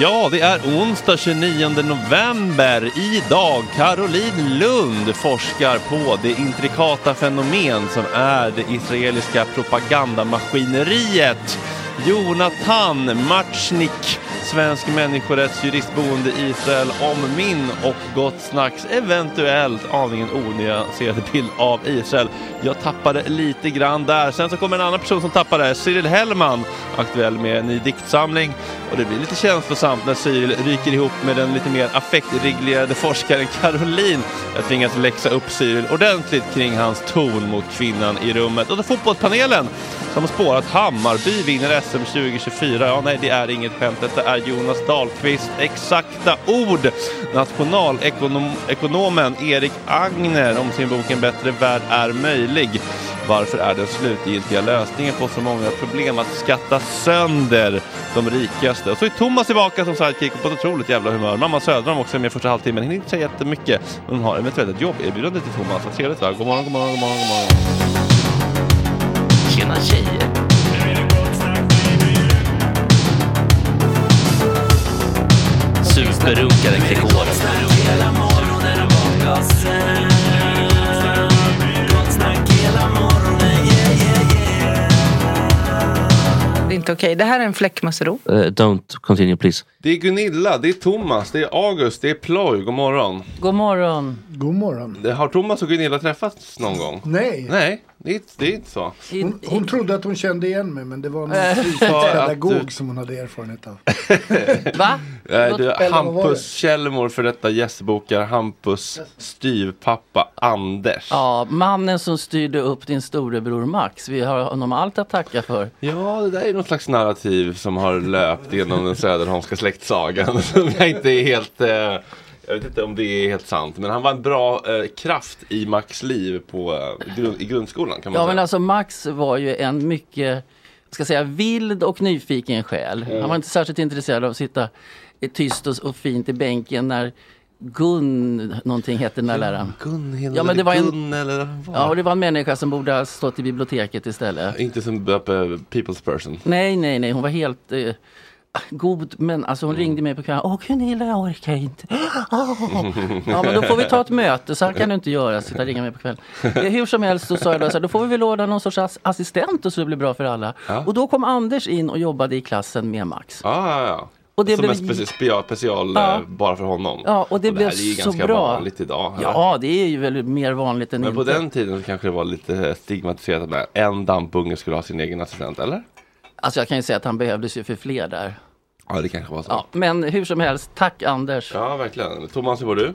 Ja, det är onsdag 29 november. Idag Caroline Lund forskar på det intrikata fenomen som är det israeliska propagandamaskineriet. Jonathan Matchnik svensk människorättsjurist boende i Israel om min och Gott Snacks eventuellt aningen onyanserade bild av Israel. Jag tappade lite grann där. Sen så kommer en annan person som tappade, Cyril Hellman, aktuell med en ny diktsamling. Och det blir lite känslosamt när Cyril ryker ihop med den lite mer affektreglerade forskaren Caroline. Jag tvingas läxa upp Cyril ordentligt kring hans ton mot kvinnan i rummet. Och då fotbollspanelen som spårat Hammarby vinner SM 2024. Ja, nej, det är inget skämt. Detta är Jonas Dahlqvist exakta ord. Nationalekonomen Erik Agner om sin bok En bättre värld är möjlig. Varför är den slutgiltiga lösningen på så många problem att skatta sönder de rikaste? Och så är Thomas tillbaka som sidekick och på ett otroligt jävla humör. Mamma Söderholm också med första halvtimmen. Hinner inte säga jättemycket. Men hon har eventuellt ett jobberbjudande till Thomas. Vad trevligt va? God morgon, god morgon, god morgon, god morgon. Tjena tjejer! Superrunkaren Gregor. Det är inte okej. Det här är en fläckmussero. Uh, don't continue please. Det är Gunilla, det är Thomas, det är August, det är Ploy. God morgon. God morgon. God morgon. Det- Har Thomas och Gunilla träffats någon gång? Nej, Nej, det är, det är inte så. hon, hon trodde att hon kände igen mig men det var någon fritidspedagog du- som hon hade erfarenhet av. Va? Nej, du, Eller vad var Hampus Källmor för detta gästbokar Hampus styvpappa Anders. Ja, mannen som styrde upp din storebror Max. Vi har honom allt att tacka för. Ja, det där är något slags narrativ som har löpt genom den Söderholmska släktsagan. Som jag inte är helt... Eh, jag vet inte om det är helt sant. Men han var en bra eh, kraft i Max liv på, eh, grund, i grundskolan kan man Ja, säga. men alltså Max var ju en mycket, ska säga, vild och nyfiken själ. Mm. Han var inte särskilt intresserad av att sitta tyst och, och fint i bänken när Gun, någonting hette den där läraren. Gunhild Ja, men det var en- Gun eller vad Ja, och det var en människa som borde ha stått i biblioteket istället. Inte som uh, people's person. Nej, nej, nej, hon var helt eh, god, men alltså hon ringde mig på kvällen. Åh Gunilla, jag orkar inte. Åh. Ja, men då får vi ta ett möte, så här kan du inte göra, sitta och ringa mig på kvällen. Eh, Hur som helst så sa jag då, så här, då får vi väl ordna någon sorts ass- assistent och så det blir bra för alla. Ja. Och då kom Anders in och jobbade i klassen med Max. Ja, ja, ja. Och det som blev- en speci- special, special Ja. eh, bara för honom. Ja, och det blev här är ju så ganska bra. vanligt idag. eller? Ja, det är ju väl mer vanligt än Men på inte. den tiden så kanske det var lite stigmatiserat att en dampunge skulle ha sin egen assistent, eller? Alltså jag kan ju säga att han behövdes ju för fler där. Ja, det kanske var så. Ja, men hur som helst, tack Anders. Ja, verkligen. Thomas, hur mår du?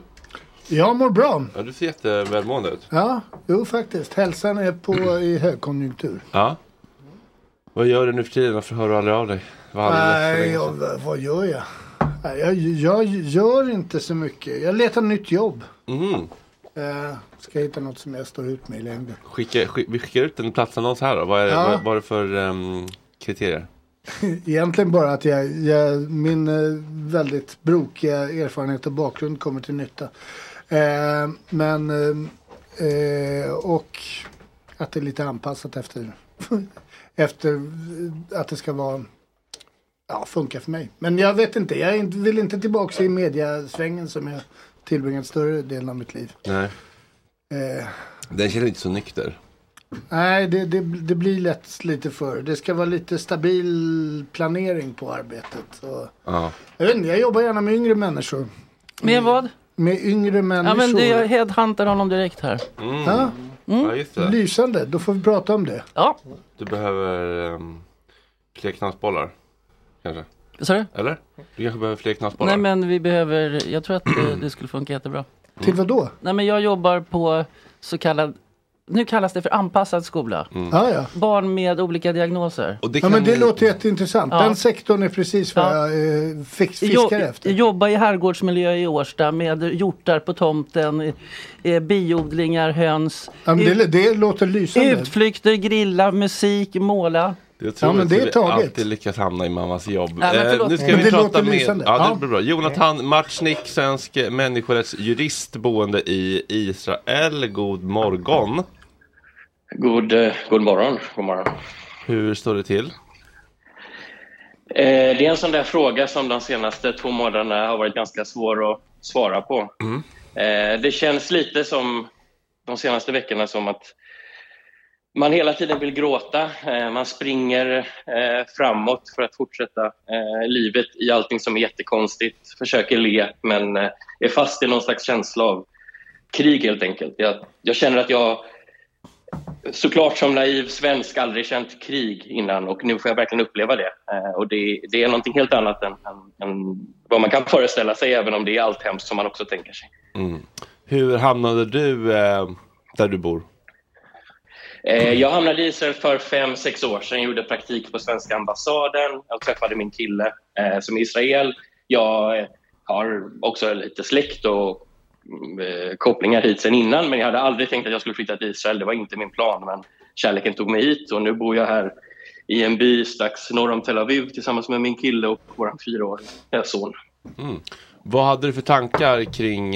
Jag mår bra. Ja, du ser jättevälmående ut. Ja, jo faktiskt. Hälsan är på i högkonjunktur. Ja. Vad gör du nu för tiden? Varför hör du aldrig av dig? För Nej, jag, vad gör jag? Nej, Jag, jag gör inte så mycket. Jag letar nytt jobb. Mhm. Eh, ska hitta något som jag står ut med i längden. Skicka, skick, vi skickar ut en platsannons här då. Vad är, Ja. vad, vad är det för ehm, kriterier? Egentligen bara att jag, jag, min eh, väldigt brokiga erfarenhet och bakgrund kommer till nytta. Eh, men eh, eh, och att det är lite anpassat efter, efter att det ska vara ja, funka för mig. Men jag vet inte, jag vill inte tillbaka i mediasvängen som jag tillbringat större delen av mitt liv. Nej. Eh, Den känner inte så nykter. Nej, det, det, det blir lätt lite för. Det ska vara lite stabil planering på arbetet. Och, Ja. jag, vet inte, jag jobbar gärna med yngre människor. Med vad? Med yngre Ja människor. men det, jag headhuntar honom direkt här. Mm. Ja, ja, just det. lysande, då får vi prata om det. Ja, Du behöver um, fler knasbollar. Kanske? du? Eller? Du kanske behöver fler knasbollar? Nej men vi behöver, jag tror att det, det skulle funka jättebra. Till vad då? Nej men jag jobbar på så kallad, nu kallas det för anpassad skola. Ja, ja. Barn med olika diagnoser. Och det ja men det ni- låter jätteintressant. Ja. Den sektorn är precis vad Ja. jag eh, fix, Jo, fiskar efter. jobba i herrgårdsmiljö i Årsta med hjortar på tomten, eh, biodlingar, höns, Ja, det, det låter lysande. utflykter, grilla, musik, måla. Det är Ja, men det är taget. alltid lyckas hamna i mammas jobb. Men Eh, nu ska Men vi det prata låter med... Ja, det Ja. blir bra. Jonathan Matchnick, svensk människorättsjurist boende i Israel. God morgon. God, eh, god morgon. God morgon. Hur står det till? Eh, det är en sån där fråga som de senaste två månaderna har varit ganska svår att svara på. Eh, det känns lite som de senaste veckorna som att man hela tiden vill gråta. Eh, man springer eh, framåt för att fortsätta eh, livet i allting som är jättekonstigt. Försöker le, men är fast i någon slags känsla av krig helt enkelt. Jag, jag känner att jag såklart som naiv svensk aldrig känt krig innan och nu får jag verkligen uppleva det. Och det, det är någonting helt annat än, än, än vad man kan föreställa sig även om det är allt hemskt som man också tänker sig. Mm. Hur hamnade du eh, där du bor? Eh, jag hamnade i Israel för fem, sex år sedan. Jag gjorde praktik på svenska ambassaden. Jag träffade min kille eh, som är Israel. Jag eh, har också lite släkt och mm, kopplingar hit sen innan men jag hade aldrig tänkt att jag skulle flytta till Israel. Det var inte min plan men kärleken tog mig hit och nu bor jag här i en by strax norr om Tel Aviv tillsammans med min kille och vår fyraåriga son. Mm. Vad hade du för tankar kring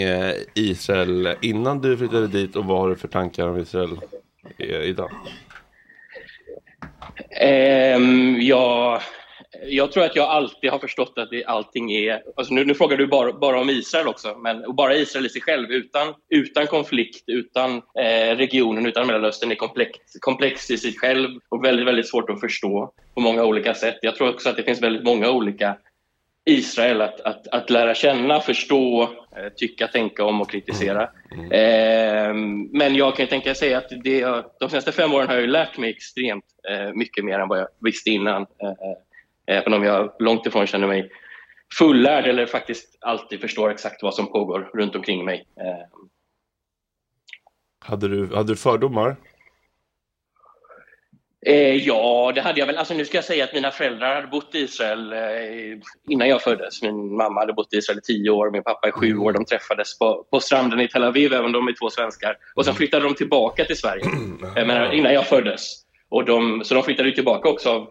Israel innan du flyttade dit och vad har du för tankar om Israel idag? Um, ehm, ja, jag tror att jag alltid har förstått att det, allting är... Alltså nu, nu frågar du bara, bara om Israel också, men och bara Israel i sig själv utan, utan konflikt, utan eh, regionen, utan Mellanöstern är komplex, komplex i sig själv och väldigt, väldigt svårt att förstå på många olika sätt. Jag tror också att det finns väldigt många olika Israel att, att, att lära känna, förstå, eh, tycka, tänka om och kritisera. Eh, men jag kan tänka säga att det, de senaste fem åren har jag lärt mig extremt eh, mycket mer än vad jag visste innan. Eh, även om jag långt ifrån känner mig fullärd eller faktiskt alltid förstår exakt vad som pågår runt omkring mig. Eh, Hade du, hade du fördomar? Eh, ja, det hade jag väl. Alltså, nu ska jag säga att mina föräldrar hade bott i Israel eh, innan jag föddes. Min mamma hade bott i Israel i tio år, min pappa i sju år. De träffades på, på stranden i Tel Aviv, även de är två svenskar. Och sen flyttade de tillbaka till Sverige eh, innan jag föddes. Och de, så de flyttade tillbaka också av,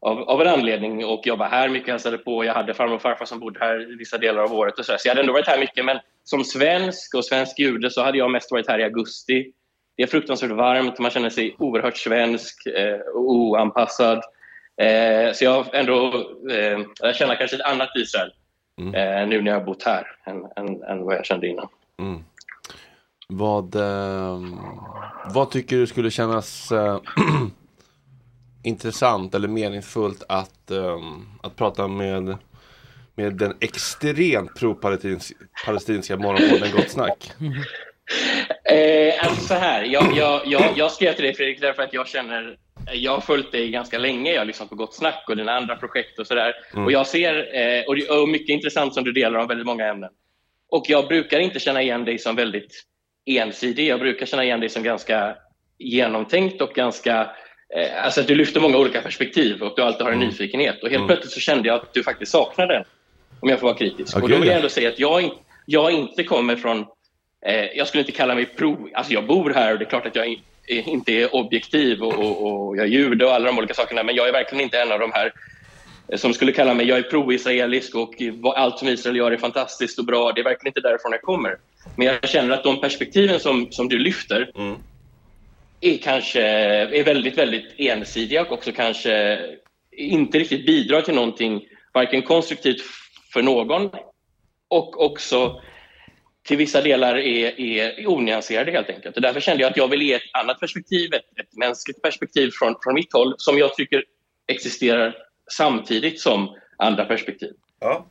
av, av en anledning och jobbade här mycket, hälsade på. Jag hade farmor och farfar som bodde här i vissa delar av året. Och så, så jag hade ändå varit här mycket, men som svensk och svensk jude så hade jag mest varit här i augusti. Det är fruktansvärt varmt, man känner sig oerhört svensk eh, och oanpassad. Eh, så jag ändå eh, jag känner kanske ett annat Israel eh, nu när jag har bott här än, än, än vad jag kände innan. Mm. Vad, eh, vad tycker du skulle kännas intressant eller meningsfullt att, eh, att prata med, med den extremt pro-palestinska morgonpodden Gott Snack? Eh, alltså så här, jag, jag, jag, jag skrev till dig Fredrik därför att jag känner jag har följt dig ganska länge, jag har lyssnat på Gott Snack och dina andra projekt och sådär. Mm. Och jag ser, eh, och, det, och mycket intressant som du delar om väldigt många ämnen. Och jag brukar inte känna igen dig som väldigt ensidig, jag brukar känna igen dig som ganska genomtänkt och ganska eh, Alltså att du lyfter många olika perspektiv och du alltid har en nyfikenhet. Och helt Mm. plötsligt så kände jag att du faktiskt saknar den. Om jag får vara kritisk. Ja, och då vill jag ja. ändå säga att jag, jag inte kommer från jag skulle inte kalla mig pro... Alltså jag bor här och det är klart att jag eh, inte är objektiv och, och, och jag är jude och alla de olika sakerna men jag är verkligen inte en av de här eh, som skulle kalla mig, jag är pro-israelisk och eh, allt som Israel gör är fantastiskt och bra. Det är verkligen inte därifrån jag kommer. Men jag känner att de perspektiven som, som du lyfter är kanske är väldigt, väldigt ensidiga och också kanske inte riktigt bidrar till någonting varken konstruktivt för någon och också till vissa delar är, är onyanserade helt enkelt. Och därför kände jag att jag vill ge ett annat perspektiv, ett, ett mänskligt perspektiv från, från mitt håll som jag tycker existerar samtidigt som andra perspektiv. Ja.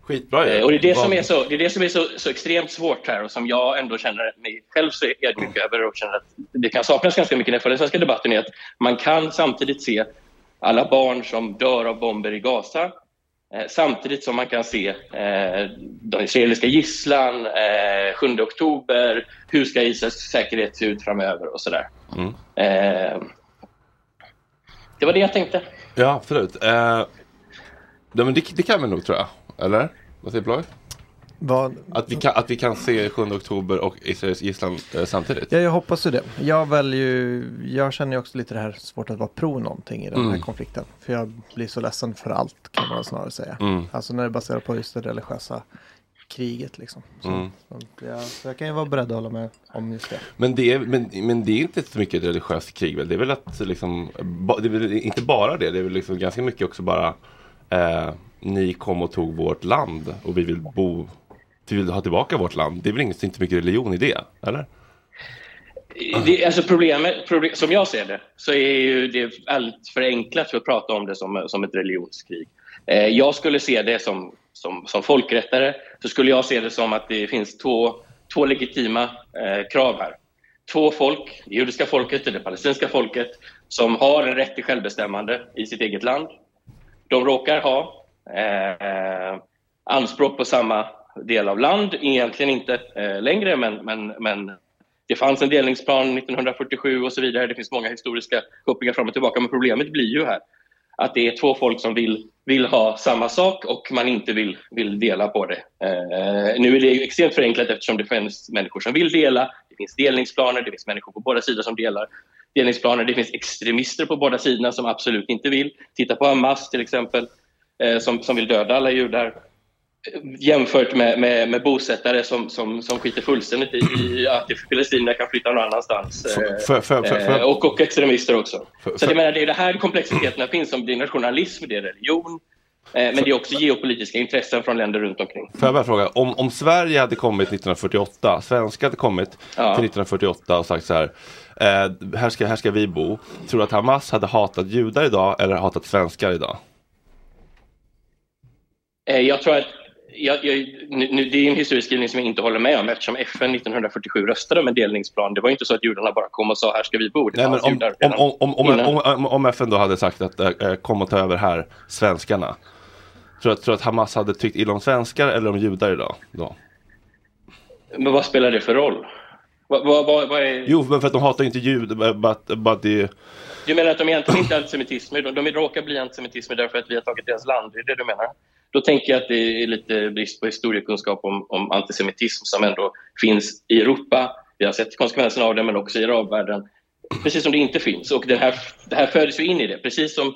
Skitbra ju. Eh, Och det är det som är, så, det är, det som är så, så extremt svårt här och som jag ändå känner mig själv så ödmjuk över och känner att det kan saknas ganska mycket följer den svenska debatten är att man kan samtidigt se alla barn som dör av bomber i Gaza samtidigt som man kan se eh, de israeliska gisslan, eh, 7 oktober, hur ska Israels säkerhet se ut framöver och sådär. Mm. Eh, det var det jag tänkte. Ja, absolut. Eh, det, det kan vi nog tror jag. Eller? Vad säger Ploy? Vad? Att vi, kan, att vi kan se 7 oktober och Israels gisslan eh, samtidigt. Ja, jag hoppas ju det. Jag väljer ju, jag känner ju också lite det här svårt att vara pro någonting i den här Mm. konflikten. För jag blir så ledsen för allt kan man snarare säga. Mm. Alltså när det baserar på just det religiösa kriget liksom. Så, Mm. så, jag, så jag kan ju vara beredd att hålla med om just det. Men det, är, men, men det är inte så mycket ett religiöst krig väl? Det är väl att liksom, ba, det är väl inte bara det, det är väl liksom ganska mycket också bara eh, ni kom och tog vårt land och vi vill bo, vi vill ha tillbaka vårt land. Det är väl inte, inte mycket religion i det, eller? Det, alltså problemet, problem, som jag ser det, så är ju det allt för enklat för att prata om det som, som ett religionskrig. Eh, jag skulle se det som, som, som folkrättare, så skulle jag se det som att det finns två, två legitima eh, krav här. Två folk, det judiska folket och det palestinska folket, som har en rätt till självbestämmande i sitt eget land. De råkar ha eh, anspråk på samma del av land, egentligen inte eh, längre, men, men, men det fanns en delningsplan 1947 och så vidare. Det finns många historiska kopplingar fram och tillbaka, men problemet blir ju här att det är två folk som vill, vill ha samma sak och man inte vill, vill dela på det. Eh, nu är det extremt förenklat eftersom det finns människor som vill dela, det finns delningsplaner, det finns människor på båda sidor som delar delningsplaner, det finns extremister på båda sidorna som absolut inte vill. Titta på Hamas till exempel, eh, som, som vill döda alla judar jämfört med, med, med bosättare som, som, som skiter fullständigt i, i att palestinierna kan flytta någon annanstans. För, för, för, och, och extremister också. Så jag menar, det är det här komplexiteterna finns. Som det är nationalism, det är religion, eh, men det är också geopolitiska intressen från länder runt omkring. Får jag bara fråga, om, om Sverige hade kommit 1948, svenskar hade kommit Ja. till 1948 och sagt så här, eh, här, ska, här ska vi bo. Tror du att Hamas hade hatat judar idag eller hatat svenskar idag? Eh, Jag tror att jag, jag, nu, det är en historieskrivning som jag inte håller med om eftersom FN 1947 röstade om en delningsplan. Det var inte så att judarna bara kom och sa här ska vi bo. Nej, men om, om, om, om, FN då hade sagt att eh, kom och ta över här, svenskarna. Tror du att, Hamas hade tyckt illa om svenskar eller om judar idag? Då? Men vad spelar det för roll? Vad, vad, vad, vad är... Jo, men för att de hatar inte judar, det Du menar att de egentligen inte är antisemitismer? De, de råkar bli antisemitismer därför att vi har tagit deras land? Det är det du menar? Då tänker jag att det är lite brist på historiekunskap om, om antisemitism som ändå finns i Europa. Vi har sett konsekvenserna av det, men också i arabvärlden. Precis som det inte finns. Och det här, det här föds ju in i det. Precis som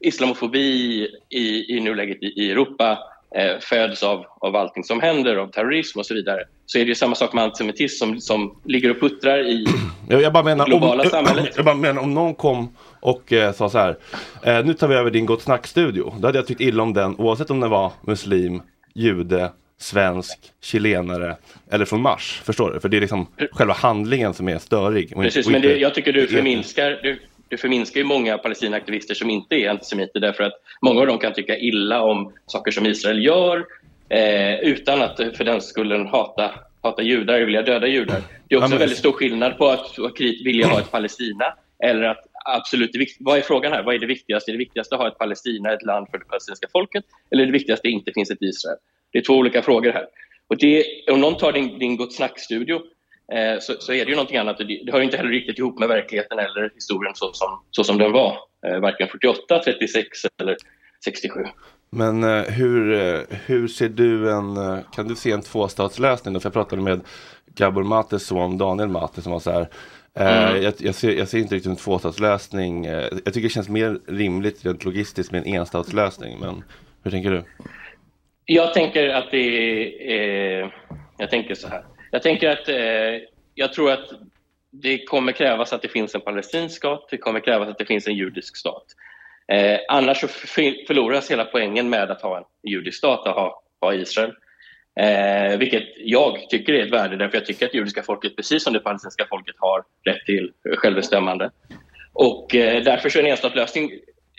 islamofobi i, i nuläget i, i Europa eh, föds av, av allting som händer, av terrorism och så vidare. Så är det ju samma sak med antisemitism som, som ligger och puttrar i jag bara menar, globala om, samhället. jag bara menar om någon kom och eh, sa så här, eh, nu tar vi över din Gott Snack-studio. Då hade jag tyckt illa om den oavsett om den var muslim, jude, svensk, chilenare eller från Mars. Förstår du? För det är liksom själva handlingen som är störig. och Precis, och men det, jag tycker du förminskar, du, du förminskar ju många palestinaaktivister som inte är antisemiter därför att många av dem kan tycka illa om saker som Israel gör eh, utan att för den skullen hata, hata judar, vilja döda judar. Det är också Ja, men- en väldigt stor skillnad på att vilja ha ett Palestina eller att absolut, vad är frågan här? Vad är det viktigaste? Är det viktigaste att ha ett Palestina, ett land för det palestinska folket eller är det viktigaste att det inte finns ett Israel? Det är två olika frågor här. Och det, om någon tar din, din Gott Snack-studio eh, så, så är det ju någonting annat. Det, det hör ju inte heller riktigt ihop med verkligheten eller historien så som, så som den var. Eh, varken 48, 36 eller 67. Men eh, hur, eh, hur ser du en, eh, kan du se en tvåstatslösning? då? För jag pratade med Gabor Mates son Daniel Mate som var så här eh, Mm. jag, jag, ser, jag ser inte riktigt en tvåstatslösning. eh, jag tycker det känns mer rimligt rent logistiskt med en enstatslösning. Men hur tänker du? Jag tänker att det är... Eh, jag tänker så här. Jag tänker att eh, jag tror att det kommer krävas att det finns en palestinsk stat. Det kommer krävas att det finns en judisk stat. Eh, annars förloras hela poängen med att ha en judisk stat, att ha, ha Israel. Eh, vilket jag tycker är ett värde därför jag tycker att judiska folket, precis som det palestinska folket, har rätt till självbestämmande. Och eh, därför så är en enstatslösning,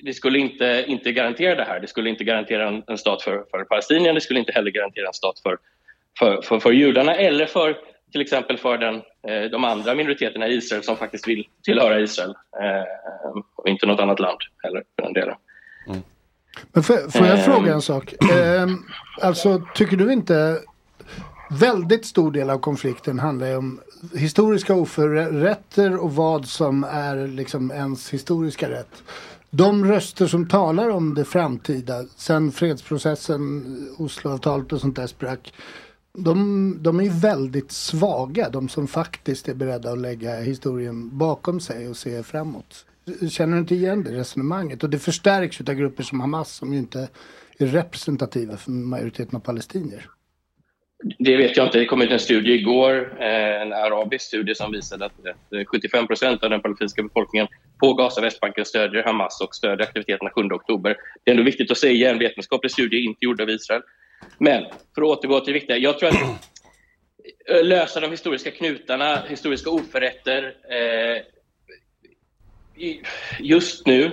det skulle inte, inte garantera det här. Det skulle inte garantera en, en stat för, för palestinierna, det skulle inte heller garantera en stat för, för, för, för judarna eller för till exempel för den, eh, de andra minoriteterna i Israel som faktiskt vill tillhöra Israel eh, och inte något annat land heller för den delen. Mm. Men får, får jag Ehm. fråga en sak? Ehm, alltså, tycker du inte väldigt stor del av konflikten handlar ju om historiska oförrätter och vad som är liksom ens historiska rätt. De röster som talar om det framtida, sen fredsprocessen, Osloavtalet och sånt där sprack. De, de är ju väldigt svaga, de som faktiskt är beredda att lägga historien bakom sig och se framåt. Känner du inte igen det resonemanget? Och det förstärks av grupper som Hamas som ju inte är representativa för majoriteten av palestinier. Det vet jag inte. Det kom ut en studie igår, eh, en arabisk studie som visade att eh, 75 procent av den palestinska befolkningen på Gaza och Västbanken stödjer Hamas och stödjer aktiviteterna 7 oktober. Det är ändå viktigt att säga, en vetenskaplig studie inte gjord av Israel. Men för att återgå till det viktiga. Jag tror att lösa de historiska knutarna, historiska oförrätter. Eh, just nu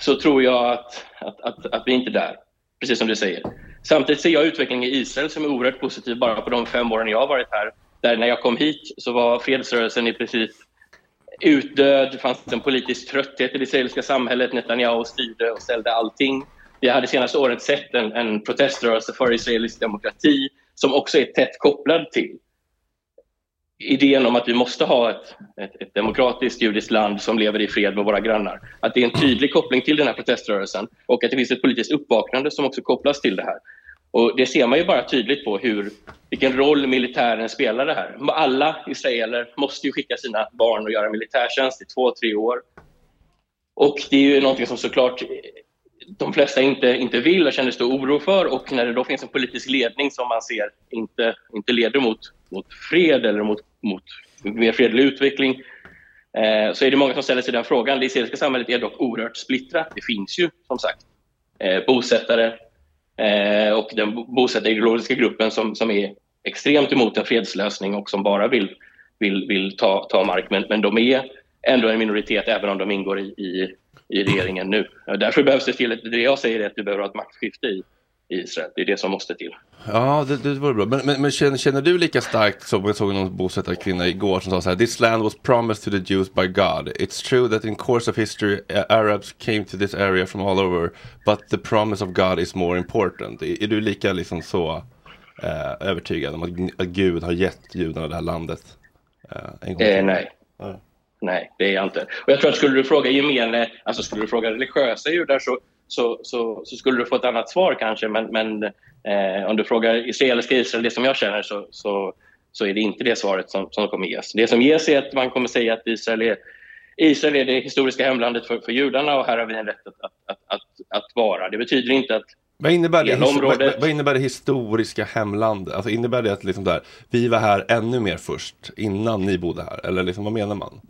så tror jag att, att, att, att vi inte är där, precis som du säger. Samtidigt ser jag utvecklingen i Israel som är oerhört positiv bara på de fem åren jag har varit här. Där när jag kom hit så var fredsrörelsen i princip utdöd, det fanns en politisk trötthet i det israeliska samhället. Netanyahu styrde och ställde allting. Vi hade senaste året sett en, en proteströrelse för israelisk demokrati som också är tätt kopplad till idén om att vi måste ha ett, ett, ett demokratiskt judiskt land som lever i fred med våra grannar. Att det är en tydlig koppling till den här proteströrelsen och att det finns ett politiskt uppvaknande som också kopplas till det här. Och Det ser man ju bara tydligt på hur, vilken roll militären spelar det här. Alla israeler måste ju skicka sina barn och göra militärtjänst i två, tre år. Och det är ju någonting som såklart de flesta inte, inte vill och känner stor oro för och när det då finns en politisk ledning som man ser inte, inte leder mot, mot fred eller mot, mot mer fredlig utveckling eh, så är det många som ställer sig den frågan. Det israeliska samhället är dock oerhört splittrat. Det finns ju som sagt eh, bosättare eh, och den bosättarideologiska gruppen som, som är extremt emot en fredslösning och som bara vill, vill, vill ta, ta mark. Men, men de är ändå en minoritet även om de ingår i, i, i regeringen nu. Därför behövs det till, det jag säger är att du behöver ha ett maktskifte i, i Israel. Det är det som måste till. Ja, det, det var bra. Men, men, men känner, du lika starkt som jag såg någon bosättarkvinna igår som sa så här This land was promised to the Jews by God. It's true that in course of history uh, Arabs came to this area from all over but the promise of God is more important. Är, är du lika liksom så eh, övertygad om att, att Gud har gett judarna det här landet? Eh, en gång Eh, nej. Ja. Nej, det är jag inte. Och jag tror att skulle du fråga gemene, alltså skulle du fråga religiösa judar så, så, så, så skulle du få ett annat svar kanske. Men, men eh, om du frågar israeliska Israel, det som jag känner, så, så, så är det inte det svaret som, som kommer ges. Det som ges är att man kommer säga att Israel är, Israel är det historiska hemlandet för, för judarna och här har vi en rätt att, att, att, att, att vara. Det betyder inte att Vad innebär, det, området- vad, vad innebär det historiska hemlandet? Alltså innebär det att liksom där, vi var här ännu mer först innan ni bodde här? Eller liksom, vad menar man?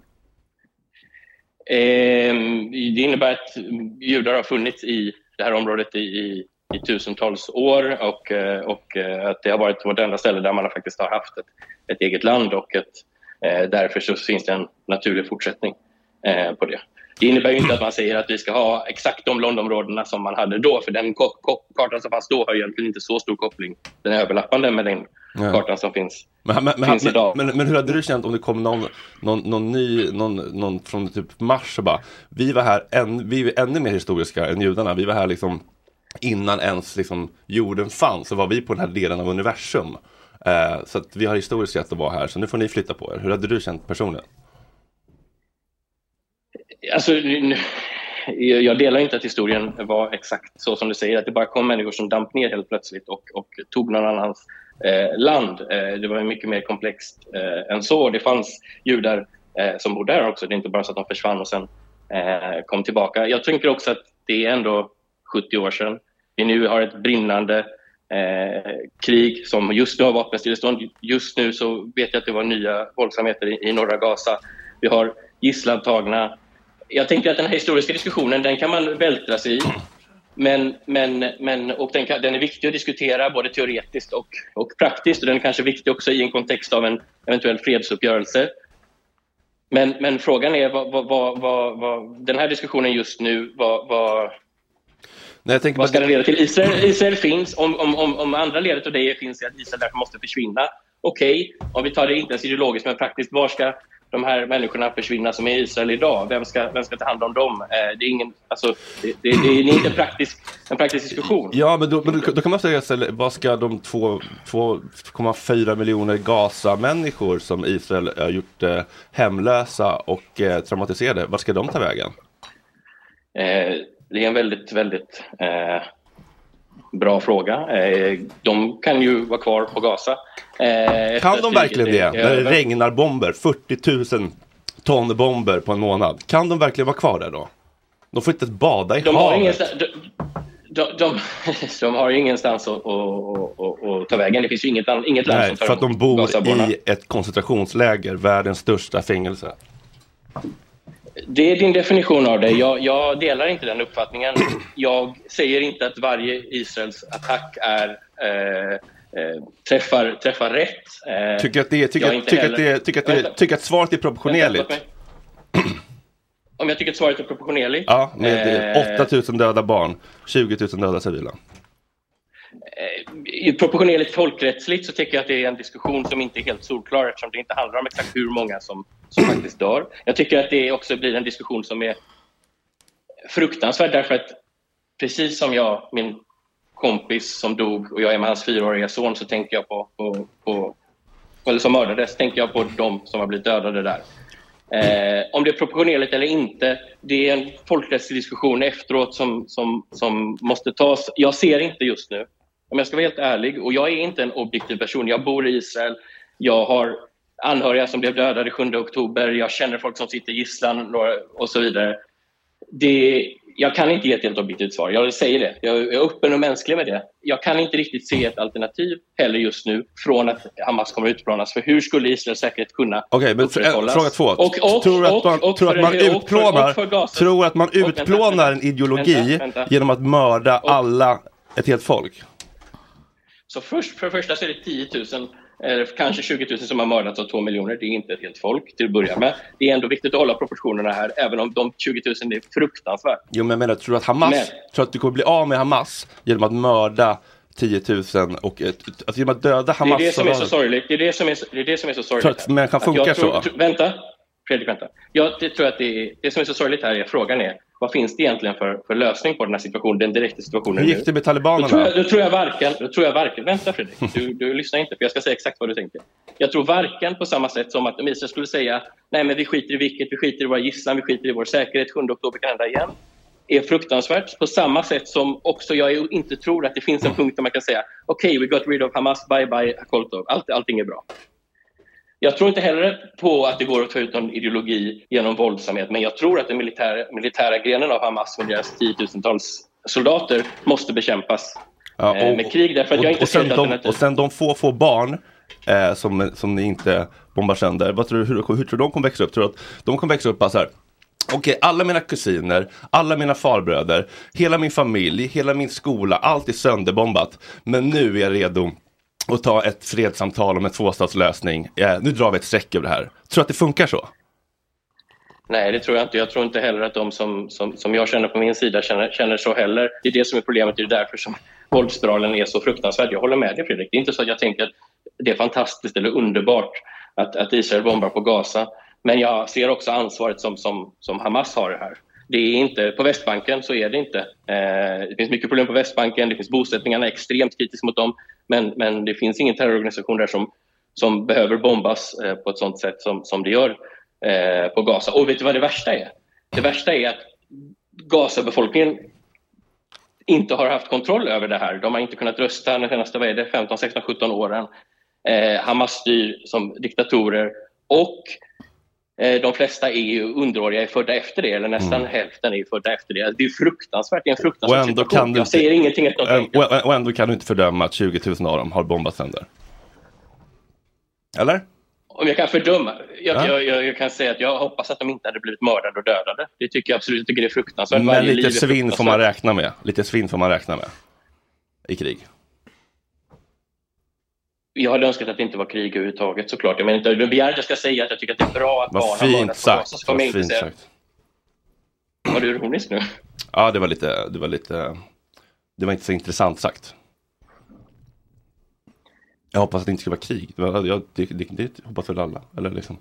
Ehm, det innebär att judar har funnits i det här området i, i, i tusentals år och, eh, och eh, att det har varit vårt enda ställe där man har faktiskt har haft ett, ett eget land och ett, eh, därför så finns det en naturlig fortsättning eh, på det. Det innebär ju inte att man säger att vi ska ha exakt de landområdena som man hade då, för den kartan som fanns då har egentligen inte så stor koppling. Den är överlappande med den Ja. kartan som finns, Men, men, finns men, idag. men, men hur hade du känt om det kom någon, någon, någon ny, någon, någon från typ Mars och bara Vi var här, än, vi är ännu mer historiska än judarna. Vi var här liksom innan ens liksom jorden fanns så var vi på den här delen av universum. Eh, så att vi har historiskt rätt att vara här, så nu får ni flytta på er. Hur hade du känt personligen? Alltså, nu- jag delar inte att historien var exakt så som du säger, att det bara kom människor som damp ner helt plötsligt och, och tog någon annans Eh, land. Eh, det var mycket mer komplext eh, än så. Det fanns judar eh, som bodde där också. Det är inte bara så att de försvann och sen eh, kom tillbaka. Jag tänker också att det är ändå 70 år sedan. Vi nu har ett brinnande eh, krig som just nu har vapenstillestånd. Just nu så vet jag att det var nya våldsamheter i, i norra Gaza. Vi har gisslantagna jag tänker att den här historiska diskussionen den kan man vältra sig i. Men, men, men, och den, den är viktig att diskutera både teoretiskt och, och praktiskt. Och den är kanske viktig också i en kontext av en eventuell fredsuppgörelse. Men, men frågan är vad, vad, vad, vad, vad den här diskussionen just nu, vad, vad, Nej, jag vad ska den leda till? Israel, Israel finns, om, om, om, om andra ledet och det finns i att Israel därför måste försvinna. Okej, om vi tar det inte ens ideologiskt men praktiskt, var ska de här människorna försvinna som är i Israel idag? Vem ska, vem ska ta hand om dem? Eh, det är, ingen, alltså, det, det, det är inte en praktisk, en praktisk diskussion. Ja, men då, men då, då kan man säga här, vad ska de två- 2,4 miljoner Gaza-människor som Israel har gjort eh, hemlösa och eh, traumatiserade, vart ska de ta vägen? Eh, det är en väldigt, väldigt eh, bra fråga. Eh, de kan ju vara kvar på Gaza. Eh, Kan de verkligen det? är När det regnar bomber, 40 000 ton bomber på en månad. Kan de verkligen vara kvar där då? De får inte ens bada i De har, havet. ingenstans, de, de, de, de har ju ingenstans att, att, att, att ta vägen. Det finns ju inget, inget land Nej, som tar för att de bor i ett koncentrationsläger, världens största fängelse. Det är din definition av det. Jag, jag delar inte den uppfattningen. Jag säger inte att varje Israels attack är, eh, eh, träffar, träffar rätt. Eh, Tycker att, det, tycker, att, inte tycker, att, heller- det, tycker, att, det, Vänta. tycker att svaret är proportionerligt? Om jag tycker att svaret är proportionerligt? Ja, med Eh, 8000 döda barn, 20 000 döda civila. Eh, proportionerligt folkrättsligt så tycker jag att det är en diskussion som inte är helt solklar eftersom det inte handlar om exakt hur många som, som faktiskt dör. Jag tycker att det också blir en diskussion som är fruktansvärd därför att precis som jag, min kompis som dog och jag är med hans fyraåriga son så tänker jag på, på, på eller som mördades, tänker jag på de som har blivit dödade där. Eh, om det är proportionerligt eller inte, det är en folkrättslig diskussion efteråt som, som, som måste tas. Jag ser inte just nu, om jag ska vara helt ärlig, och jag är inte en objektiv person. Jag bor i Israel, jag har anhöriga som blev dödade 7 oktober, jag känner folk som sitter i gisslan och så vidare. Det, jag kan inte ge ett helt objektivt svar, jag säger det. Jag är öppen och mänsklig med det. Jag kan inte riktigt se ett alternativ heller just nu från att Hamas kommer utplånas. För hur skulle Israels säkerhet kunna Okej, men för, upprätthållas? fråga två. Och, och, tror att och, man, och, tror för att man och utplånar, och tror att man Och utplånar en ideologi vänta, vänta. genom att mörda alla, ett helt folk? Så först, för det första så är det 10 000, eller kanske 20 000 som har mördats av 2 miljoner. Det är inte ett helt folk till att börja med. Det är ändå viktigt att hålla proportionerna här, även om de 20 000 är fruktansvärt. Jo, men jag menar, tror du att Hamas, Men- tror att du kommer bli av med Hamas genom att mörda 10 000 och ett, alltså genom att döda Det är Hamas det som är så sorgligt. Det är det som är, det är, det som är så sorgligt. Tror att människan funkar tror, så? vänta, Fredrik, vänta. Jag det tror att det, är, det som är så sorgligt här är frågan är vad finns det egentligen för, för lösning på den här situationen, den direkta situationen Hur gick det med Då tror, talibanerna? jag, då tror jag varken, då tror jag varken, vänta Fredrik, du, du lyssnar inte för jag ska säga exakt vad du tänker. Jag tror varken på samma sätt som att om Israel skulle säga nej men vi skiter i vilket, vi skiter i våra gisslan, vi skiter i vår säkerhet, 7 oktober kan hända igen, är fruktansvärt. På samma sätt som också jag inte tror att det finns en punkt där man kan säga okej, we got rid of Hamas, bye bye Koltov, Allt, allting är bra. Jag tror inte heller på att det går att ta ut någon ideologi genom våldsamhet, men jag tror att den militära, militära grenen av Hamas med deras tiotusentals soldater måste bekämpas Ja, eh, med krig därför att jag inte och, sen de, och sen de få, få barn eh, som, som ni inte bombar sönder, vad tror du, hur, hur tror du de kommer växa upp? Tror du att de kommer växa upp bara så här, okej, alla mina kusiner, alla mina farbröder, hela min familj, hela min skola, allt är sönderbombat. Men nu är jag redo och ta ett fredssamtal om en tvåstatslösning. Eh, nu drar vi ett streck över det här. Tror du att det funkar så? Nej, det tror jag inte. Jag tror inte heller att de som, som, som jag känner på min sida känner, känner så heller. Det är det som är problemet. Det är därför som våldsspiralen är så fruktansvärd. Jag håller med dig, Fredrik. Det är inte så att jag tänker att det är fantastiskt eller underbart att, att Israel bombar på Gaza. Men jag ser också ansvaret som, som, som Hamas har det här. Det är inte, på Västbanken så är det inte. Eh, det finns mycket problem på Västbanken. Det finns bosättningarna är extremt kritiska mot dem. Men, men det finns ingen terrororganisation där som, som behöver bombas eh, på ett sånt sätt som, som det gör eh, på Gaza. Och vet du vad det värsta är? Det värsta är att Gaza-befolkningen inte har haft kontroll över det här. De har inte kunnat rösta de senaste vad är det, 15, 16, 17 åren. Eh, Hamas styr som diktatorer och de flesta är ju underåriga, är födda efter det, eller nästan hälften är födda efter det. Det är fruktansvärt, det är en Och fruktansvärd ändå, situation. kan du Jag säger ingenting att de och, och, och ändå kan du inte fördöma att 20 000 av dem har bombat sönder. Eller? Om jag kan fördöma, jag, Ja. jag, jag, jag kan säga att jag hoppas att de inte hade blivit mördade och dödade. Det tycker jag absolut, jag tycker det är fruktansvärt. Men Varje lite svinn får man räkna med. Lite svinn får man räkna med. I krig. Jag hade önskat att det inte var krig överhuvudtaget såklart. Jag menar inte, du begär att jag ska säga att jag tycker att det är bra att barn har fint sagt. så jag Vad fint säga... sagt. Var du ironisk nu? Ja, det var lite, det var lite, det var inte så intressant sagt. Jag hoppas att det inte ska vara krig. Det, jag, det, det, det hoppas väl alla. Eller liksom.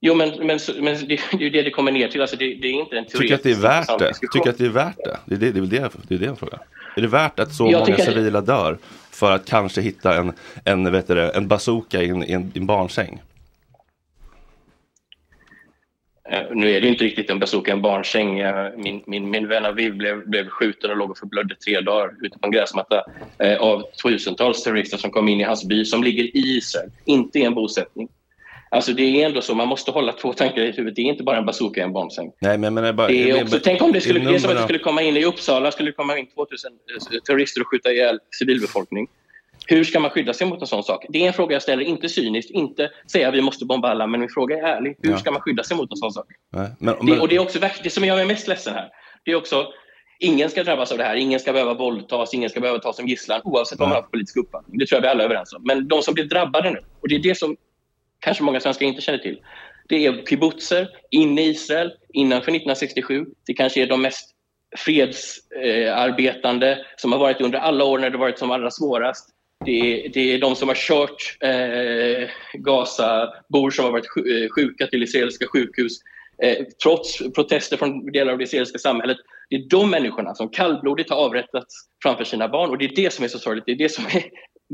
Jo, men, men, men det, är ju det det kommer ner till. Alltså, det, det är inte en Tycker att det är värt det? Tycker att det är värt det? Det är det, det, är väl det, det, är det jag frågar. Är det värt att så Jag många att det- civila dör för att kanske hitta en, en, vet du, en bazooka i en, i en, i en barnsäng? Eh, Nu är det ju inte riktigt en bazooka, en barnsäng. Eh, Min, min, min vän Aviv blev, blev skjuten och låg och förblödde tre dagar ute på en gräsmatta eh, av tusentals terrorister som kom in i hans by som ligger i Israel, inte i en bosättning. Alltså det är ändå så, man måste hålla två tankar i huvudet. Det är inte bara en bazooka i en barnsäng. Nej, men, men det är bara... Det är men- också, tänk om det skulle, det är som att det skulle komma in i Uppsala, skulle komma in 2000 terrorister och skjuta ihjäl civilbefolkning. Hur ska man skydda sig mot en sån sak? Det är en fråga jag ställer, inte cyniskt, inte säga vi måste bomba alla, men min fråga är ärlig. Hur Ja. ska man skydda sig mot en sån sak? Nej, men, Det, men, och det är också det som gör mig mest ledsen här, det är också Ingen ska drabbas av det här, ingen ska behöva våldtas, ingen ska behöva tas som gisslan oavsett vad man har för politisk uppfattning. Det tror jag vi alla är överens om. Men de som blir drabbade nu, och det är det som kanske många svenskar inte känner till, det är kibbutzer inne i Israel innanför 1967. Det kanske är de mest fredsarbetande som har varit under alla år när det varit som allra svårast. Det är, det är de som har kört eh, Gaza-bor som har varit eh, sjuka till israeliska sjukhus eh, trots protester från delar av det israeliska samhället. Det är de människorna som kallblodigt har avrättats framför sina barn och det är det som är så sorgligt. Det är det som är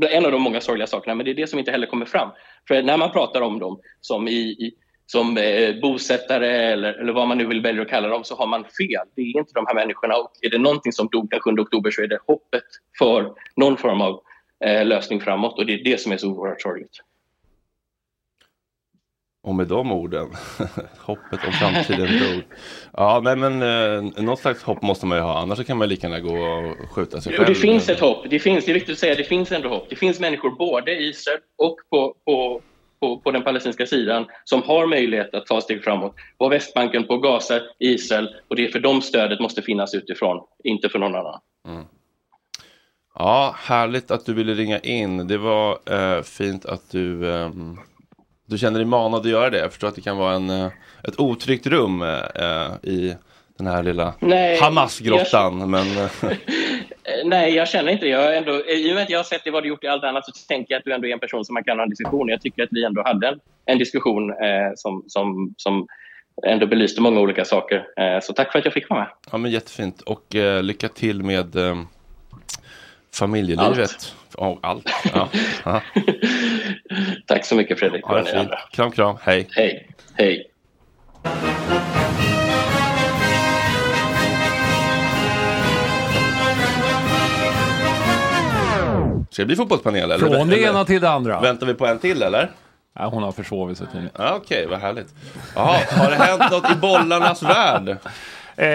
en av de många sorgliga sakerna, men det är det som inte heller kommer fram. För när man pratar om dem som, i, i, som eh, bosättare eller, eller vad man nu vill välja att kalla dem så har man fel. Det är inte de här människorna och är det någonting som dog den 7 oktober så är det hoppet för någon form av eh, lösning framåt och det är det som är så oerhört sorgligt. Och med de orden, hoppet om framtiden dog. Ja, nej men eh, något slags hopp måste man ju ha, annars kan man lika gärna gå och skjuta sig Och själv. det finns ett hopp. Det, finns, det är viktigt att säga det finns ändå hopp. Det finns människor både i Israel och på, på, på, på den palestinska sidan som har möjlighet att ta steg framåt. På Västbanken, på Gaza, i Israel. Och det är för dem stödet måste finnas utifrån, inte för någon annan. Ja, härligt att du ville ringa in. Det var eh, fint att du, ehm, du känner dig manad att göra det. Jag förstår att det kan vara en, eh, ett otryggt rum eh, i den här lilla Hamas-grottan. Men, eh, Eh, Nej, jag känner inte det. Jag ändå, eh, I och med att jag har sett vad du gjort i allt annat så tänker jag att du ändå är en person som man kan ha en diskussion. Jag tycker att vi ändå hade en, en diskussion eh, som, som, som ändå belyste många olika saker. Eh, så tack för att jag fick vara med. ja, men jättefint. Och eh, lycka till med eh, familjelivet. Allt. Ja, allt. Ja. Ja. Tack så mycket Fredrik. Fint. Kram, kram. Hej. Hej. Hej. Ska det bli fotbollspanel? Eller? Från det ena till det andra. Väntar vi på en till eller? Ja, hon har försovit sig tydligen. Ja, Okej, vad härligt. Jaha, har det hänt något i bollarnas värld? Eh,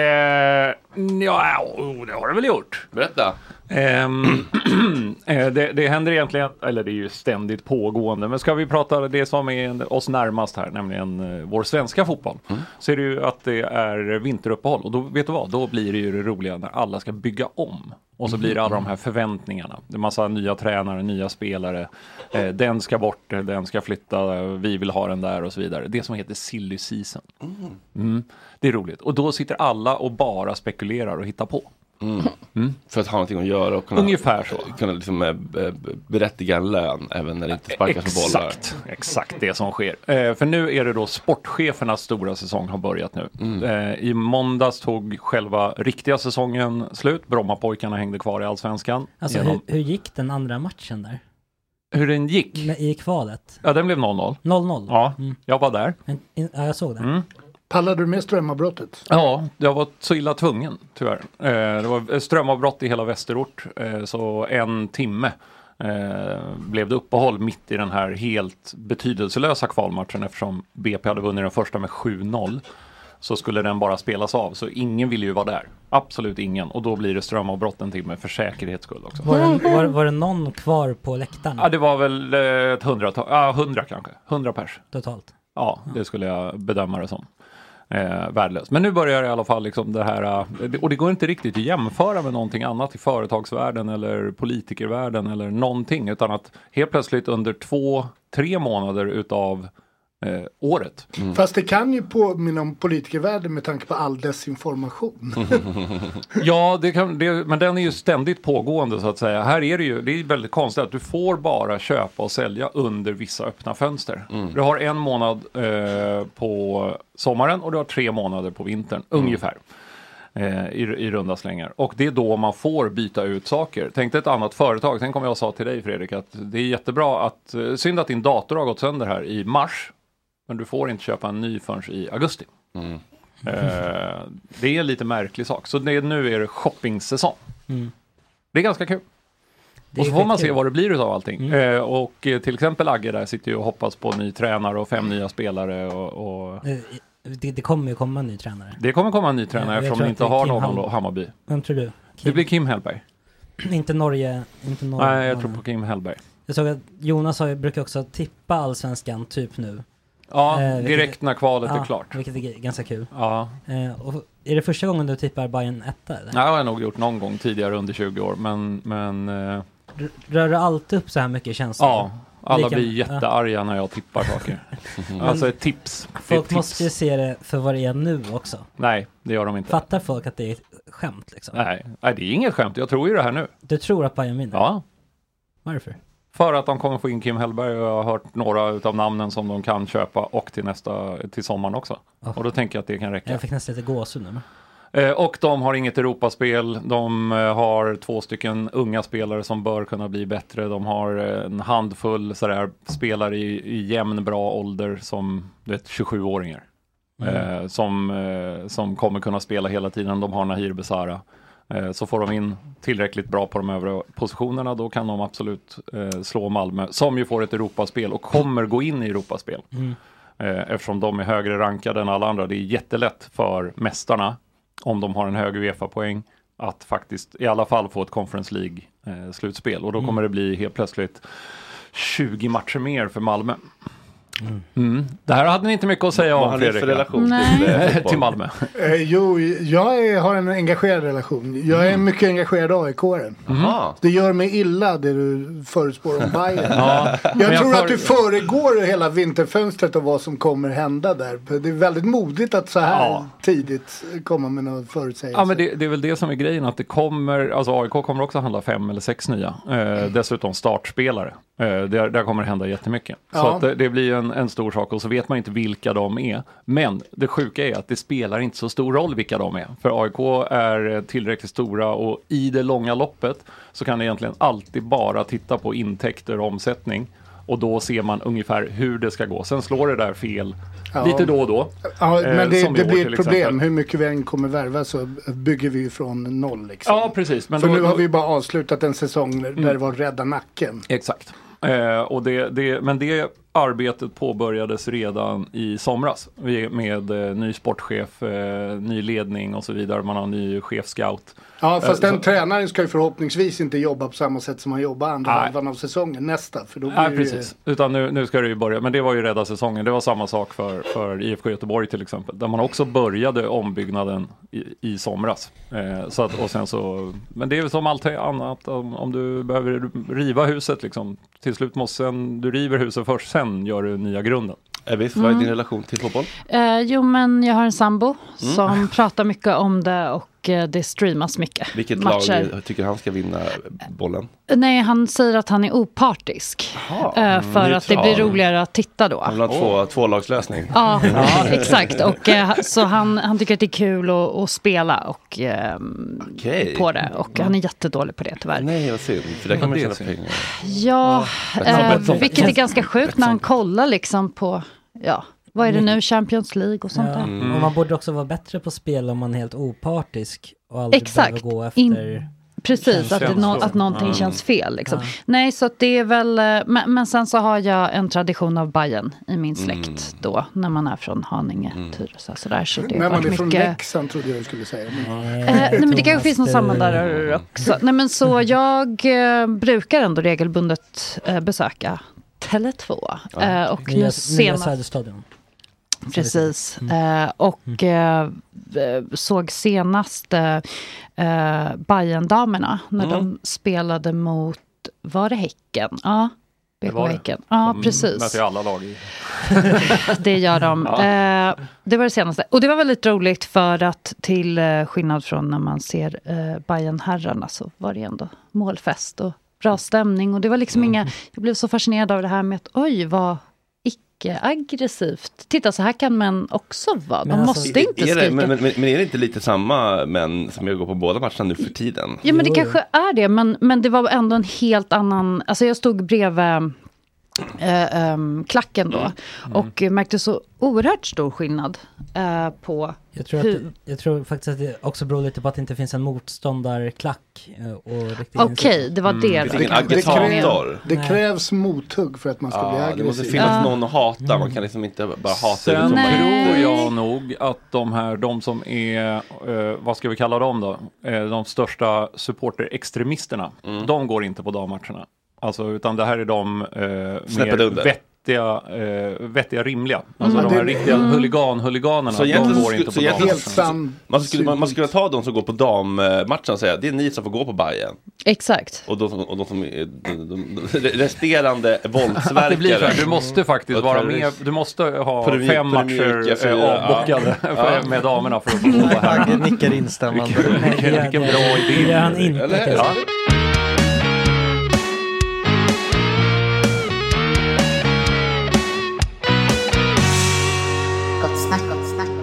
ja, oh, det har det väl gjort. Berätta. Ehm, eh, det, det händer egentligen, eller det är ju ständigt pågående, men ska vi prata det som är oss närmast här, nämligen eh, vår svenska fotboll, så är det ju att det är vinteruppehåll och då vet du vad, då blir det ju det roliga när alla ska bygga om. Och så blir det alla de här förväntningarna. Det är massa nya tränare, nya spelare. Eh, den ska bort, den ska flytta, vi vill ha den där och så vidare. Det som heter silly season. Mm. Det är roligt. Och då sitter alla och bara spekulerar och hittar på. Mm. För att ha någonting att göra och kunna, Ungefär så. kunna liksom, eh, be- berättiga en lön även när det inte sparkas på bollar. Exakt, exakt det som sker. Eh, för nu är det då sportchefernas stora säsong har börjat nu. Mm. Eh, I måndags tog själva riktiga säsongen slut. Brommapojkarna hängde kvar i allsvenskan. Alltså Genom- hur, hur gick den andra matchen där? hur den gick? I kvalet? Ja, den blev 0-0. 0-0? Ja, jag var där. En- in- Ja, jag såg det. Mm. Pallade du med strömavbrottet? Ja, jag var så illa tvungen tyvärr. Eh, det var strömavbrott i hela västerort, eh, så en timme eh, blev det uppehåll mitt i den här helt betydelselösa kvalmatchen eftersom BP hade vunnit den första med 7-0. Så skulle den bara spelas av, så ingen ville ju vara där. Absolut ingen. Och då blir det strömavbrott en timme för säkerhets skull också. Var, det, var, var det någon kvar på läktaren Ja, det var väl eh, ett hundratal, ja hundra kanske. Hundra pers. totalt? Ja, det skulle jag bedöma det som. Eh, värdelöst. Men nu börjar i alla fall liksom det här, eh, och det går inte riktigt att jämföra med någonting annat i företagsvärlden eller politikervärlden eller någonting, utan att helt plötsligt under två, tre månader utav eh, året. Fast det kan ju påminna om politikervärlden med tanke på all desinformation. Ja, det kan, det, men den är ju ständigt pågående så att säga. Här är det ju, det är väldigt konstigt att du får bara köpa och sälja under vissa öppna fönster. Du har en månad eh, på sommaren och du har tre månader på vintern, ungefär. Eh, i, I runda slängar. Och det är då man får byta ut saker. Tänk dig ett annat företag. Tänk om jag sa till dig Fredrik att det är jättebra att, eh, synd att din dator har gått sönder här i mars. Men du får inte köpa en ny förrän i augusti. Eh, det är en lite märklig sak. Så det, nu är det shoppingsäsong. Mm. Det är ganska kul. Det Och så får man se skitkul. vad det blir utav allting. Mm. Eh, och eh, till exempel Agge där sitter ju och hoppas på ny tränare och fem nya spelare. Och, och Det, det kommer ju komma en ny tränare. det kommer komma en ny tränare Ja, eftersom de att inte har Kim någon då, Hammarby. Vem tror du? Det blir Kim Hellberg. inte Norge, inte Norge. Nej, jag tror på Kim Hellberg. Jag såg att Jonas har, brukar också tippa allsvenskan typ nu. Ja, Eh, vilket- direkt när kvalet är ja, klart. Vilket är ganska kul. Ja. Eh, och är det första gången du tippar Bayern etta eller? Nej, det har jag nog gjort någon gång tidigare under 20 år, men... men eh, Rör du alltid upp så här mycket känslor? ja, alla Lika- blir jättearga när jag tippar saker. alltså ett tips. Är Folk tips. måste ju se det för vad det är nu också. Nej, det gör de inte. Fattar folk att det är ett skämt liksom? Nej, nej, det är inget skämt. Jag tror ju det här nu. Du tror att Bayern vinner? Ja. Varför? För att de kommer få in Kim Hellberg och jag har hört några utav namnen som de kan köpa och till nästa, till sommaren också. Oh. Och då tänker jag att det kan räcka. Jag fick nästan lite gåshud nu. Eh, och de har inget Europaspel. De eh, har två stycken unga spelare som bör kunna bli bättre. De har eh, en handfull sådär, spelare i, i jämn bra ålder som du vet, 27-åringar. Mm. Som, som kommer kunna spela hela tiden. De har Nahir Besara. Eh, så får de in tillräckligt bra på de övriga positionerna då kan de absolut eh, slå Malmö som ju får ett Europaspel och kommer gå in i Europaspel. Mm. Eh, eftersom de är högre rankade än alla andra. Det är jättelätt för mästarna om de har en hög Uefa-poäng att faktiskt i alla fall få ett Conference League-slutspel. och då Mm. kommer det bli helt plötsligt 20 matcher mer för Malmö. Mm. Det här hade ni inte mycket att säga Vad om har ni för relation till, eh, till Malmö. Eh, jo, jag är, har en engagerad relation. Jag är en mycket engagerad AIK-are. Jaha. Det gör mig illa det du förutspår om Bayern. Ja, men jag jag tror för- att du föregår hela vinterfönstret och vad som kommer hända där. Det är väldigt modigt att så här Ja. tidigt komma med några förutsägelser. Ja, men det, det är väl det som är grejen, att det kommer, alltså AIK kommer också handla fem eller sex nya. Eh, dessutom startspelare. Eh, där, där kommer det hända jättemycket. Så Ja. att det, det blir en, en stor sak och så vet man inte vilka de är. Men det sjuka är att det spelar inte så stor roll vilka de är. För AIK är eh, tillräckligt stora och i det långa loppet så kan det egentligen alltid bara titta på intäkter och omsättning. Och då ser man ungefär hur det ska gå. Sen slår det där fel Ja. lite då och då. Ja, Eh, men det, i det år blir ett problem. exempel. Hur mycket vi än kommer värva så bygger vi från noll. Liksom. Ja, precis. Men För då- nu har vi bara avslutat en säsong där Mm. det var rädda nacken. Exakt. Eh, och det, det, men det arbetet påbörjades redan i somras med eh, ny sportchef, eh, ny ledning och så vidare. Man har ny chefscout. Ja, fast Eh, den så- tränaren ska ju förhoppningsvis inte jobba på samma sätt som han jobbar andra Nej. halvan av säsongen nästa. För då blir Nej, det precis. Utan nu, nu ska det ju börja. Men det var ju rädda säsongen. Det var samma sak för, för IFK Göteborg till exempel. Där man också började ombyggnaden i, i somras. Eh, så att, och sen så, men det är väl som allt annat. Om, om du behöver riva huset liksom. Till slut måste sen, du river huset först, sen gör du nya grunden. Evis, vad är din Mm. relation till fotboll? Eh, jo, men jag har en sambo Mm. som pratar mycket om det och eh, det streamas mycket. Vilket matcher. lag tycker han ska vinna bollen? Nej, han säger att han är opartisk. eh, för att det blir roligare att titta då. Han vill ha två, tvålagslösning. Ja, exakt. Och, eh, så han, han tycker att det är kul att, att spela och, ehm, Okej. på det. Och han är jättedålig på det tyvärr. Nej, vad synd. För där kan Ja, man tjäna pengar. Ja, eh, Betsson. vilket är ganska sjukt när han kollar liksom på, ja, vad är det nu, Champions League och sånt Ja, där. Mm. Och man borde också vara bättre på spel om man är helt opartisk och aldrig Exakt. behöver gå efter In- Precis, att, det, nå- att någonting Ja. känns fel. Liksom. Ja. Nej, så att det är väl, eh, men, men sen så har jag en tradition av Bayern i min släkt Mm. då, när man är från Haninge, Tyresö, sådär. Så det har När man är från mycket... Leksand trodde jag du skulle säga. Men... Eh, nej men det kanske finns någon samman där också. Nej men så jag eh, brukar ändå regelbundet eh, besöka Tele2. Eh, och nya, nu nya senast... Söderstadion. Precis. Eh, och eh, såg senast eh, eh, Bajen-damerna när Mm. de spelade mot, var det Häcken? Ja, BK det. Häcken. Ja, De möter precis. ju alla lag i. Det gör de. Ja. Eh, det var det senaste. Och det var väldigt roligt för att till eh, skillnad från när man ser eh, bayern herrarna så var det ändå målfest och bra stämning. Och det var liksom Mm. inga, jag blev så fascinerad av det här med att oj vad icke-aggressivt. Titta så här kan män också vara. De måste inte är skrika. det, men, men, men är det inte lite samma män som jag går på båda matcherna nu för tiden? Ja men det kanske är det, men, men det var ändå en helt annan... Alltså jag stod bredvid eh, ehm, klacken då och märkte så oerhört stor skillnad eh, på Jag tror, att, hur... det- jag tror faktiskt att det också beror lite på att det inte finns en motståndarklack. eh, Okej, insats. det var det Det då. finns ingen Det, agitator. krävs, det krävs mothugg för att man ska bli Ja, aggressiv. det måste finnas någon att hata. Man kan liksom inte bara hata Sen tror jag nog att de här, de som är, eh, vad ska vi kalla dem då? Eh, de största supporterextremisterna. Mm. De går inte på dammatcherna. Alltså, utan det här är de eh, mer under. vettiga, eh, vettiga rimliga. Alltså Mm. de här Det- riktiga Mm. huligan-huliganerna, Så de går inte så på dagen. man, skulle, man, man skulle ta de som går på dammatchen och säga det är ni som får gå på Bajen. Exakt. Och de, och de som är de, de, de resterande Att det blir så våldsverkare. här, du måste faktiskt vara med, du måste ha mjuk- fem matcher eh, avbockade ja. med damerna för att få vara här. Nickar instämmande. Vilken, bra idé. Det gör han inte,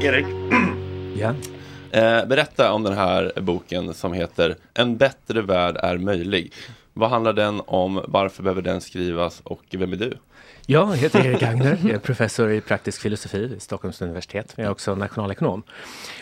Erik, Ja. eh, berätta om den här boken som heter En bättre värld är möjlig. Vad handlar den om? Varför behöver den skrivas? Och vem är du? Jag heter Erik Agner, jag är professor i praktisk filosofi vid Stockholms universitet. Jag är också nationalekonom.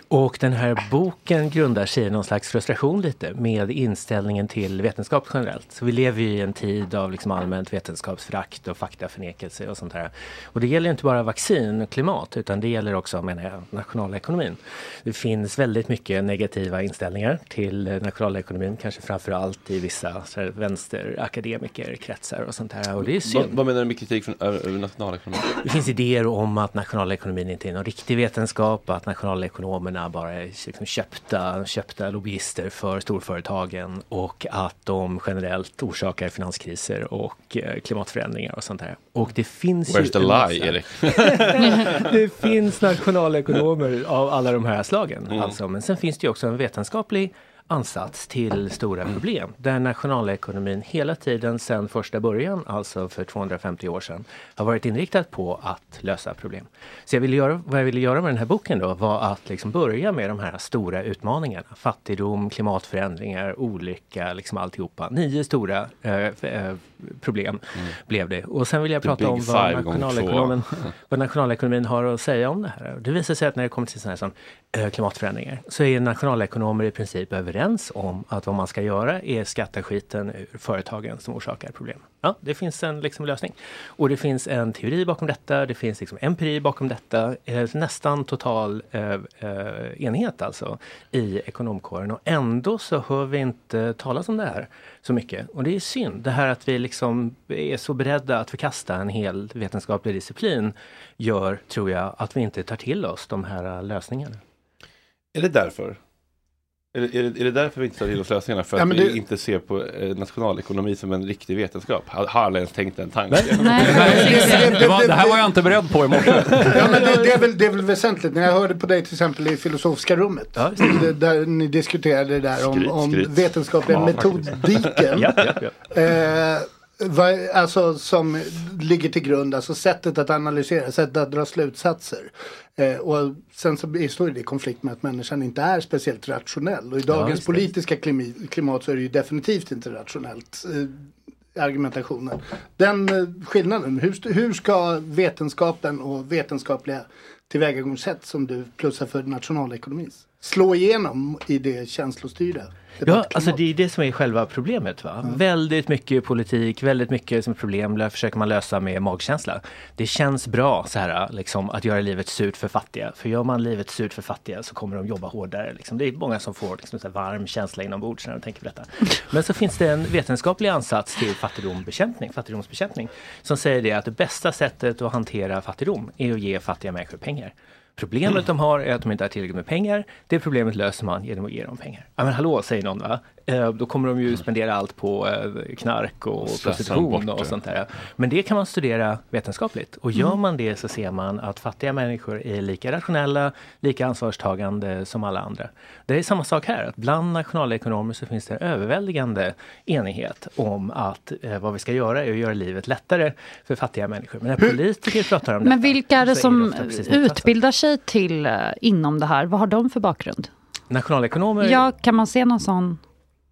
Och den här boken grundar sig i någon slags frustration lite med inställningen till vetenskap generellt. Så vi lever ju i en tid av liksom allmänt vetenskapsförakt och faktaförnekelse och sånt här. Och det gäller inte bara vaccin och klimat utan det gäller också, menar jag, nationalekonomin. Det finns väldigt mycket negativa inställningar till nationalekonomin, kanske framför allt i vissa vänsterakademikerkretsar och sånt här. Och det är synd. Vad, vad menar du med kritik från över? Det finns idéer om att nationalekonomin inte är någon riktig vetenskap, att nationalekonomerna bara är liksom köpta, köpta lobbyister för storföretagen och att de generellt orsakar finanskriser och eh, klimatförändringar och sånt där. Och det finns Where's ju the lie, Erik? det finns nationalekonomer av alla de här slagen. Mm. Alltså, men sen finns det ju också en vetenskaplig ansats till stora problem. Där nationalekonomin hela tiden sedan första början, alltså för 250 år sedan, har varit inriktad på att lösa problem. Så jag ville göra, vad jag ville göra med den här boken då var att liksom börja med de här stora utmaningarna. Fattigdom, klimatförändringar, olycka, liksom alltihopa. Nio stora eh, eh problem blev det. Och sen vill jag Mm. The prata om vad nationalekonomen vad nationalekonomin har att säga om det här. Det visar sig att när det kommer till sådana här som eh, klimatförändringar så är nationalekonomer i princip överens om att vad man ska göra är skatta skiten ur företagen som orsakar problem. Ja, det finns en liksom, lösning. Och det finns en teori bakom detta, det finns liksom empiri bakom detta. Eh, nästan total eh, eh, enighet alltså i ekonomkåren och ändå så hör vi inte talas om det här så mycket. Och det är synd. Det här att vi liksom är så beredda att förkasta en hel vetenskaplig disciplin gör, tror jag, att vi inte tar till oss de här lösningarna. Är det därför? Är det, är, det, är det därför vi inte tar till oss lösningarna? För Ja, att vi det- inte ser på eh, nationalekonomi som en riktig vetenskap? Har, har alla ens tänkt den tanken? Det, var, det här var jag inte beredd på i morse. Ja, men det, det, är väl, det är väl väsentligt. När jag hörde på dig till exempel i filosofiska rummet. där ni diskuterade det där om, Skryt, om skryt. vetenskapliga Ja, metodiken. Ja, ja, ja. Eh, alltså som ligger till grund, alltså sättet att analysera, sättet att dra slutsatser. Eh, och sen så står det i konflikt med att människan inte är speciellt rationell. Och i dagens det. politiska klimat så är det ju definitivt inte rationellt. Eh, argumentationen. Den eh, skillnaden, hur, hur ska vetenskapen och vetenskapliga tillvägagångssätt som du plussar för nationalekonomis slå igenom i det känslostyrda? Ja, alltså det är det som är själva problemet. Va? Väldigt mycket politik, väldigt mycket som problem lö- försöker man lösa med magkänsla. Det känns bra så här, liksom, att göra livet surt för fattiga. För gör man livet surt för fattiga så kommer de jobba hårdare. Liksom. Det är många som får liksom, så varm känsla inombords när de tänker på detta. Men så finns det en vetenskaplig ansats till fattigdomsbekämpning, fattigdomsbekämpning som säger det att det bästa sättet att hantera fattigdom är att ge fattiga människor pengar. Problemet de har är att de inte har tillräckligt med pengar. Det problemet löser man genom att ge dem pengar. Ja men hallå, säger någon va? Eh, då kommer de ju spendera allt på eh, knark och prostitution och det. sånt där. Men det kan man studera vetenskapligt. Och gör Mm. man det så ser man att fattiga människor är lika rationella, lika ansvarstagande som alla andra. Det är samma sak här, att bland nationalekonomer så finns det en överväldigande enighet om att eh, vad vi ska göra är att göra livet lättare för fattiga människor. Men när politiker pratar om Men detta vilka är det som precis motsatsen. utbildar sig till inom det här? Vad har de för bakgrund? Nationalekonomer Ja, kan man se någon sån?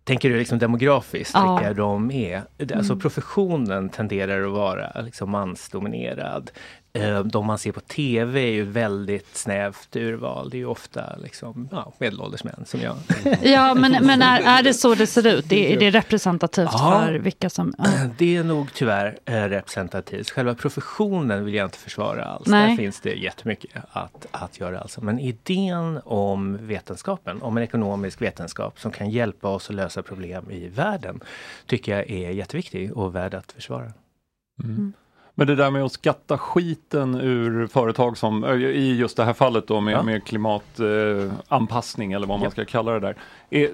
Tänker du liksom demografiskt Ja. vilka de är? Alltså Mm. professionen tenderar att vara liksom mansdominerad. Eh, De man ser på TV är ju väldigt snävt urval. Det är ju ofta liksom, ja, medelålders män som jag. Ja, men, men är, är det så det ser ut? Är, är det representativt Ja. för vilka som... ja. Det är nog tyvärr eh, representativt. Själva professionen vill jag inte försvara alls. Nej. Där finns det jättemycket att, att göra. Alltså. Men idén om vetenskapen, om en ekonomisk vetenskap som kan hjälpa oss att lösa problem i världen, tycker jag är jätteviktig och värd att försvara. Mm. Men det där med att skatta skiten ur företag som, ö, i just det här fallet då med, Ja. med klimatanpassning eller vad man ska kalla det där. Är,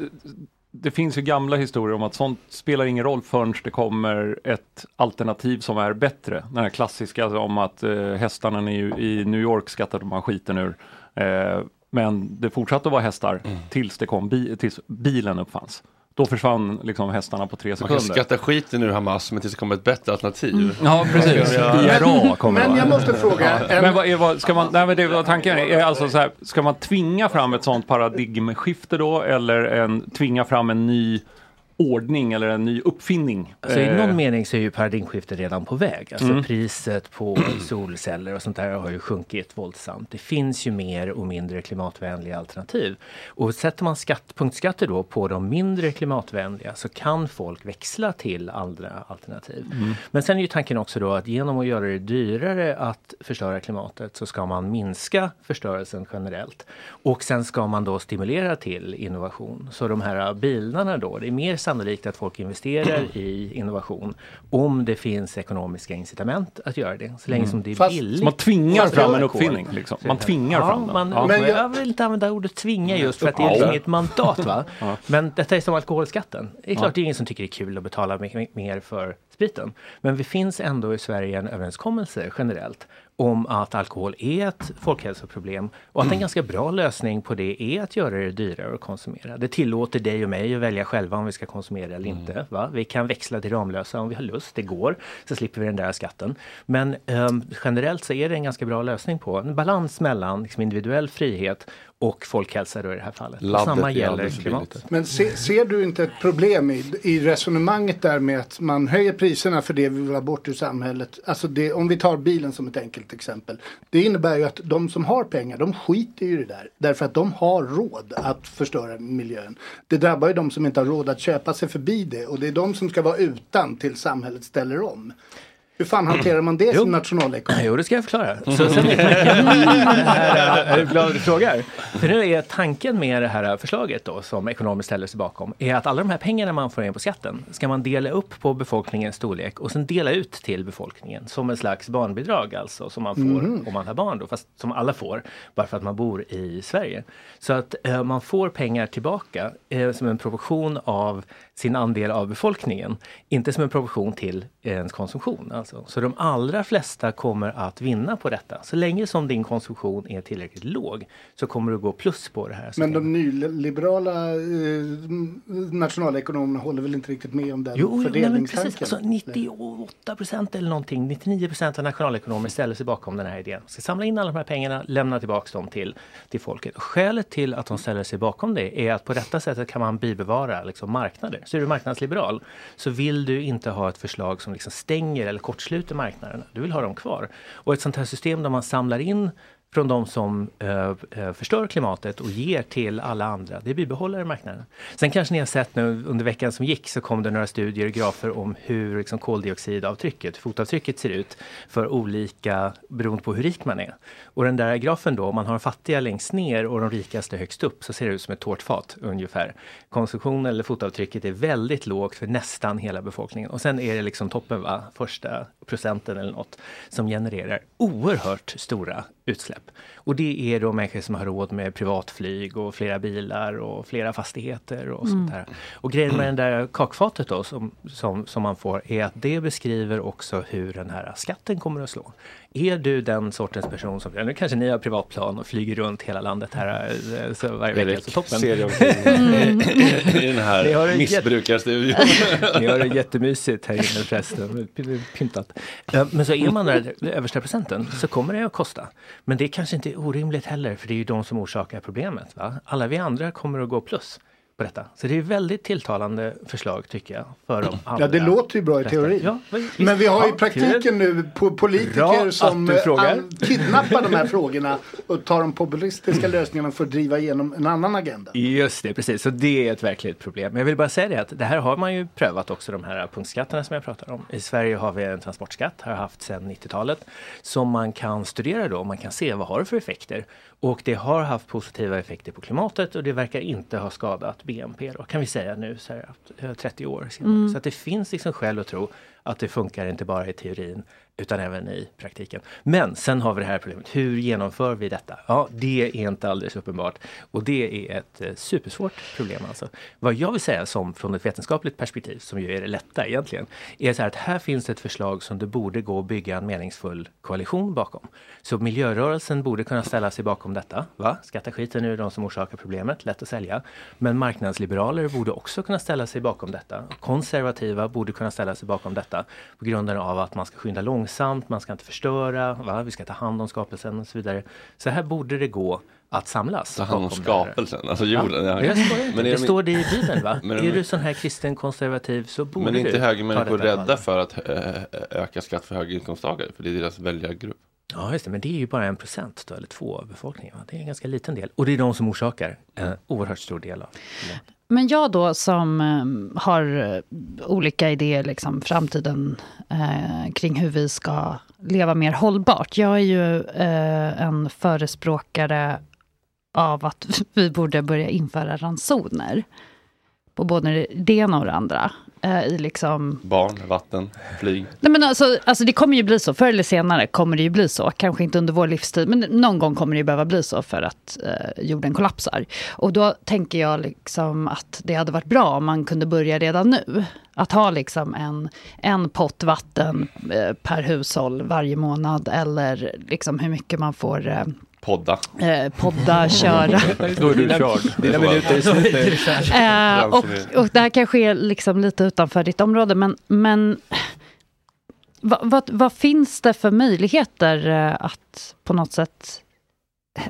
det finns ju gamla historier om att sånt spelar ingen roll förrän det kommer ett alternativ som är bättre. Den här klassiska om att eh, hästarna i, i New York skattade man skiten ur. Eh, men det fortsatte att vara hästar tills, det kom bi, tills bilen uppfanns. Då försvann liksom hästarna på tre Man sekunder. kan skatta skiten ur Hamas men tills det kommer ett bättre alternativ. Mm. Ja, precis. IRA kommer Men jag måste fråga. Ja. Men vad, är, vad, ska man, nej, men det var tanken är alltså så här, ska man tvinga fram ett sånt paradigmskifte då eller en, tvinga fram en ny ordning eller en ny uppfinning? Alltså, I Eh, någon mening så är ju paradigmskiftet redan på väg. Alltså Mm. priset på solceller och sånt där har ju sjunkit våldsamt. Det finns ju mer och mindre klimatvänliga alternativ. Och sätter man skatt, punktskatter då på de mindre klimatvänliga så kan folk växla till andra alternativ. Mm. Men sen är ju tanken också då att genom att göra det dyrare att förstöra klimatet så ska man minska förstörelsen generellt. Och sen ska man då stimulera till innovation. Så de här bilarna då, det är mer sannolikt att folk investerar i innovation om det finns ekonomiska incitament att göra det. Så länge Mm. som det är Fast- billigt. man tvingar fram en uppfinning, liksom. Man tvingar ja, fram den. Man, Ja. men jag, jag- vill inte använda ordet tvinga just för att det Ja. är inget mandat. Va? Ja. Men detta är som alkoholskatten. Det är klart Ja. det är ingen som tycker det är kul att betala me- mer för spriten. Men det finns ändå i Sverige en överenskommelse generellt om att alkohol är ett folkhälsoproblem och att en ganska bra lösning på det är att göra det dyrare att konsumera. Det tillåter dig och mig att välja själva om vi ska konsumera eller inte. Va? Vi kan växla till Ramlösa om vi har lust, det går. Så slipper vi den där skatten. Men ehm, generellt så är det en ganska bra lösning på en balans mellan liksom, individuell frihet och folkhälsa då i det här fallet. Och Laddet samma gäller klimatet. Men se, ser du inte ett problem i, i resonemanget där med att man höjer priserna för det vi vill ha bort ur samhället? Alltså det, om vi tar bilen som ett enkelt exempel. Det innebär ju att de som har pengar, de skiter ju i det där. Därför att de har råd att förstöra miljön. Det drabbar ju de som inte har råd att köpa sig förbi det. Och det är de som ska vara utan till samhället ställer om. Hur fan hanterar man det som nationalekonom? Jo, det ska jag förklara. Så sen är tanken, du glad du frågar? För nu är tanken med det här förslaget då, som ekonomer ställer sig bakom, är att alla de här pengarna man får in på skatten ska man dela upp på befolkningens storlek och sen dela ut till befolkningen som en slags barnbidrag alltså, som man får Mhm. om man har barn då, fast som alla får, bara för att man bor i Sverige. Så att eh, man får pengar tillbaka eh, som en proportion av sin andel av befolkningen, inte som en proportion till ens konsumtion. Alltså. Så de allra flesta kommer att vinna på detta. Så länge som din konsumtion är tillräckligt låg så kommer du gå plus på det här. Men de nyliberala eh, nationalekonomerna håller väl inte riktigt med om den Jo, jo fördelningstanken? precis. Alltså 98 procent eller någonting, 99 procent av nationalekonomer ställer sig bakom den här idén. Ska samla in alla de här pengarna, lämna tillbaka dem till, till folket. Skälet till att de ställer sig bakom det är att på detta sättet kan man bibevara liksom, marknader. Så är du marknadsliberal så vill du inte ha ett förslag som liksom stänger eller kortsluter marknaderna. Du vill ha dem kvar. Och ett sånt här system där man samlar in från de som eh, eh, förstör klimatet och ger till alla andra. Det bibehåller marknaden. Sen kanske ni har sett nu under veckan som gick så kom det några studier och grafer om hur liksom, koldioxidavtrycket, fotavtrycket ser ut för olika beroende på hur rik man är. Och den där grafen då, om man har fattiga längst ner och de rikaste högst upp så ser det ut som ett tårtfat ungefär. Konsumtion eller fotavtrycket är väldigt lågt för nästan hela befolkningen och sen är det liksom toppen, va? första procenten eller något som genererar oerhört stora utsläpp. Och det är då människor som har råd med privatflyg och flera bilar och flera fastigheter och sånt Mm. där. Och grejen med den där kakfatet då som, som, som man får är att det beskriver också hur den här skatten kommer att slå. Är du den sortens person som, nu kanske ni har privatplan och flyger runt hela landet här eh, så varje vecka, Erik, så toppen. ser jag omkring i den här missbrukarstudion. Ni har det jättemysigt här inne förresten, pyntat. Eh, Men så är man där översta procenten så kommer det att kosta. Men det kanske inte är orimligt heller för det är ju de som orsakar problemet. Va? Alla vi andra kommer att gå plus på detta. Så det är väldigt tilltalande förslag tycker jag. För de Ja, det låter ju bra i teorin. Ja. Men vi har i Ja, praktiken nu po- politiker Bra som eh, an- kidnappar de här frågorna och tar de populistiska lösningarna för att driva igenom en annan agenda. Just det, precis. Så det är ett verkligt problem. Men jag vill bara säga det att det här har man ju prövat också de här punktskatterna som jag pratar om. I Sverige har vi en transportskatt, har haft sedan 90-talet, som man kan studera då. Man kan se vad har det för effekter. Och det har haft positiva effekter på klimatet och det verkar inte ha skadat BNP då, kan vi säga nu så här, eh, 30 år senare. Mm. Så att det finns liksom skäl att tro att det funkar inte bara i teorin utan även i praktiken. Men sen har vi det här problemet, hur genomför vi detta? Ja, det är inte alldeles uppenbart och det är ett eh, supersvårt problem alltså. Vad jag vill säga som från ett vetenskapligt perspektiv, som ju är det lätta egentligen, är så här att här finns ett förslag som det borde gå att bygga en meningsfull koalition bakom. Så miljörörelsen borde kunna ställa sig bakom detta. Va? Skatta skiten ur de som orsakar problemet, lätt att sälja. Men marknadsliberaler borde också kunna ställa sig bakom detta. Konservativa borde kunna ställa sig bakom detta på grund av att man ska skynda långsamt, man ska inte förstöra, va? vi ska ta hand om skapelsen och så vidare. Så här borde det gå att samlas. Ta hand om bakom det skapelsen, alltså jorden. Ja, Ja. jag skojar inte. Men är det de- står det i Bibeln va? Men är du sån här kristen konservativ så borde Men är inte du ta högermänniskor detta på rädda för att eh, öka skatt för höginkomsttagare? För det är deras väljargrupp. Ja, just det. Men det är ju bara en procent då, eller två av befolkningen. va? Det är en ganska liten del. Och det är de som orsakar en oerhört stor del av problemet. Men jag då som ehm, eh, har olika idéer, liksom framtiden eh, kring hur vi ska leva mer hållbart. Jag är ju eh, en förespråkare av att vi borde börja införa ransoner. På både det ena och det andra. Eh, I liksom Barn, vatten, flyg. Nej, men alltså, alltså det kommer ju bli så, förr eller senare kommer det ju bli så. Kanske inte under vår livstid, men någon gång kommer det ju behöva bli så för att eh, jorden kollapsar. Och då tänker jag liksom att det hade varit bra om man kunde börja redan nu. Att ha liksom en, en pott vatten eh, per hushåll varje månad eller liksom hur mycket man får eh, Podda. eh, podda, köra. Då är du körd. Dina minuter är slut. Eh, och, och det här kanske är liksom lite utanför ditt område, men, men vad, vad, vad finns det för möjligheter eh, att på något sätt...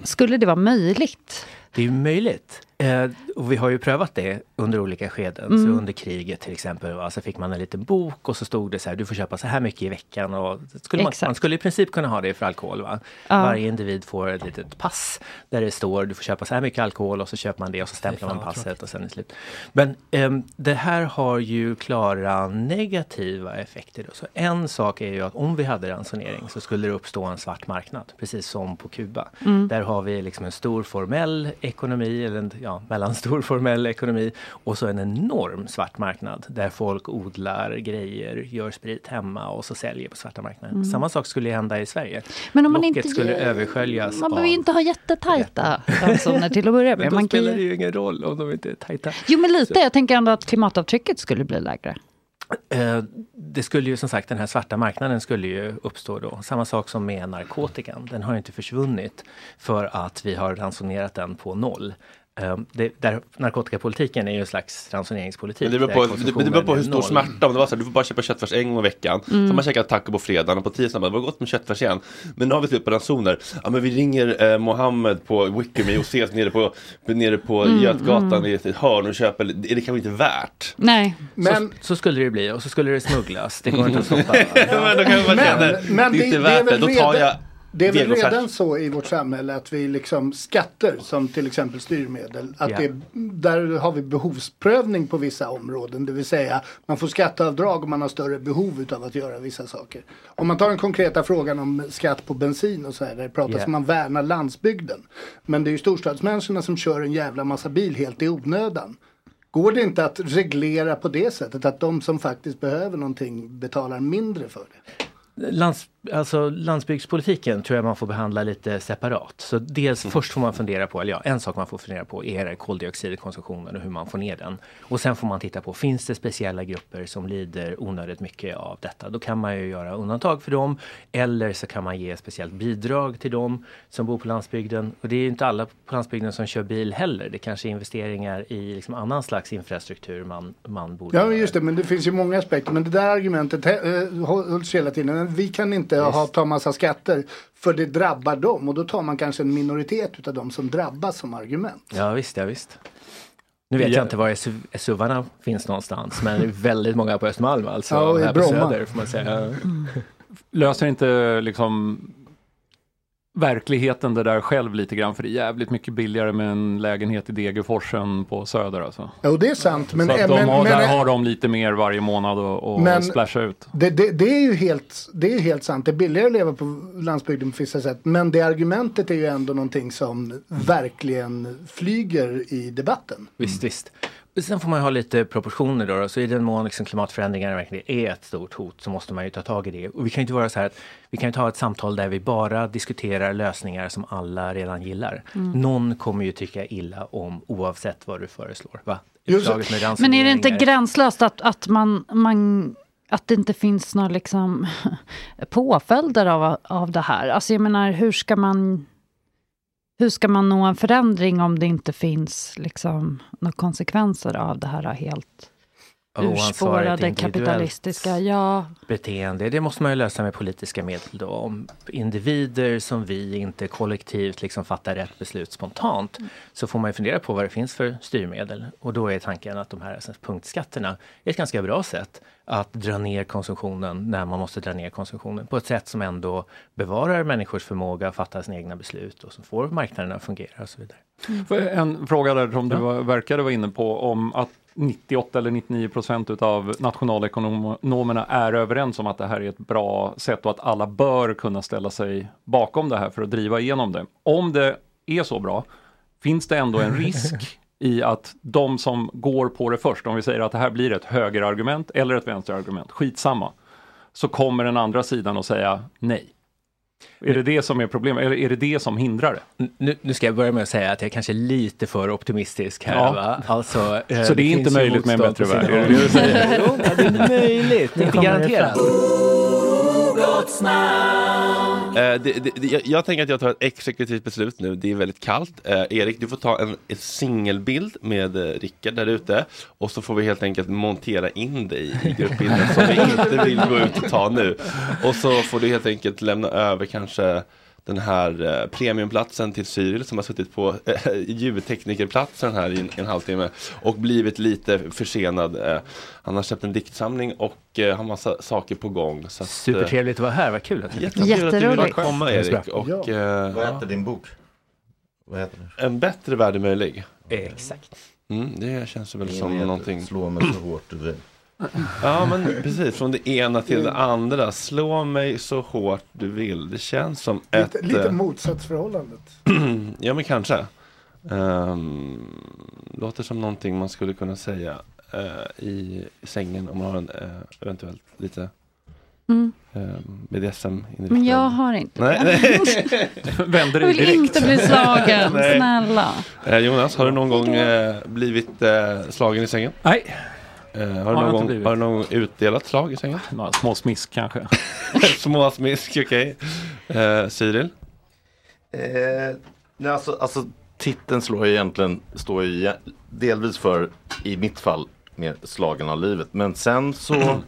Skulle det vara möjligt? Det är ju möjligt. Eh, och vi har ju prövat det under olika skeden. Mm. Så under kriget till exempel, va, så fick man en liten bok och så stod det så här, du får köpa så här mycket i veckan. Och skulle man, man skulle i princip kunna ha det för alkohol. Va? Ja. Varje individ får ett litet pass där det står, du får köpa så här mycket alkohol och så köper man det och så stämplar man passet och sen är det slut. Men ehm, det här har ju klara negativa effekter. Då. Så en sak är ju att om vi hade ransonering så skulle det uppstå en svart marknad, precis som på Kuba. Mm. Där har vi liksom en stor formell ekonomi, eller en ja, mellanstor formell ekonomi och så en enorm svart marknad där folk odlar grejer, gör sprit hemma och så säljer på svarta marknaden. Mm. Samma sak skulle hända i Sverige. Men om man Locket inte skulle översköljas Man behöver ju inte ha jättetajta ransoner till att börja Men med. då Man kan spelar det ju... ingen roll om de inte är tajta. Jo, men lite. Jag tänker ändå att klimatavtrycket skulle bli lägre. Eh, Det skulle ju som sagt, den här svarta marknaden skulle ju uppstå då. Samma sak som med narkotikan. Den har ju inte försvunnit för att vi har ransonerat den på noll. Eh, Det, där, narkotikapolitiken är ju en slags ransoneringspolitik. Men det beror på, det, det beror på hur stor noll. smärta. Om det var så här, du får bara köpa köttfärs en gång i veckan. Mm. Så man käkar taco på fredagen och på tisdagen bara, det var gott med köttfärs igen. Men nu har vi slut på ransoner. Ja men vi ringer eh, Mohammed på Wickermy och ses nere på, nere på Mm, Götgatan mm. i ett hörn och köper. Det, det kan väl inte värt. Nej. Så, så skulle det bli och så skulle det smugglas. Det går inte att stoppa. men då kan man känna, Men det är inte det- det är värt det. Då tar redan- jag Det är väl redan så i vårt samhälle att vi liksom skatter som till exempel styrmedel. Att Ja. det, där har vi behovsprövning på vissa områden. Det vill säga man får skatteavdrag om man har större behov utav att göra vissa saker. Om man tar den konkreta frågan om skatt på bensin och så här. Där det pratas Ja. om man värnar landsbygden. Men det är ju storstadsmänniskorna som kör en jävla massa bil helt i onödan. Går det inte att reglera på det sättet att de som faktiskt behöver någonting betalar mindre för det? Lands, alltså, landsbygdspolitiken tror jag man får behandla lite separat. Så dels först får man fundera på, eller ja, en sak man får fundera på är koldioxidkonsumtionen och hur man får ner den. Och sen får man titta på, finns det speciella grupper som lider onödigt mycket av detta? Då kan man ju göra undantag för dem. Eller så kan man ge speciellt bidrag till dem som bor på landsbygden. Och det är ju inte alla på landsbygden som kör bil heller. Det kanske är investeringar i liksom annan slags infrastruktur man, man borde Ja just det, men det finns ju många aspekter. Men det där argumentet eh, hå- hålls hela tiden. Vi kan inte ha, ta massa skatter för det drabbar dem. Och då tar man kanske en minoritet utav dem som drabbas som argument. Ja visst, ja visst. Nu vet Ja. jag inte var SU- SUvarna finns någonstans men det är väldigt många på Östermalm alltså. Ja, och här på Bromma. Söder får man säga. Löser inte liksom verkligheten det där själv lite grann för det är jävligt mycket billigare med en lägenhet i Degerfors än på Söder alltså. Jo det är sant. Men, så att eh, de men, har, men, där har de lite mer varje månad och, och Men- splasha ut. det, det, det är ju helt, det är helt sant. Det är billigare att leva på landsbygden på vissa sätt. Men det argumentet är ju ändå någonting som verkligen flyger i debatten. Visst, visst. Sen får man ha lite proportioner då. då. Så i den mån liksom klimatförändringar verkligen är ett stort hot så måste man ju ta tag i det. Och vi kan ju inte vara så här att vi kan ju ta ett samtal där vi bara diskuterar lösningar som alla redan gillar. Mm. Någon kommer ju tycka illa om oavsett vad du föreslår. Va? Men är det inte gränslöst att, att man, man att det inte finns några liksom påföljder av, av det här? Alltså jag menar, hur ska man hur ska man nå en förändring om det inte finns liksom, några konsekvenser av det här helt urspårade kapitalistiska? Ja, beteende. Det måste man ju lösa med politiska medel då. Om individer som vi inte kollektivt liksom fattar rätt beslut spontant så får man ju fundera på vad det finns för styrmedel. Och då är tanken att de här alltså, punktskatterna är ett ganska bra sätt att dra ner konsumtionen när man måste dra ner konsumtionen på ett sätt som ändå bevarar människors förmåga att fatta sina egna beslut och som får marknaden att fungera och så vidare. För En fråga där som du var, verkade vara inne på om att 98 eller 99 procent utav nationalekonomerna är överens om att det här är ett bra sätt och att alla bör kunna ställa sig bakom det här för att driva igenom det. Om det är så bra, finns det ändå en risk i att de som går på det först, om vi säger att det här blir ett högerargument eller ett vänsterargument, skitsamma, så kommer den andra sidan att säga nej. Är det det som är problemet, eller är det det som hindrar det? Nu, nu ska jag börja med att säga att jag kanske är lite för optimistisk här. Ja. Va? Alltså, eh, Så det är inte möjligt med en bättre värld? sina Är det det det är möjligt, inte kommer det. Eh, det, det, det, jag, jag tänker att jag tar ett exekutivt beslut nu. Det är väldigt kallt. Eh, Erik, du får ta en, en singelbild med eh, Rickard där ute och så får vi helt enkelt montera in dig i gruppbilden som vi inte vill gå ut och ta nu. Och så får du helt enkelt lämna över kanske den här eh, premiumplatsen till Cyril som har suttit på eh, ljudteknikerplatsen här i en, en halvtimme och blivit lite försenad. Eh, han har köpt en diktsamling och eh, har massa saker på gång. Så att, eh, Supertrevligt att vara här, vad kul att Jättekul att du ville Jätteroligt. komma Erik. Och, Ja. eh, Vad heter din bok? Vad heter den? en bättre värld är möjlig. Exakt. Mm, det känns väl som någonting. Slå mig så hårt du vill. Ja men precis, från det ena till det andra. Slå mig så hårt du vill. Det känns som ett... Lite, lite eh, motsatsförhållandet. ja men kanske. Um, låter som någonting man skulle kunna säga eh, i sängen om man har en eh, eventuellt lite mm. um, BDSM-inriktad. men jag har inte Nej, nej. Vänder Jag dig vill direkt. inte bli slagen, snälla. Eh, Jonas, har du någon gång blivit slagen i sängen? Nej. Eh, har, du jag någon gång, har du någon gång utdelat slag i sängen? Några små smisk kanske. Små smisk, okej. Eh, Cyril? Eh, nej, alltså, alltså titeln slår ju egentligen, står ju delvis för, i mitt fall, mer slagen av livet. Men sen så,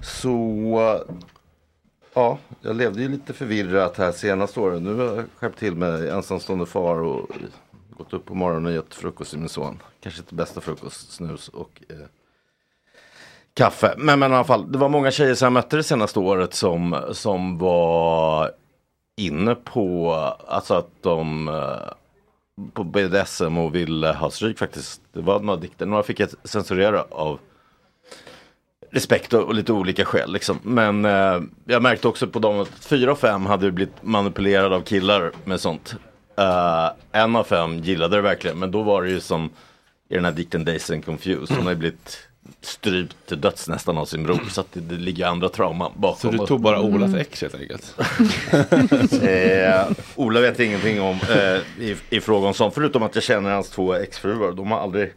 så, ja, jag levde ju lite förvirrat här senaste åren. Nu har jag skärpt till mig, ensamstående far och gått upp på morgonen och gett frukost till min son. Kanske inte bästa frukost, snus och eh, kaffe. Men, men i alla fall, det var många tjejer som jag mötte det senaste året som, som var inne på alltså att de eh, på BDSM och ville ha stryk faktiskt. Det var några dikter, några fick jag censurera av respekt och, och lite olika skäl liksom. Men eh, jag märkte också på dem att fyra av fem hade blivit manipulerade av killar med sånt. Eh, en av fem gillade det verkligen, men då var det ju som i den här dikten Days and Confused. Hon har ju blivit strypt till döds nästan av sin bror. Så att det, det ligger andra trauman bakom. Så du tog bara Olas ex helt enkelt? eh, Ola vet ingenting om eh, i, i fråga om sånt. Förutom att jag känner hans två exfruar. De har aldrig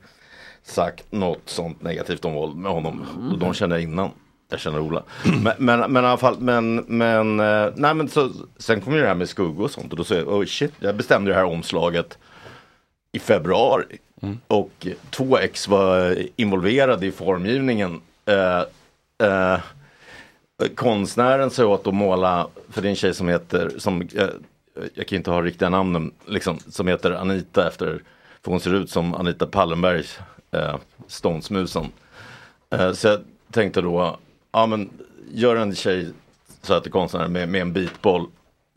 sagt något sånt negativt om våld med honom. Och de känner jag innan. Jag känner Ola. Men, men, men i alla fall, men, men, eh, nej men så, sen kom ju det här med skuggor och sånt. Och då sa jag, oh shit, jag bestämde det här omslaget i februari. Och två ex var involverade i formgivningen. Eh, eh, konstnären sa åt att måla, för det är en tjej som heter, som, jag, jag kan inte ha riktiga namnen, liksom, som heter Anita efter, för hon ser ut som Anita Pallenberg, eh, Ståndsmusen. Eh, så jag tänkte då, ja men gör en tjej, så att konstnären med, med en bitboll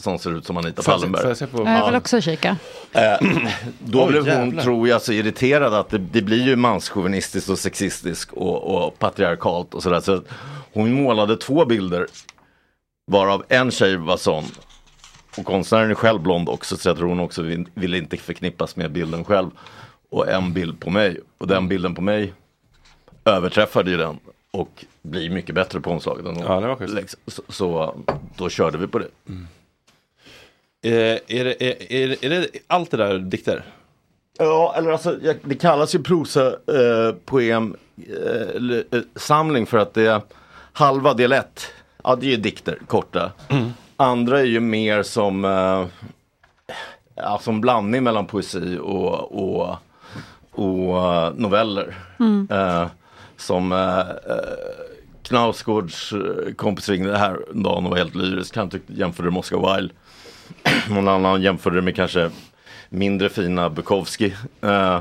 som ser ut som Anita Får jag se- Pallenberg. jag se på- Jag vill också kika. Eh, då Oj, blev hon, tror jag, så irriterad att det, det blir ju manschauvinistiskt och sexistiskt och, och patriarkalt och sådär. Så hon målade två bilder, varav en tjej var sån. Och konstnären är själv blond också, så jag tror hon också vill, vill inte förknippas med bilden själv. och en bild på mig. Och den bilden på mig överträffade ju den och blir mycket bättre på omslaget. än Ja, det var schysst. liksom. så, så då körde vi på det. Eh, är, det, är, är, är det allt det där dikter? Ja, eller alltså jag- det kallas ju prosa eh, poem eh, eh, samling för att det är halva del ett. Ja, det är ju dikter, korta. Andra är ju mer som eh, ja, som blandning mellan poesi och, och, och eh, noveller. Mm. Eh, som eh, eh Knausgårds eh, kompis ringde här en dag och var helt lyrisk. Han tyckte, jämförde med Oscar Wilde. Någon annan jämförde det med kanske mindre fina Bukowski. Eh,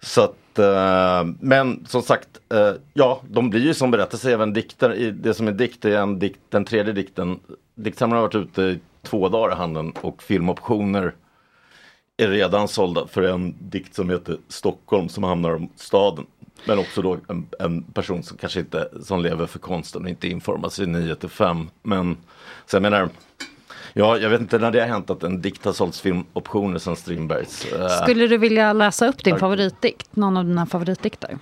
så att, eh, men som sagt, eh, ja, de blir ju som berättelse även dikter. I, det som är dikt är en dikt, den tredje dikten. Diktsamlaren har varit ute i två dagar i handeln och filmoptioner är redan sålda för en dikt som heter Stockholm som handlar om staden. Men också då en, en person som kanske inte som lever för konsten och inte informas i 9 till 5. Men så jag menar, ja, jag vet inte när det har hänt att en dikt har sålts filmoptioner sen Strindbergs. eh, Skulle du vilja läsa upp din favoritdikt? Någon av dina favoritdikter?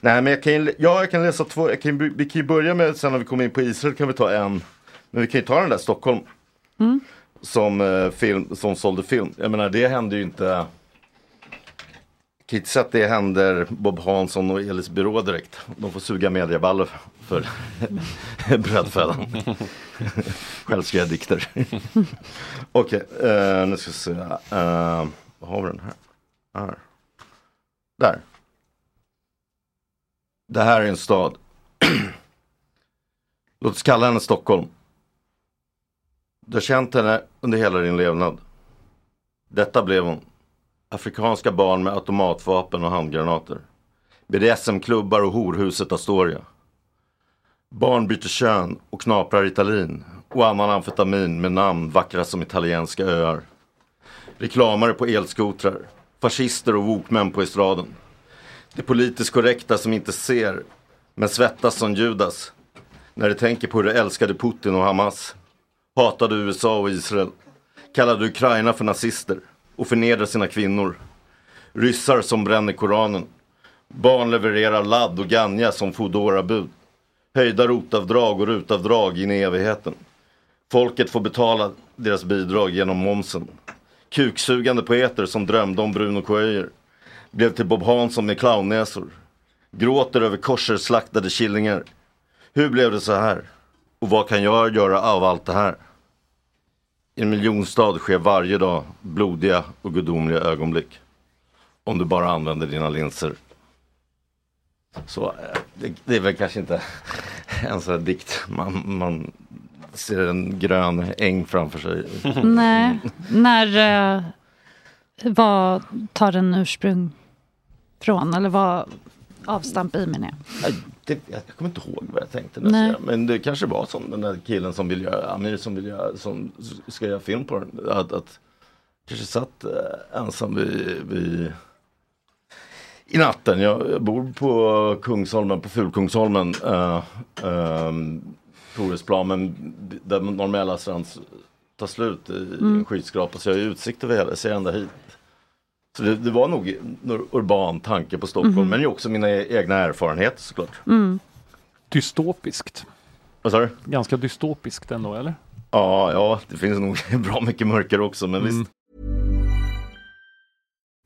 Nej men jag kan, ja, jag kan läsa två, jag kan, vi kan ju börja med sen när vi kommer in på Israel kan vi ta en. Men vi kan ju ta den där Stockholm. Mm. Som, eh, film, som sålde film. Jag menar det hände ju inte. Jag kan inte att det händer Bob Hansson och Elis byrå direkt. De får suga medieballor för brödfödan. Självskrivna dikter. Okej, eh, nu ska vi se. Uh, vad har vi den här? här? Där. Det här är en stad. Låt oss kalla henne Stockholm. Du har känt henne under hela din levnad. Detta blev hon. Afrikanska barn med automatvapen och handgranater. BDSM-klubbar och horhuset Astoria. Barn byter kön och knaprar Ritalin och annan amfetamin med namn vackra som italienska öar. Reklamare på elskotrar. Fascister och wokmän på estraden. Det politiskt korrekta som inte ser, men svettas som Judas. När de tänker på hur de älskade Putin och Hamas. Hatade USA och Israel. Kallade Ukraina för nazister och förnedrar sina kvinnor. Ryssar som bränner Koranen. Barn levererar ladd och ganja som Foodora-bud. Höjda rotavdrag och rutavdrag in i evigheten. Folket får betala deras bidrag genom momsen. Kuksugande poeter som drömde om Bruno K. blev till Bob Hansson med clownnäsor. Gråter över kosherslaktade killingar. Hur blev det så här? Och vad kan jag göra av allt det här? I en miljonstad sker varje dag blodiga och gudomliga ögonblick. Om du bara använder dina linser. Så eh, det, det är väl kanske inte en sån här dikt. Man, man ser en grön äng framför sig. Nej, när... Eh, vad tar den ursprung från? Eller vad avstamp i menar jag? Det, jag kommer inte ihåg vad jag tänkte. Nej. Men det kanske var som den där killen som vill göra, Amir som vill göra, som ska göra film på den. Att, att kanske satt eh, ensam vid, vid i natten. Jag, jag bor på Kungsholmen, på Fulkungsholmen. Uh, um, Toresplan, men där Norr strand tar slut i Mm. en skyskrapa. Så jag har utsikt över hela, ser ända hit. Så det, det var nog en urban tanke på Stockholm, Mhm. men ju också mina e- egna erfarenheter såklart. Mm. Dystopiskt. Vad sa du? Ganska dystopiskt ändå, eller? Ja, ja, det finns nog bra mycket mörker också, men Mm. visst.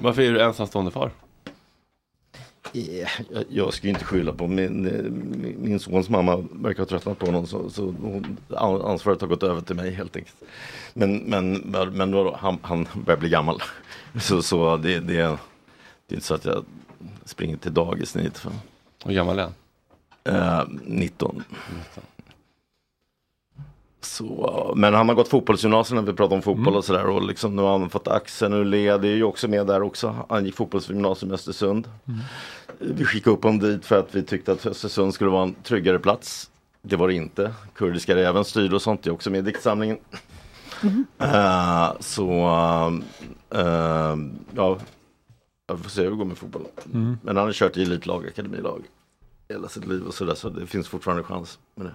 Varför är du ensamstående far? Yeah, jag, jag ska ju inte skylla på min, eh, min, min sons mamma verkar ha tröttnat på honom så, så hon, ansvaret har gått över till mig helt enkelt. Men, men, men då, han, han börjar bli gammal. Så, så det, det, det är inte så att jag springer till dagis. Hur gammal är han? Eh, 19. Så, men han har gått fotbollsgymnasium när vi pratar om fotboll och sådär och liksom nu har han fått axeln ur led, det är ju också med där också. Han gick fotbollsgymnasium i Östersund. Vi skickade upp honom dit för att vi tyckte att Östersund skulle vara en tryggare plats. Det var det inte. Kurdiska räven styrde och sånt, det är också med i diktsamlingen. Eh, så eh, ja, jag får se hur det går med fotbollen. Mm. Men han har kört i elitlag, akademilag hela sitt liv och sådär så det finns fortfarande chans med det.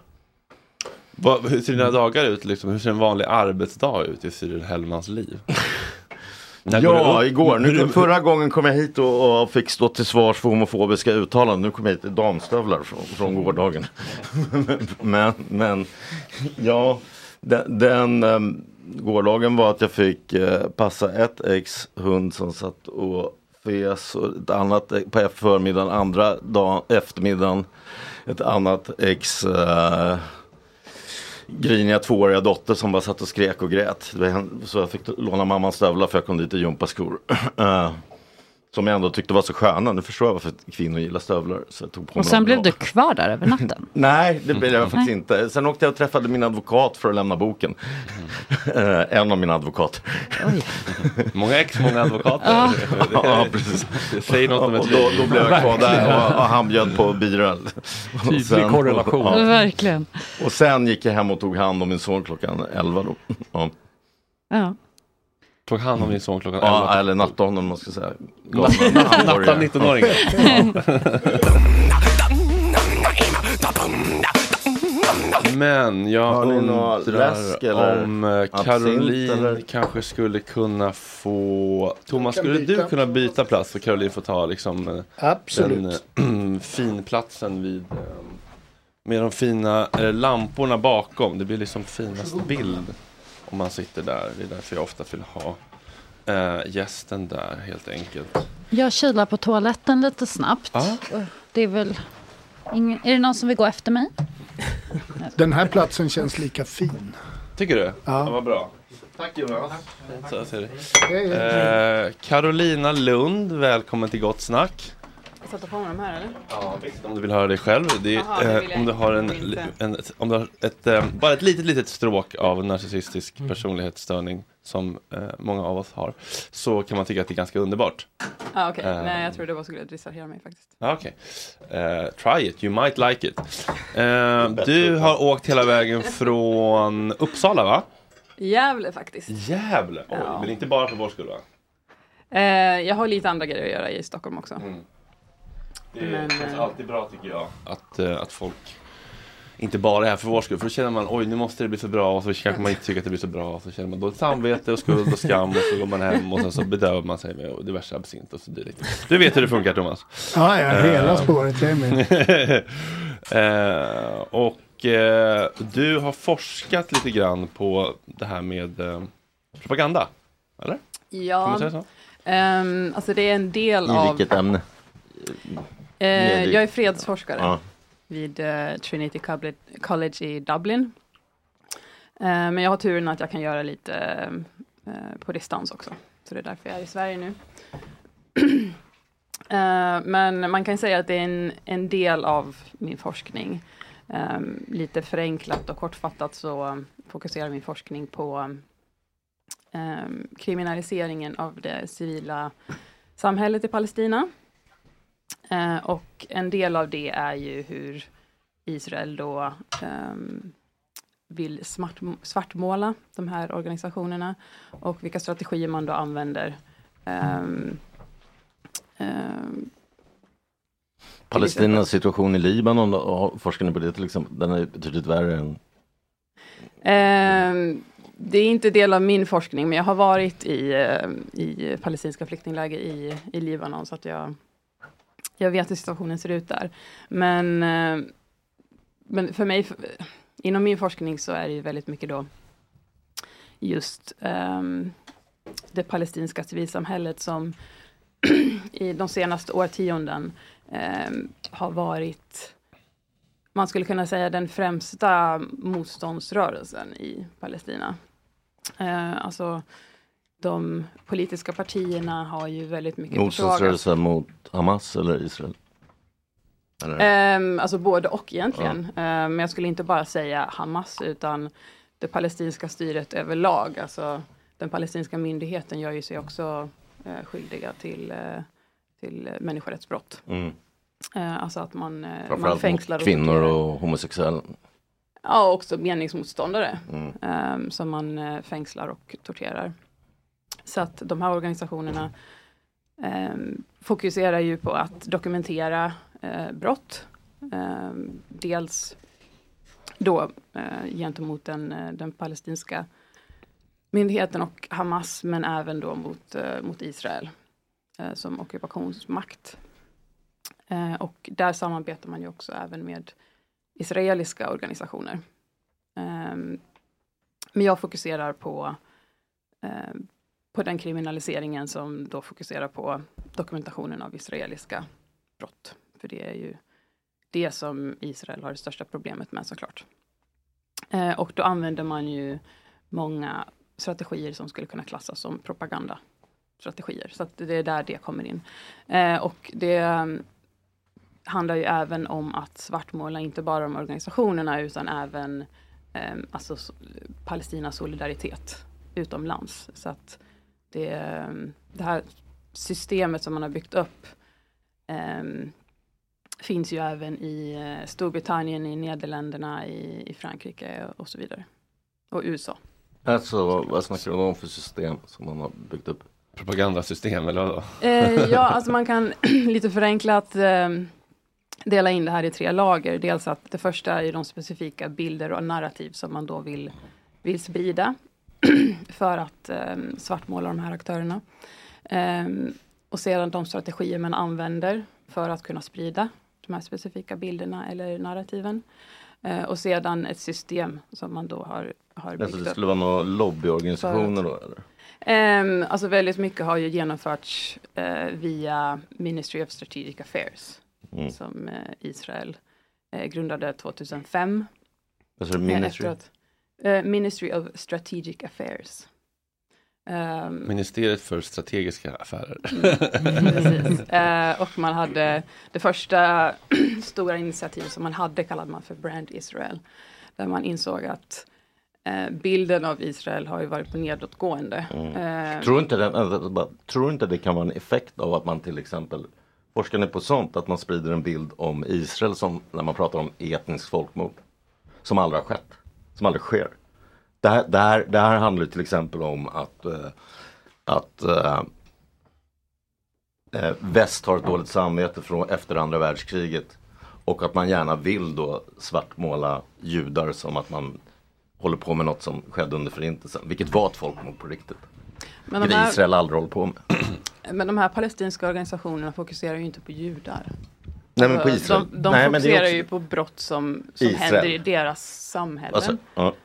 Vad, hur ser dina dagar ut? Liksom? Hur ser en vanlig arbetsdag ut i Cyril Hellmans liv? Ja, igår. Nu, förra gången kom jag hit och, och fick stå till svars för homofobiska uttalanden. Nu kom jag hit i damstövlar från, från gårdagen. men, men, ja, den, den um, gårdagen var att jag fick eh, passa ett ex hund som satt och fes och ett annat eh, på förmiddagen, andra dag, eftermiddagen ett annat ex eh, griniga tvååriga dotter som bara satt och skrek och grät. Det var Så jag fick låna mammas stövlar för jag kom dit i gympaskor. Eh. Som jag ändå tyckte var så sköna. Nu förstår jag varför kvinnor gillar stövlar. Så jag tog på Och sen blev du kvar där över natten. Nej, det blev jag faktiskt Nej. inte. Sen åkte jag och träffade min advokat för att lämna boken. Eh, en av mina advokater. Många ex, många advokater. Ja. Precis. säger något om ett och då, då blev jag kvar där och, och han bjöd på. Och Tydlig korrelation. Ja. Verkligen. Och sen gick jag hem och tog hand om min son klockan 11 då. Ja. Ja. Tog hand om din son klockan 11? Ja, eller nattade honom om man ska säga. Natta 19-åringen. Men jag undrar läsk eller om eh, absint, Caroline eller? kanske skulle kunna få... Thomas, skulle byta. du kunna byta plats så Caroline får ta liksom eh, Absolut. den eh, finplatsen vid med de fina lamporna bakom. Det blir liksom finast bild om man sitter där. Det är därför jag ofta vill ha eh, gästen där helt enkelt. Jag kilar på toaletten lite snabbt. Ja. Det är väl... Ingen... Är det någon som vill gå efter mig? Den här platsen känns lika fin. Tycker du? Ja. vad bra. Tack Jonas. Så det. hej. Eh, Carolina Lund, välkommen till Gott Snack. Jag ska ta på mig de här eller? Ja, visst. Om du vill höra dig själv. Det är, Jaha, det eh, om du har en, en, om du har ett, eh, bara ett litet, litet stråk av narcissistisk personlighetsstörning som eh, många av oss har, så kan man tycka att det är ganska underbart. Ah, Okej, Eh, nej jag trodde det var skulle distrahera mig faktiskt. Okej. Eh, try it, you might like it. Eh, du har åkt hela vägen från Uppsala va? Gävle faktiskt. Gävle? Oj, Ja. men inte bara för vår skull va? Jag har lite andra grejer att göra i Stockholm också. Mm. Det Men, känns eh, alltid bra tycker jag. Att, eh, att folk inte bara är här för vår skull. För då känner man oj nu måste det bli så bra och så kanske man inte tycker att det blir så bra. Och så känner man dåligt samvete och skuld och skam och så går man hem och sen så bedövar man sig med diverse absint och så dylikt. Du vet hur det funkar Thomas? Ja, ja, hela Eh, spåret, jag är med. eh, och du har forskat lite grann på det här med propaganda. Eller? Ja, ehm, alltså det är en del I av... vilket ämne? Eh, jag är fredsforskare Ja. vid eh, Trinity College, College i Dublin. Eh, men jag har turen att jag kan göra lite eh, på distans också. Så det är därför jag är i Sverige nu. Eh, men man kan säga att det är en, en del av min forskning. Ehm, lite förenklat och kortfattat så fokuserar min forskning på ehm, kriminaliseringen av det civila samhället i Palestina. Eh, och en del av det är ju hur Israel då ehm, vill smart, svartmåla de här organisationerna och vilka strategier man då använder. Ehm, ehm, Palestinas situation i Libanon, då, forskar ni på det till exempel? Den är betydligt värre än Ehm, det är inte del av min forskning, men jag har varit i, i palestinska flyktingläger i, i Libanon, så att jag, jag vet hur situationen ser ut där. Men, eh, men för mig, inom min forskning så är det ju väldigt mycket då just um, det palestinska civilsamhället som i de senaste årtionden um, har varit man skulle kunna säga den främsta motståndsrörelsen i Palestina. Eh, alltså de politiska partierna har ju väldigt mycket försvagat. motståndsrörelse mot Hamas eller Israel? Eller? Ehm, alltså både och egentligen. Ehm, men jag skulle inte bara säga Hamas utan det palestinska styret överlag. Alltså den palestinska myndigheten gör ju sig också eh, skyldiga till, eh, till människorättsbrott. Mm. Eh, alltså att man, eh, man fängslar mot och kvinnor och homosexuella. Ja, också meningsmotståndare Mm. ehm, som man fängslar och torterar. Så att de här organisationerna eh, fokuserar ju på att dokumentera eh, brott. Eh, dels då eh, gentemot den, eh, den palestinska myndigheten och Hamas, men även då mot, eh, mot Israel eh, som ockupationsmakt. Eh, och där samarbetar man ju också även med israeliska organisationer. Ehm, men jag fokuserar på, eh, på den kriminaliseringen som då fokuserar på dokumentationen av israeliska brott. För det är ju det som Israel har det största problemet med såklart. Eh, och då använder man ju många strategier som skulle kunna klassas som propagandastrategier. Så att det är där det kommer in. Eh, och det mm, handlar ju även om att svartmåla inte bara de organisationerna utan även eh, alltså, Palestinas solidaritet utomlands. Så att det, det här systemet som man har byggt upp eh, finns ju även i eh, Storbritannien, i Nederländerna, i, i Frankrike och så vidare. Och USA. Alltså vad snackar du om för system som man har byggt upp? Propagandasystem eller vadå? Eh, ja, alltså man kan lite förenklat eh, dela in det här i tre lager. Dels att det första är de specifika bilder och narrativ som man då vill, vill sprida för att eh, svartmåla de här aktörerna. Eh, och sedan de strategier man använder för att kunna sprida de här specifika bilderna eller narrativen. Eh, och sedan ett system som man då har, har byggt Alltså det upp. skulle vara några lobbyorganisationer då eller? Ehm, alltså väldigt mycket har ju genomförts eh, via Ministry of Strategic Affairs Mm. som eh, Israel eh, grundade 2005. Vad sa du, Eh, Ministry? efteråt. Eh, Ministry of Strategic Affairs. Ehm, Ministeriet för strategiska affärer. Mm. Eh, och man hade det första stora initiativet som man hade kallade man för Brand Israel. Där man insåg att eh, bilden av Israel har ju varit på nedåtgående. Eh, Tror inte, den, alltså, bara, tror inte det kan vara en effekt av att man till exempel Forskar ni på sånt? Att man sprider en bild om Israel som när man pratar om etnisk folkmord. Som aldrig har skett. Som aldrig sker. Det här, det här, det här handlar till exempel om att, eh, att eh, väst har ett dåligt samvete från efter andra världskriget. Och att man gärna vill då svartmåla judar som att man håller på med något som skedde under förintelsen. Vilket var ett folkmord på riktigt. Men de här- Israel aldrig håller på med. Men de här palestinska organisationerna fokuserar ju inte på judar. Nej, men på Alltså, Israel. De, de Nej, fokuserar också- ju på brott som, som Israel. händer i deras samhällen.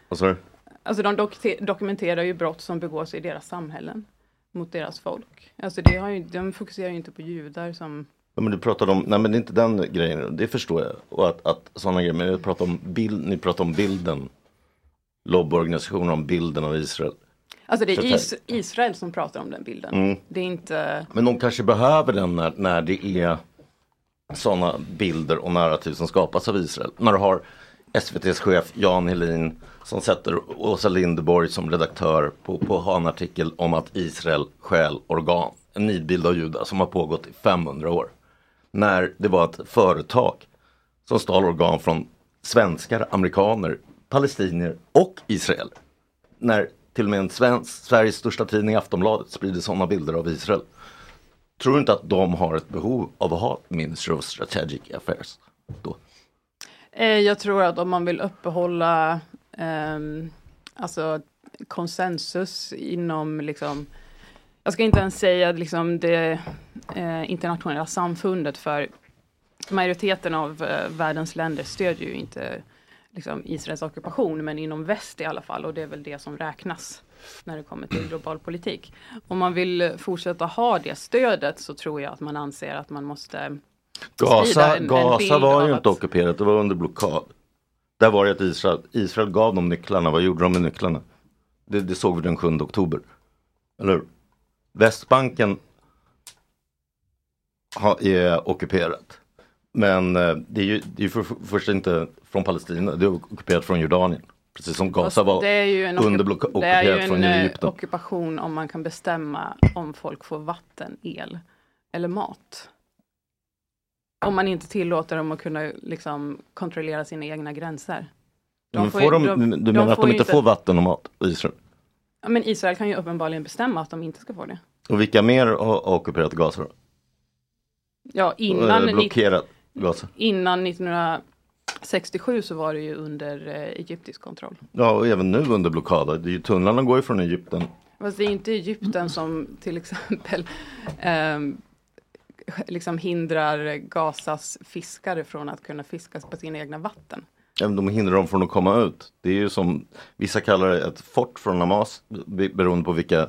Alltså, du? Alltså de dok- dokumenterar ju brott som begås i deras samhällen. Mot deras folk. Alltså det har ju, de fokuserar ju inte på judar som Ja, men du pratade om, nej men det är inte den grejen, det förstår jag. Och att, att sådana grejer, men jag pratar om bild, ni pratar om bilden. Lobbyorganisationer om bilden av Israel. Alltså det är is Israel som pratar om den bilden. Mm. Det är inte... Men de kanske behöver den när, när det är sådana bilder och narrativ som skapas av Israel. När du har SVTs chef Jan Helin som sätter Åsa Linderborg som redaktör på, på ha en artikel om att Israel stjäl organ. En nidbild av judar som har pågått i 500 år. När det var ett företag som stal organ från svenskar, amerikaner, palestinier och Israel. När till och med en svensk, Sveriges största tidning Aftonbladet sprider sådana bilder av Israel. Tror du inte att de har ett behov av att ha ett Ministry of Strategic Affairs? Då? Eh, jag tror att om man vill uppehålla eh, alltså konsensus inom liksom jag ska inte ens säga liksom det eh, internationella samfundet för majoriteten av eh, världens länder stödjer ju inte liksom, Israels ockupation men inom väst i alla fall och det är väl det som räknas när det kommer till global politik. Om man vill fortsätta ha det stödet så tror jag att man anser att man måste Gaza, en, en Gaza bild var ju att- inte ockuperat, det var under blockad. Där var det att Israel, Israel gav dem nycklarna, vad gjorde de med nycklarna? Det, det såg vi den 7 oktober. Eller hur? Västbanken har, är ockuperat. Men eh, det är ju det är för först inte från Palestina, det är ockuperat från Jordanien. Precis som Gaza var det är ju en, under ockup- blocka- det är ju ockuperat en från eh, Egypten. ockupation om man kan bestämma om folk får vatten, el eller mat. Om man inte tillåter dem att kunna liksom, kontrollera sina egna gränser. De Men får får de, de- du de menar att får de inte får vatten och mat Israel? Ja, men Israel kan ju uppenbarligen bestämma att de inte ska få det. Och vilka mer har, ockuperat Gaza då? Ja, innan, Blockerat Gaza? innan 1967 så var det ju under eh, egyptisk kontroll. Ja, och även nu under blockad. Det är ju, tunnlarna går ju från Egypten. Fast det är inte Egypten som till exempel ehm, liksom hindrar Gazas fiskare från att kunna fiska på sina egna vatten. Även De hindrar dem från att komma ut. Det är ju som, vissa kallar det ett fort från Hamas, be- beroende på vilka,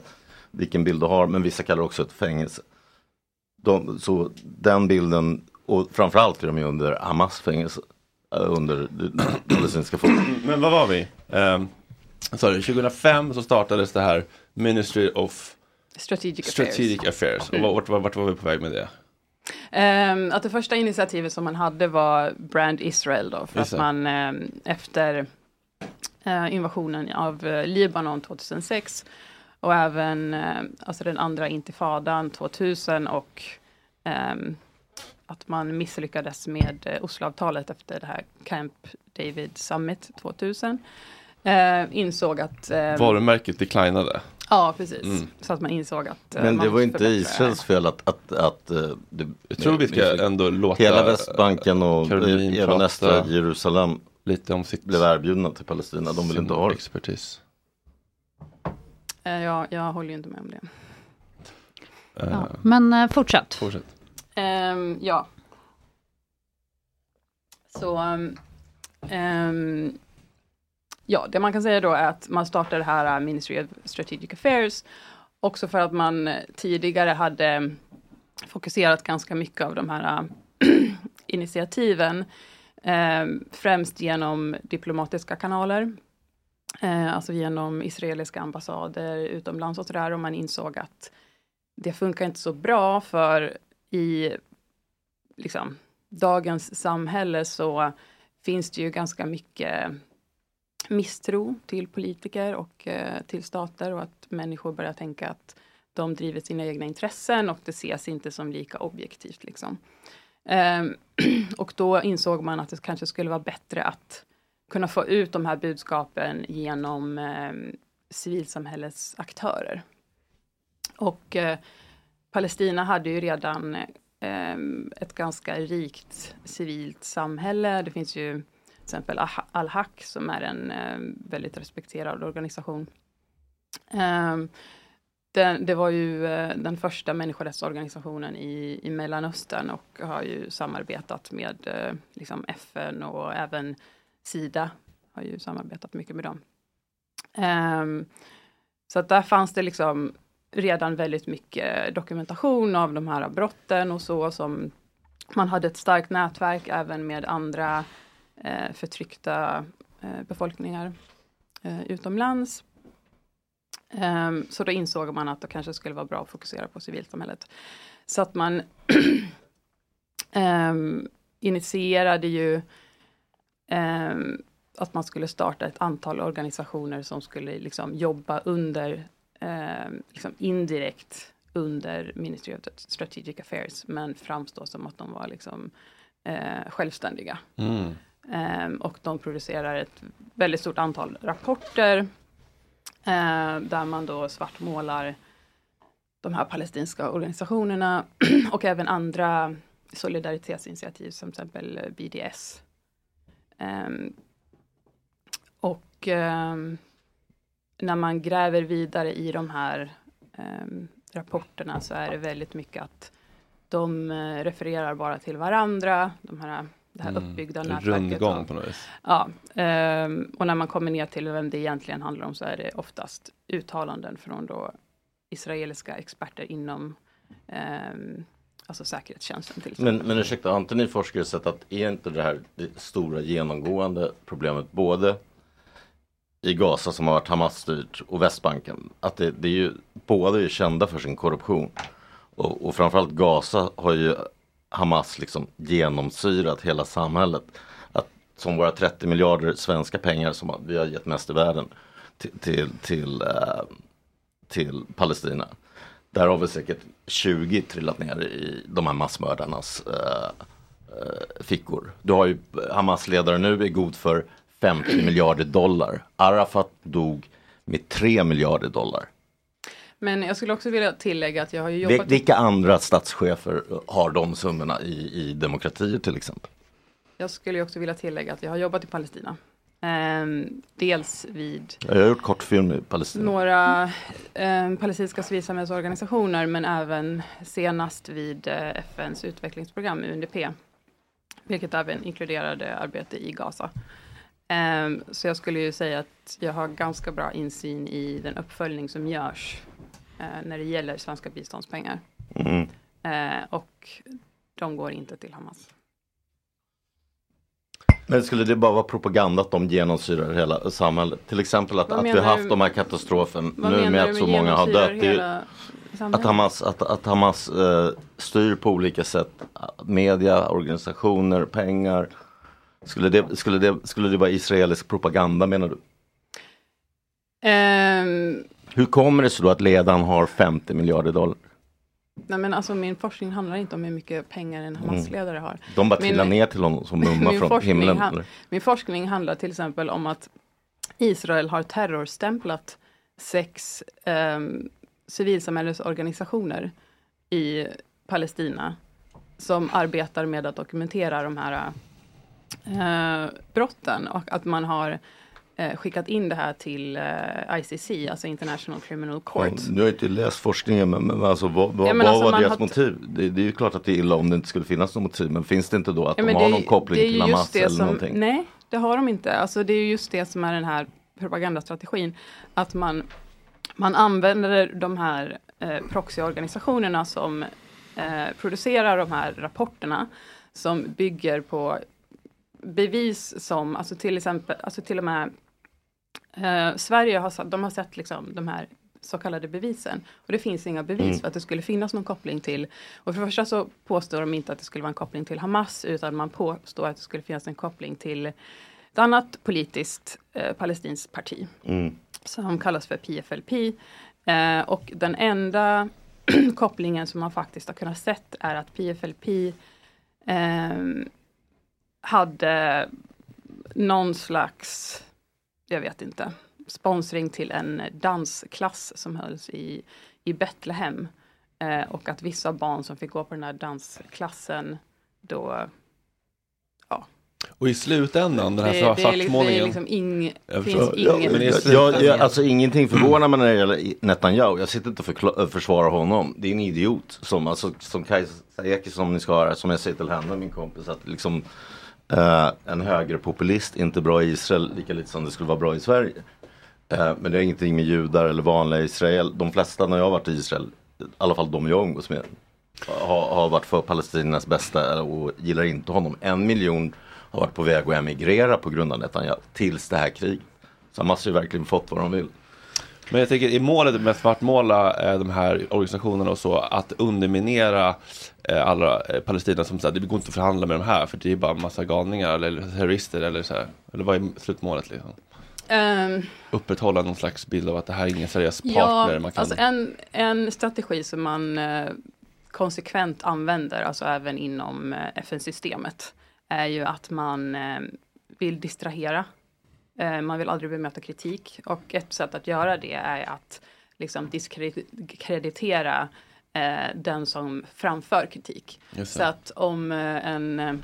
vilken bild du har, men vissa kallar det också ett fängelse. De, så den bilden, och framförallt är de ju under Hamas fängelse, eh, under det palestinska folket. Men vad var vi? Um, sorry, 2005 så startades det här Ministry of Strategic, Strategic Affairs. Affairs. Och vart, vart, vart var vi på väg med det? Ehm, att det första initiativet som man hade var Brand Israel då, för Just att man ehm, efter eh, invasionen av eh, Libanon 2006 och även eh, alltså den andra intifadan 2000 och ehm, att man misslyckades med eh, Osloavtalet efter det här Camp David Summit 2000. Eh, insåg att... ehm, Varumärket declinade. Ja, precis. Mm. Så att man insåg att... eh, Men det var inte förbättra Israels fel att, att, att eh, det, Jag tror vi ska ändå låta Hela Västbanken och eh, även östra Jerusalem lite om sitt blev erbjudna till Palestina. De vill inte ha expertis. Eh, ja, jag håller ju inte med om det. Ja, men eh, fortsätt. Fortsätt. Um, ja. Så um, ja, det man kan säga då är att man startade det här äh, Ministry of Strategic Affairs också för att man eh, tidigare hade fokuserat ganska mycket av de här äh, initiativen eh, främst genom diplomatiska kanaler. Eh, alltså genom israeliska ambassader utomlands och sådär och man insåg att det funkar inte så bra för i liksom, dagens samhälle så finns det ju ganska mycket misstro till politiker och eh, till stater och att människor börjar tänka att de driver sina egna intressen och det ses inte som lika objektivt. Liksom. Ehm, och då insåg man att det kanske skulle vara bättre att kunna få ut de här budskapen genom eh, civilsamhällets aktörer. Och eh, Palestina hade ju redan eh, ett ganska rikt civilt samhälle. Det finns ju till exempel Al-Haq som är en eh, väldigt respekterad organisation. Eh, den, det var ju eh, den första människorättsorganisationen i, i Mellanöstern och har ju samarbetat med eh, liksom FN och även Sida har ju samarbetat mycket med dem. Ehm, så att där fanns det liksom redan väldigt mycket dokumentation av de här brotten och så som man hade ett starkt nätverk även med andra eh, förtryckta eh, befolkningar eh, utomlands. Ehm, så då insåg man att det kanske skulle vara bra att fokusera på civilsamhället. Så att man ehm, initierade ju ehm, att man skulle starta ett antal organisationer som skulle liksom jobba under, ehm, liksom indirekt under Ministry of Strategic Affairs, men framstå som att de var liksom, eh, självständiga. Mm. Ehm, och de producerar ett väldigt stort antal rapporter eh, där man då svartmålar de här palestinska organisationerna och även andra solidaritetsinitiativ som till exempel BDS. Ehm, och ehm, när man gräver vidare i de här ehm, rapporterna så är det väldigt mycket att de eh, refererar bara till varandra, de här, det här Mm. uppbyggda nätverket. rundgång på något vis. Ja, ehm, och när man kommer ner till vem det egentligen handlar om så är det oftast uttalanden från då israeliska experter inom ehm, alltså säkerhetstjänsten till exempel. Men, men ursäkta, har inte ni forskare sett att är inte det här det stora genomgående problemet både i Gaza som har varit Hamas-styrt och Västbanken. Att det, det är ju, båda är kända för sin korruption. Och, och framförallt Gaza har ju Hamas liksom genomsyrat hela samhället. Att, som våra 30 miljarder svenska pengar som vi har gett mest i världen till, till, till, eh, till Palestina. Där har vi säkert 20 trillat ner i de här massmördarnas äh, fickor. Du har ju Hamas-ledare nu är god för 50 miljarder dollar. Arafat dog med 3 miljarder dollar. Men jag skulle också vilja tillägga att jag har ju jobbat Vilka andra statschefer har de summorna i, i demokratier till exempel? Jag skulle också vilja tillägga att jag har jobbat i Palestina. Ehm, dels vid Jag har gjort kortfilm i Palestina. några eh, palestinska civilsamhällsorganisationer men även senast vid eh, FNs utvecklingsprogram UNDP. Vilket även inkluderade arbete i Gaza. Ehm, så jag skulle ju säga att jag har ganska bra insyn i den uppföljning som görs eh, när det gäller svenska biståndspengar. Mm. Eh, och de går inte till Hamas. Men skulle det bara vara propaganda att de genomsyrar hela samhället? Till exempel att, Vad att vi har haft du- de här katastrofen nu med att så många har dött. Hela? Att Hamas, att, att Hamas eh, styr på olika sätt, media, organisationer, pengar. Skulle det, skulle, det, skulle det vara israelisk propaganda menar du? Ehm, Hur kommer det sig då att ledaren har 50 miljarder dollar? nej men alltså min forskning handlar inte om hur mycket pengar en Hamas-ledare har. Mm. De bara Min- trillar ner till honom som mumma min från himlen. han-? Min forskning handlar till exempel om att Israel har terrorstämplat sex um, civilsamhällesorganisationer i Palestina som arbetar med att dokumentera de här eh, brotten och att man har eh, skickat in det här till eh, ICC, alltså International Criminal Court. Ja, Nu har jag inte läst forskningen men, men alltså, vad, vad, Ja, men vad alltså, var deras har- motiv? Det, det är ju klart att det är illa om det inte skulle finnas något motiv men finns det inte då att Ja, de har det någon koppling till Hamas eller som, någonting? Nej, det har de inte. Alltså det är ju just det som är den här propagandastrategin. Att man, man använder de här eh, proxyorganisationerna som eh, producerar de här rapporterna som bygger på bevis som, alltså till exempel, alltså till och med eh, Sverige har, de har sett liksom de här så kallade bevisen. Och det finns inga bevis Mm. för att det skulle finnas någon koppling till, och för det första så påstår de inte att det skulle vara en koppling till Hamas, utan man påstår att det skulle finnas en koppling till ett annat politiskt eh, palestinskt parti Mm. som kallas för PFLP. Eh, och den enda kopplingen som man faktiskt har kunnat sett är att PFLP ehm, hade någon slags, jag vet inte, sponsring till en dansklass som hölls i, i Betlehem. Eh, och att vissa barn som fick gå på den här dansklassen då Och i slutändan, den här Det- svartmålningen. liksom ing- Jag finns ingen- Jag, jag, alltså ingenting förvånar mig när det gäller Netanyahu. Jag sitter inte och försvarar honom. Det är en idiot som, alltså, som Kajsa Ekis som ni ska höra, som jag säger till henne, min kompis, att liksom Uh, en högerpopulist inte bra i Israel lika lite som det skulle vara bra i Sverige. Uh, men det har ingenting med judar eller vanliga Israel. De flesta när jag har varit i Israel, i alla fall de jag umgås med, har, har varit för Palestinas bästa och gillar inte honom. En miljon har varit på väg att emigrera på grund av Netanyahu tills det här kriget. Så han måste ju verkligen fått vad de vill. Men jag tänker, är målet med att svartmåla eh, de här organisationerna och så att underminera eh, alla eh, Palestina som säger det går inte att förhandla med de här för det är bara en massa galningar eller terrorister eller så här. Eller vad är slutmålet liksom? Ehm, Upprätthålla någon slags bild av att det här är ingen seriös Ja, partner man kan... alltså en, en strategi som man eh, konsekvent använder, alltså även inom eh, FN-systemet, är ju att man eh, vill distrahera. Eh, man vill aldrig bemöta kritik och ett sätt att göra det är att liksom diskreditera eh, den som framför kritik. Så att om eh, en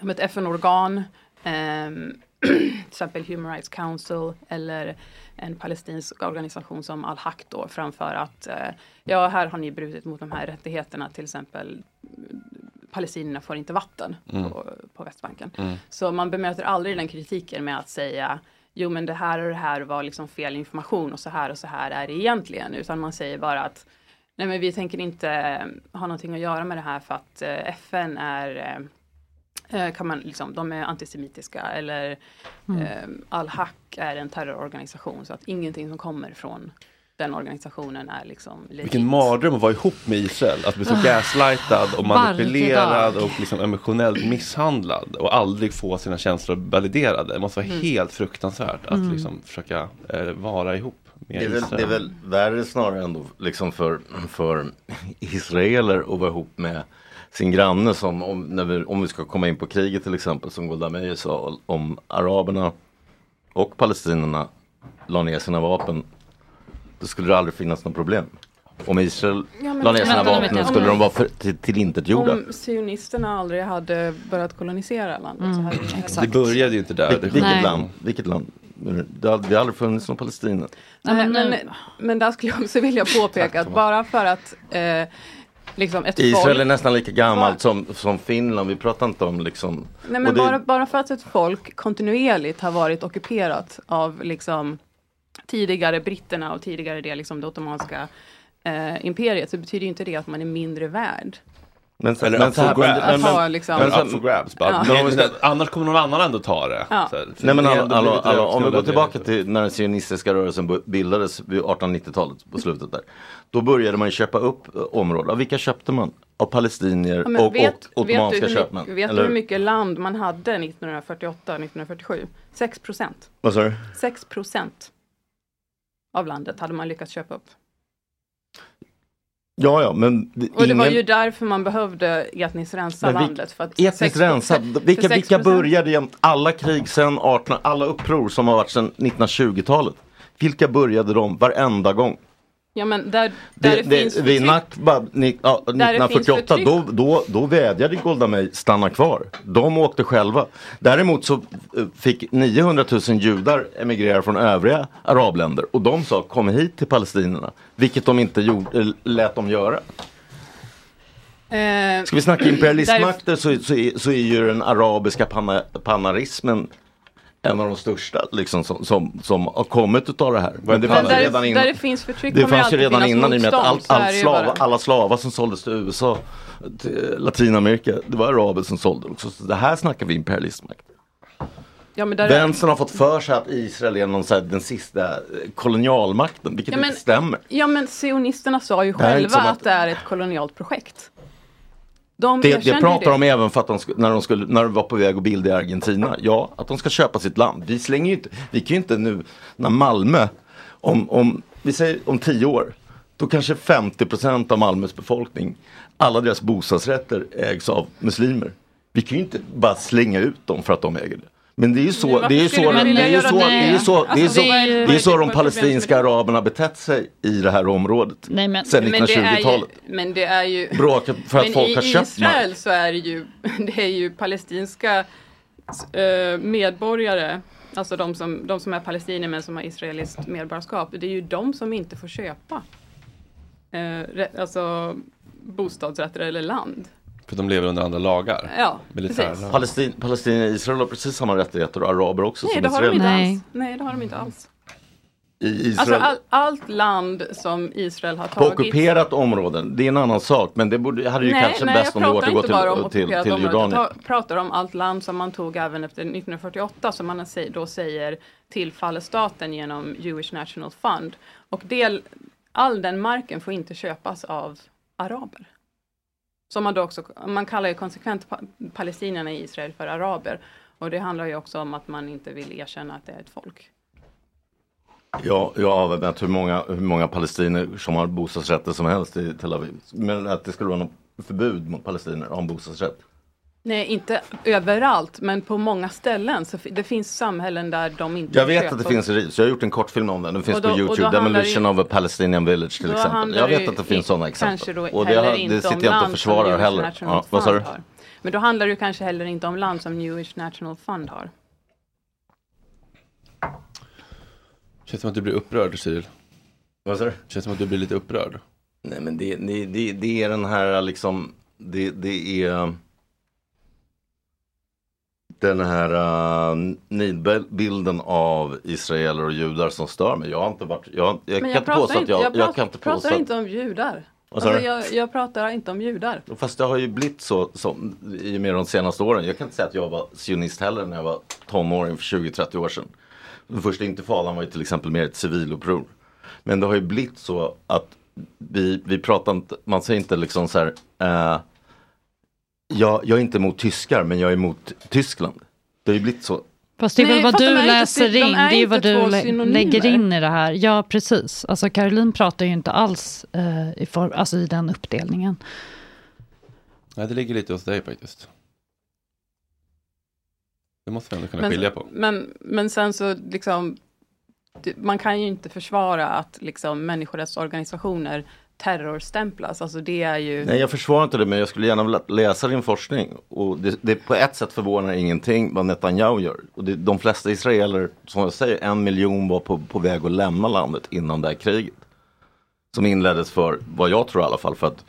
om ett FN-organ ehm, till exempel Human Rights Council eller en palestinsk organisation som Al-Haq då framför att ja, här har ni brutit mot de här rättigheterna, till exempel palestinierna får inte vatten Mm. på, på Västbanken. Mm. Så man bemöter aldrig den kritiken med att säga jo men det här och det här var liksom fel information och så här och så här är det egentligen, utan man säger bara att nej men vi tänker inte eh, ha någonting att göra med det här för att eh, FN är eh, eh, kan man liksom, de är antisemitiska eller Mm. eh, Al-Haq är en terrororganisation så att ingenting som kommer från den organisationen är liksom legit. Vilken mardröm att vara ihop med Israel. Att bli så Ah. gaslightad och manipulerad och liksom emotionellt misshandlad och aldrig få sina känslor validerade. Det måste vara Mm. helt fruktansvärt att Mm. liksom försöka eh, vara ihop med Det är, väl, Israel. det är väl värre snarare ändå liksom för, för israeler att vara ihop med sin granne som om, när vi, om vi ska komma in på kriget till exempel som Golda Meir sa om araberna och palestinierna la ner sina vapen då skulle det aldrig finnas något problem. Om Israel Ja, men- la ner sina vapen vänta. skulle Om- de vara för, till, tillintetgjorda. Om sionisterna aldrig hade börjat kolonisera landet så hade det inte Det började ju inte där. Vil- Det- vilket Nej. land? Vilket land? Det har, det har aldrig funnits någon Palestina. Nej, men, men, men där skulle jag också vilja påpeka att bara för att eh, liksom ett Israel folk är nästan lika gammalt som, som Finland. Vi pratar inte om liksom. Nej men det- bara, bara för att ett folk kontinuerligt har varit ockuperat av liksom tidigare britterna och tidigare det, liksom det ottomanska eh, imperiet så betyder ju inte det att man är mindre värd. Men, så- Eller men up for grabs. men- liksom- men- up for grabs. Ja. Men Annars kommer någon annan ändå ta det. Ja. Här, Nej men hallå, blivit hallå, om vi går tillbaka till när den sionistiska rörelsen bildades vid 1890-talet på slutet där. Då började man köpa upp eh, områden. Av vilka köpte man? Av palestinier Ja, och, vet, och vet, ottomanska hur köpmän. mycket, vet du Eller- hur mycket land man hade 1948-1947? 6 procent. Vad sa du? 6 procent av landet hade man lyckats köpa upp. Ja, ja, men det- Och det var ingen- ju därför man behövde etniskt rensa Men landet. För att Etniskt 6 rensa, vilka, 6 vilka började jämt, alla krig sen 18, alla uppror som har varit sedan 1920-talet. Vilka började de varenda gång? Ja men där, där det, Det, finns det, vid. Nakba ni, ja, Där det finns 1948 förtryck. då, då, då vädjade Golda Meir stanna kvar. De åkte själva. Däremot så eh, fick 900 000 judar emigrera från övriga arabländer och de sa kom hit till palestinierna. Vilket de inte gjorde, lät dem göra. Eh, Ska vi snacka imperialistmakter så, så, är, så är ju den arabiska panna, panarismen en av de största liksom, som, som, som har kommit utav det här. Men det Men fanns ju där, redan där innan. det finns förtryck Det fanns ju redan innan i och med att ju slava, bara. alla slavar som såldes till USA, till Latinamerika, det var araber som sålde också. Så det här snackar vi imperialistmakt. Ja, men där, Vänstern har fått för sig att Israel är någon så här, den sista kolonialmakten, vilket Ja, men- inte stämmer. ja men sionisterna sa ju själva att... att- det är ett kolonialt projekt. De Det, det pratar det. de även för att de, sk- när, de skulle, när de var på väg att bilda i Argentina. Ja, att de ska köpa sitt land. Vi slänger inte, vi kan ju inte nu, när Malmö, om, om, vi säger om tio år, då kanske 50% av Malmös befolkning, alla deras bostadsrätter ägs av muslimer. Vi kan ju inte bara slänga ut dem för att de äger det. Men det är ju så, det är så, det är så, det? är ju så, det är Alltså, så, det är så de palestinska araberna betett sig i det här området. Nej, men- Sen Men det är ju- 1920-talet. Men det är ju... Bråket för att men folk i har köpt Israel så är det ju, det är ju palestinska eh, medborgare, alltså de som, de som är palestinier men som har israeliskt medborgarskap, det är ju de som inte får köpa eh, alltså bostadsrätter eller land. För de lever under andra lagar. Ja, Militärlagar. Palestin, Palestinien och Israel har precis samma rättigheter och araber också Nej, som det har de inte alls. Nej, det har de inte alls. I Israel, Alltså all, allt land som Israel har på tagit. ockuperat områden, det är en annan sak. Men det borde, hade ju nej, kanske nej, bäst om det återgår till, till, till område. Jordanien. Jag ta- pratar om allt land som man tog även efter 1948 som man då säger tillfaller staten genom Jewish National Fund. Och del, all den marken får inte köpas av araber. Som man då också, man kallar ju konsekvent palestinierna i Israel för araber. Och det handlar ju också om att man inte vill erkänna att det är ett folk. Ja, jag har vet hur många, hur många palestinier som har bostadsrätter som helst i Tel Aviv. Men att det skulle vara något förbud mot palestinier att ha en bostadsrätt. Nej, inte överallt, men på många ställen. Så det finns samhällen där de inte Jag vet köper. att det finns i Ris, jag har gjort en kortfilm om den. Den finns då- på och då Youtube, Demolition det- of a Palestinian Village till exempel. Jag vet att det finns sådana exempel. då Och det, har- inte det sitter jag inte och försvarar heller. Ja, vad sa du? har. Men då handlar det kanske heller inte om land som Jewish National Fund har. Känns som att du blir upprörd Cyril. Vad sa du? Känns som att du blir lite upprörd. Nej men det, det, det, det är den här liksom, det, det är den här uh, nidbilden av israeler och judar som stör mig. Jag har inte varit, jag, jag kan inte påstå att jag, jag, pratar, kan inte pratar inte om judar. Alltså, jag, jag pratar inte om judar. Fast det har ju blivit så, så i och med de senaste åren. Jag kan inte säga att jag var sionist heller när jag var tonåring för 20-30 år sedan. Den första intifadan var ju till exempel mer ett civiluppror. Men det har ju blivit så att vi, vi pratar inte, man säger inte liksom så här, eh, jag, jag är inte emot tyskar men jag är emot Tyskland. Det har ju blivit så. Fast det är Nej, väl vad du är inte läser sy- de in, det är vad du två lä- synonymer. lägger in i det här. Ja, precis. Alltså Caroline pratar ju inte alls eh, i, form, alltså, i den uppdelningen. Nej, det ligger lite hos dig faktiskt. Det måste vi ändå kunna Men, skilja på. men, men sen så liksom, man kan ju inte försvara att liksom människorättsorganisationer terrorstämplas. Alltså det är ju... Nej jag försvarar inte det men jag skulle gärna vilja läsa din forskning. Och det, det på ett sätt förvånar ingenting vad Netanyahu gör. Och det, de flesta israeler, som jag säger, en miljon var på, på väg att lämna landet innan det här kriget. Som inleddes för, vad jag tror i alla fall, för att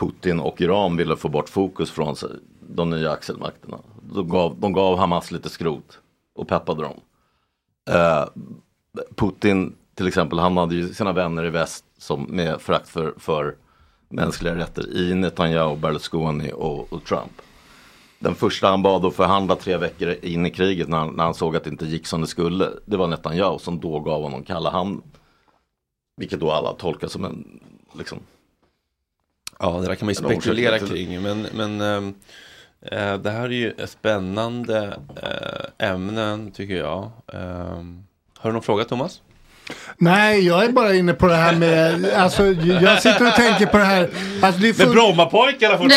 Putin och Iran ville få bort fokus från sig, de nya axelmakterna. De gav, de gav Hamas lite skrot och peppade dem. Eh, Putin till exempel, han hade ju sina vänner i väst som med förakt för, för mänskliga rätter i Netanyahu, Berlusconi och, och Trump. Den första han bad att förhandla tre veckor in i kriget när han, när han såg att det inte gick som det skulle. Det var Netanyahu som då gav honom kalla handen. Vilket då alla tolkar som en, liksom. Ja, det där kan man ju spekulera kring. Men, men eh, det här är ju spännande eh, ämnen tycker jag. Ehm, har du någon fråga Thomas? Nej, jag är bara inne på det här med, alltså jag sitter och tänker på det här. Alltså, det är full... Brommapojkarna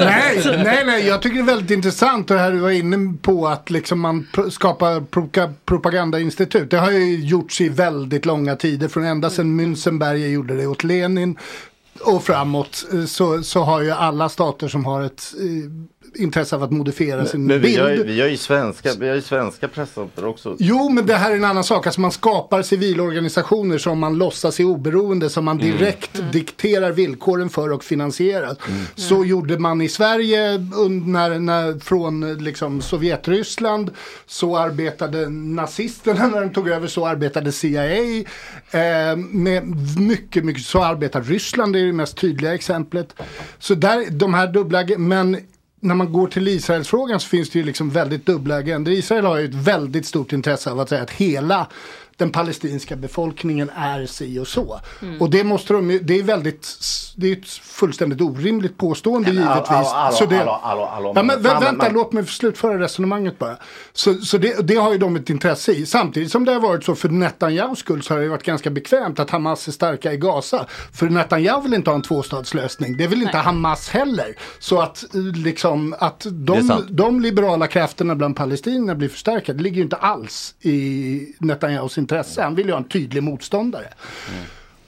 nej, nej, nej, jag tycker det är väldigt intressant det här du var inne på att liksom man pr- skapar proka- propagandainstitut. Det har ju gjorts i väldigt långa tider, från ända sedan Münzenberger gjorde det åt Lenin och framåt eh, så, så har ju alla stater som har ett eh, intresse av att modifiera sin Men vi bild. har, ju- vi har ju svenska, vi har ju svenska presscenter också. Jo, men det här är en annan sak. Alltså man skapar civilorganisationer som man låtsas är oberoende, som man Mm. direkt dikterar villkoren för och finansierar. Så gjorde man i Sverige när, när, från liksom, Sovjetryssland. Så arbetade nazisterna när de tog över, så arbetade CIA. Eh, med mycket, mycket, så arbetar Ryssland, det är det mest tydliga exemplet. Så där, de här dubbla, men när man går till Israelsfrågan så finns det ju liksom väldigt dubbla agendor. Israel har ju ett väldigt stort intresse av att säga att hela den palestinska befolkningen är si och så. Mm. Och det måste de det är väldigt, det är ett fullständigt orimligt påstående Men, givetvis. det, ja, men, vä- vänta, låt mig slutföra resonemanget bara. Så, så det, det har ju de ett intresse i. Samtidigt som det har varit så för Netanyahus skull så har det varit ganska bekvämt att Hamas är starka i Gaza. För Netanyahu vill inte ha en tvåstadslösning. Det vill inte Hamas heller. Så att liksom att de, de liberala krafterna bland palestinierna blir förstärkta. Det ligger ju inte alls i Netanyahus intresse. Han vill ju ha en tydlig motståndare.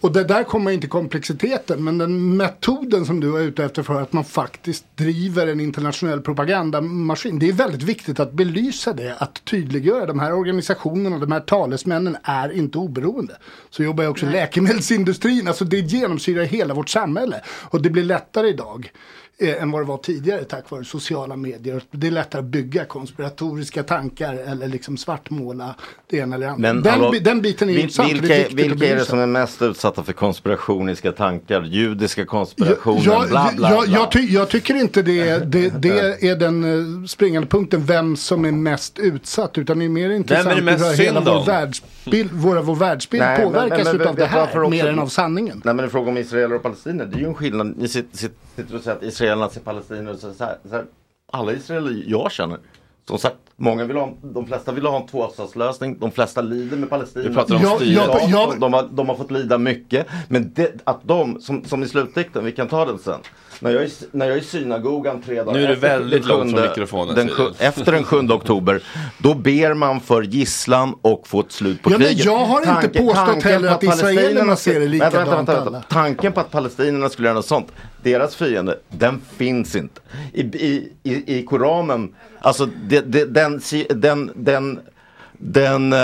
Och det där kommer inte komplexiteten men den metoden som du var ute efter för att man faktiskt driver en internationell propagandamaskin. Det är väldigt viktigt att belysa det, att tydliggöra de här organisationerna, de här talesmännen är inte oberoende. Så jobbar jag också i läkemedelsindustrin, alltså det genomsyrar hela vårt samhälle. Och det blir lättare idag eh, än vad det var tidigare tack vare sociala medier. Det är lättare att bygga konspiratoriska tankar eller liksom svartmåla det ena eller andra. Men den, hallå, den biten är vil- intressant. Vilka, det är vilka är det som är mest utsatta för konspirationiska tankar? Judiska konspirationen, Jag, bla bla jag, bla. jag, ty, jag tycker inte det, det, det är den eh, springande punkten vem som är mest utsatt utan det är mer intressant det mest hur hela vår världsbild, våra, vår världsbild Nej, påverkas men- men utav vet det här också? mer än av sanningen. Nej men i fråga om israeler och palestinier, det är ju en skillnad. Ni sitter, sitter, och säger att israelerna ser palestinier och så, så, här, så här. Alla israeler jag känner, som sagt, många vill ha, de flesta vill ha en tvåstatslösning, de flesta lider med Palestina. Vi pratar om Ja, styret. ja, ja, de, har, de har fått lida mycket. Men det, att de, som, som i slutdikten, vi kan ta den sen. När jag är, i- när jag är i synagogan tre dagar Nu är du efter väldigt den långt från sjunde- mikrofonen, Den, sju- efter den 7 oktober, då ber man för gisslan och få ett slut på Ja, men kriget. jag har inte påstått tanken heller på att israelerna ser det vänta, vänta, likadant vänta, vänta. alla. Tanken på att palestinierna skulle göra något sånt, deras fiende, den finns inte. I, i, i, i Koranen, alltså det, det, den, den, den den eh,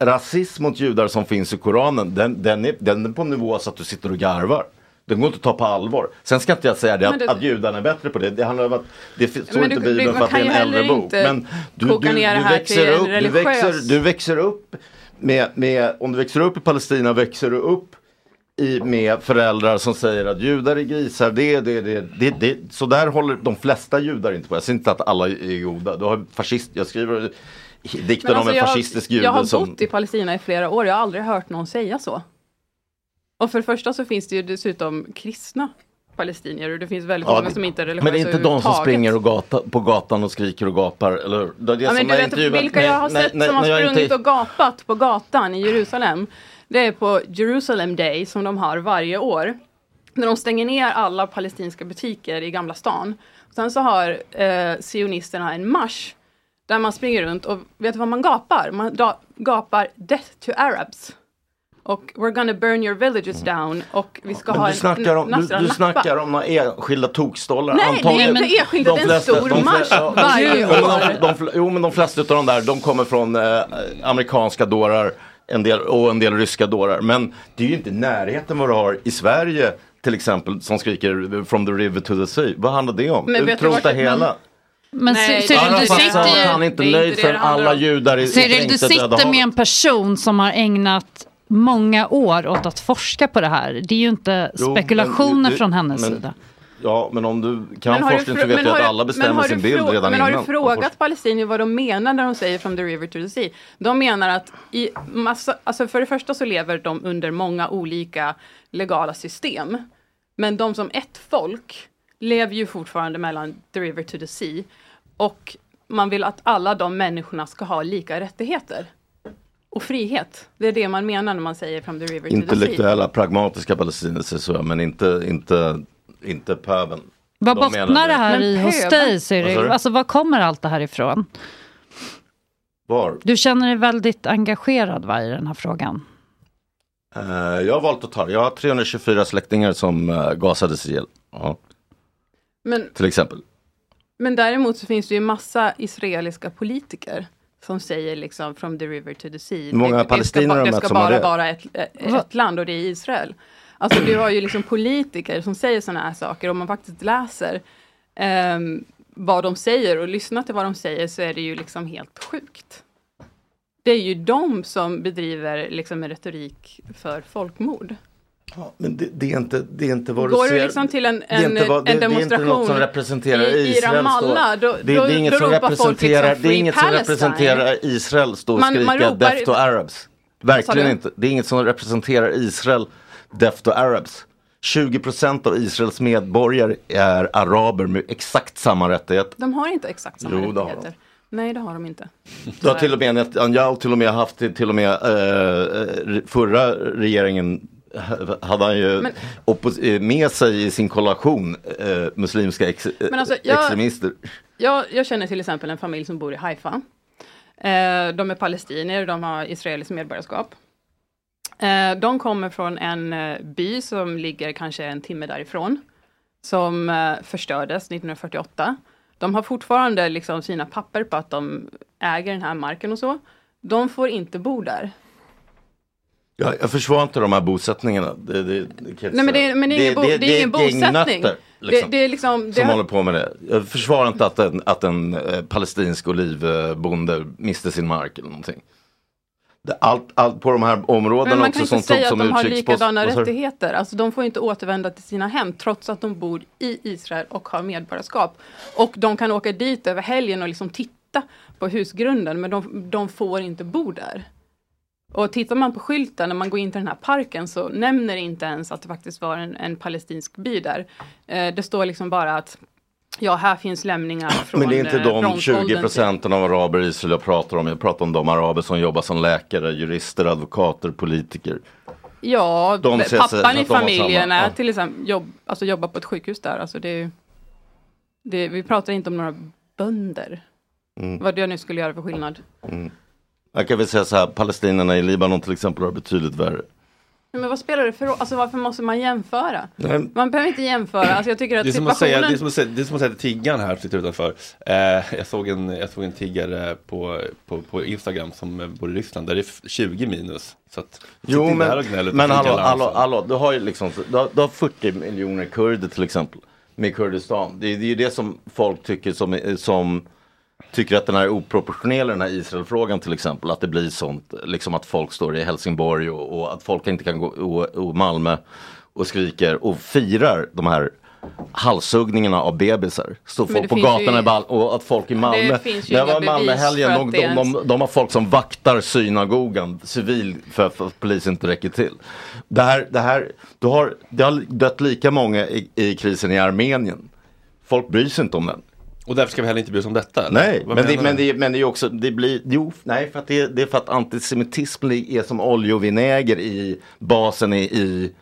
rasism mot judar som finns i Koranen, den, den, är, den är på en nivå så att du sitter och garvar. Den går inte att ta på allvar. Sen ska inte jag säga det Men att, judarna är bättre på det. Det handlar om att det står inte du- i Bibeln för att det är en äldre bok. Men du, du, du, här växer upp, du, växer, du växer upp med, med, om du växer upp i Palestina växer du upp i, med föräldrar som säger att judar är grisar. Det, det, det, det, det, så där håller de flesta judar inte på. Jag säger inte att alla är goda. Du har fascist, jag skriver dikten Men om alltså, en jag, fascistisk jude jag har som... bott i Palestina i flera år, jag har aldrig hört någon säga så. Och för det första så finns det ju dessutom kristna palestinier och det finns väldigt Ja, många som inte är religiösa Men det är inte de som springer och gata, på gatan och skriker och gapar, eller? Det är det Ja, men du vet vilka jag har Nej, sett nej, som har sprungit inte- och gapat på gatan i Jerusalem. Det är på Jerusalem Day som de har varje år. När de stänger ner alla palestinska butiker i Gamla stan. Sen så har eh, sionisterna en marsch där man springer runt och vet du vad man gapar? Man da- gapar Death to Arabs. Och We're gonna burn your villages down och vi ska ha du en snackar om, du, du snackar om några enskilda tokstollar. Nej, det är inte enskilda, det är en stor marsch varje Jo, men år. de, de, jo men de flesta av de där, de kommer från eh, amerikanska dårar en del, och en del ryska dårar. Men det är ju inte närheten vad du har i Sverige till exempel som skriker from the river to the sea. Vad handlar det om? Utrota hela. men- Men Nej, Cyril, du sitter han är inte nöjd förrän alla judar är Cyril, du sitter med en person som har ägnat många år åt att forska på det här. Det är ju inte Jo, men spekulationer du- från hennes men- sida. Ja, men om du kan Men forskning så vet men du har att du- alla men bestämmer sin bild redan Men har innan. du frågat palestinier vad de menar när de säger from the river to the sea? De menar att i massa, alltså för det första så lever de under många olika legala system. Men de som ett folk lever ju fortfarande mellan the river to the sea. Och man vill att alla de människorna ska ha lika rättigheter. Och frihet. Det är det man menar när man säger from the river to the sea. Intellektuella, pragmatiska palestinier men inte, inte, inte pöben. Vad De bottnar det här i hos dig Cyril? du? Alltså var kommer allt det här ifrån? Var? Du känner dig väldigt engagerad va, i den här frågan? Eh, jag har valt att ta det. Jag har 324 släktingar som uh, gasades ihjäl. Ja, Men till exempel. Men däremot så finns det ju massa israeliska politiker som säger liksom from the river to the sea. Många det, palestinier det ska, det ska bara vara ett, ett land och det är Israel. Alltså du har ju liksom politiker som säger sådana här saker. Om man faktiskt läser ehm, vad de säger och lyssnar till vad de säger så är det ju liksom helt sjukt. Det är ju de som bedriver liksom en retorik för folkmord. Men det, det, är inte, det är inte vad Går du du ser. liksom till en, det är en, inte vad- det- en det är inte demonstration något som representerar i, i Israel, Ramallah, då, då, det är inget som representerar, liksom det är inget som Palestine. representerar Israel stå och Man- man skrika ropar- Death to Arabs. Verkligen du? inte. Det är inget som representerar Israel Death to Arabs. 20% av Israels medborgare är araber med exakt samma rättighet. De har inte exakt samma Jo, rättigheter. Nej, det har de inte. Det har till och med Netanyahu till och med haft till, och med eh, eh, förra regeringen hade han ju Men- eh, med sig i sin kollation eh, muslimska ex, eh, alltså, jag- extremister. Jag, jag känner till exempel en familj som bor i Haifa. Eh, de är palestinier, de har israeliskt medborgarskap. Eh, de kommer från en eh, by som ligger kanske en timme därifrån. Som förstördes 1948. De har fortfarande liksom sina papper på att de äger den här marken och så. De får inte bo där. Jag, jag försvarar inte de här bosättningarna. Det, det, det, Nej, men det, men det är ingen, bo, det är ingen bosättning. liksom, det, det är liksom, det som har- håller på med det. Jag försvarar inte att en, att en eh, palestinsk olivbonde miste sin mark eller någonting. Det, allt, allt på de här områdena Men man också kan inte säga att de har likadana rättigheter. Alltså de får inte återvända till sina hem trots att de bor i Israel och har medborgarskap. Och de kan åka dit över helgen och liksom titta på husgrunden men de, de får inte bo där. Och tittar man på skylten när man går in till den här parken så nämner det inte ens att det faktiskt var en, en palestinsk by där. Eh, det står liksom bara att ja, här finns lämningar från Men det är inte eh, de bronsåldern 20 till- procenten av araber i Israel jag pratar om. Jag pratar om de araber som jobbar som läkare, jurister, advokater, politiker. Ja, De pappan i familjen är till exempel jobb, alltså jobbar på ett sjukhus där. Alltså det är, det, vi pratar inte om några bönder. Mm. Vad jag nu skulle göra för skillnad. Mm. Jag kan väl säga så här, palestinierna i Libanon till exempel har betydligt värre. Men vad spelar det för roll? Alltså varför måste man jämföra? Nej. Man behöver inte jämföra. Alltså jag tycker att Det är, som att säga, situationen... det, är som att säga, det är som att säga till tiggaren här sitter utanför. Eh, jag, såg en, jag såg en tiggare på, på, på Instagram som eh, bor i Ryssland där det är f- 20 minus. Så att, Jo men, här men hallå, hallå, hallå, du har ju liksom, du har, du har 40 miljoner kurder till exempel. Med Kurdistan. Det, är- det är ju det som folk tycker som, som tycker att den här är oproportionerlig, den här Israelfrågan till exempel. Att det blir sånt, liksom att folk står i Helsingborg och, och att folk inte kan gå och, och Malmö och skriker och firar de här halshuggningarna av bebisar. Står folk det på gatorna ju- och att folk i Malmö. När jag var i Malmö helgen, de, det de, de, de har folk som vaktar synagogan civil för, för att polisen inte räcker till. Det här, det här, du har, det har dött lika många i, i krisen i Armenien. Folk bryr sig inte om den. Och därför ska vi heller inte bry oss om detta? eller? Nej, Vad men det, men, det, men det är också, det blir, jo, nej för att det, det är för att antisemitism är som olja och vinäger i basen i, i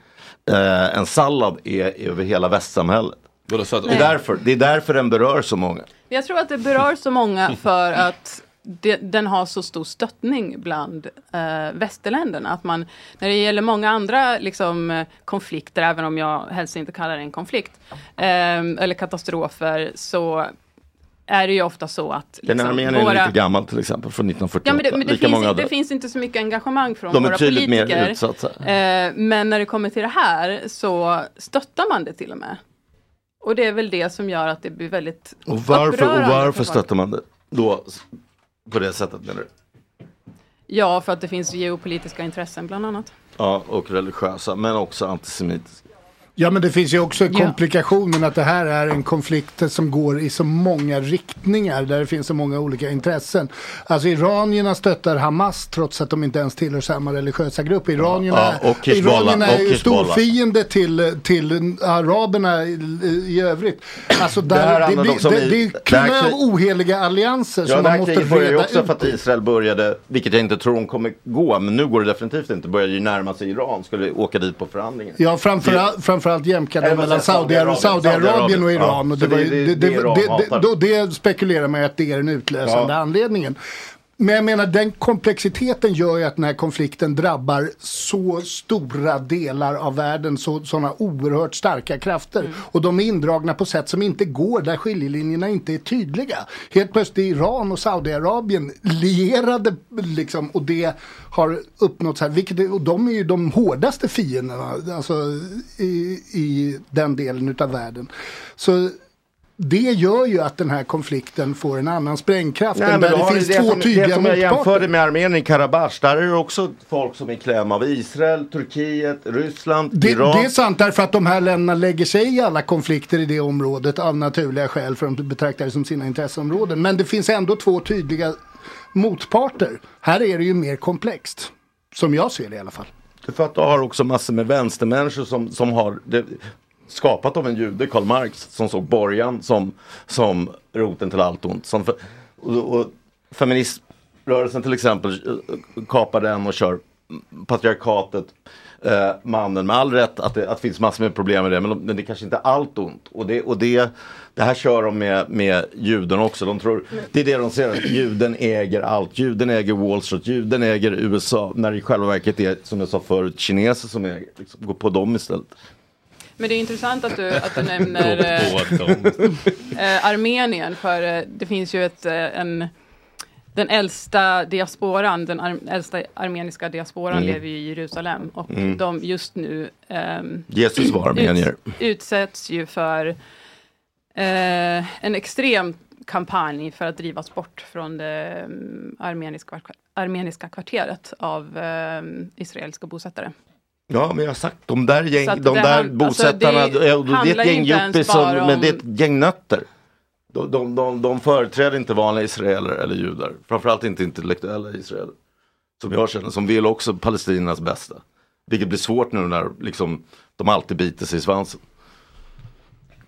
eh, en sallad är, över hela västsamhället. Det är, därför, det är därför den berör så många. Jag tror att det berör så många för att det, den har så stor stöttning bland eh, västerländerna. Att man, när det gäller många andra liksom, konflikter, även om jag helst inte kallar det en konflikt, eh, eller katastrofer, så är det ju ofta så att Den liksom, Armenien är lite gammal till exempel, från 1948. Ja, men det, men det, finns, inte- det finns inte så mycket engagemang från De våra tydligt mer politiker. utsatta. Eh, men när det kommer till det här så stöttar man det till och med. Och det är väl det som gör att det blir väldigt Och varför, och varför stöttar man det då på det sättet menar du? Ja, för att det finns geopolitiska intressen bland annat. Ja, och religiösa, men också antisemitiska. Ja men det finns ju också Ja. komplikationen att det här är en konflikt som går i så många riktningar där det finns så många olika intressen. Alltså iranierna stöttar Hamas trots att de inte ens tillhör samma religiösa grupp. Iranierna, Ja, och iranierna är ju storfiende till, till araberna i, i övrigt. Alltså Det där, det, också det, det är det klyv här av oheliga allianser Ja, som det man måste reda också ut. för att Israel började, vilket jag inte tror hon kommer gå, men nu går det definitivt inte, började ju närma sig Iran, skulle åka dit på förhandlingar. Ja, framförallt, framförallt jämkade mellan Saudiarabien, Saudiarabien? Saudiarabien och Iran. ja. Och det, det- det- det, det då, det spekulerar man att det är den utlösande Ja. anledningen. Men jag menar den komplexiteten gör ju att den här konflikten drabbar så stora delar av världen, så, sådana oerhört starka krafter. Och de är indragna på sätt som inte går, där skiljelinjerna inte är tydliga. Helt plötsligt är Iran och Saudiarabien lierade liksom, och det har uppnåtts här. Vilket, är- och de är ju de hårdaste fienderna alltså, i, i den delen utav världen. Så det gör ju att den här konflikten får en annan sprängkraft än men där det finns det två som, tydliga Det som jag jämförde med Armenien i Karabach, där är det också folk som är kläm av Israel, Turkiet, Ryssland, Det, Iran. det är sant därför att de här länderna lägger sig i alla konflikter i det området av naturliga skäl för de betraktar det som sina intresseområden. Men det finns ändå två tydliga motparter. Här är det ju mer komplext. Som jag ser det i alla fall. För att du har också massor med vänstermänniskor som, som har det, skapat av en jude, Karl Marx, som såg borgen som, som roten till allt ont. Som och, och feministrörelsen till exempel eh, kapar den och kör patriarkatet eh, mannen med all rätt att det, att det finns massor med problem med det men, de, men det är kanske inte är allt ont. Och det, och det, det här kör de med, med juden också. De tror, det är det de ser, att juden äger allt. Juden äger Wall Street, juden äger USA. När det i själva verket är som jag sa förut kineser som äger. Liksom, gå på dem istället. Men det är intressant att du, att du nämner eh, eh, Armenien, för eh, det finns ju ett, eh, en, den äldsta diasporan, den ar äldsta armeniska diasporan Mm. lever ju i Jerusalem och Mm. de just nu ehm, Jesus var armenier. utsätts ju för en extrem kampanj för att drivas bort från det um, armeniska, armeniska kvarteret av um, israeliska bosättare. Ja, men jag har sagt de där, gäng, de där han- bosättarna, alltså, det det är ett gäng yuppies, bara men det är om- ett gäng nötter. De, de, de, de företräder inte vanliga israeler eller judar. Framförallt inte intellektuella israeler. Som jag känner, som vill också Palestinas bästa. Vilket blir svårt nu när liksom, de alltid biter sig i svansen.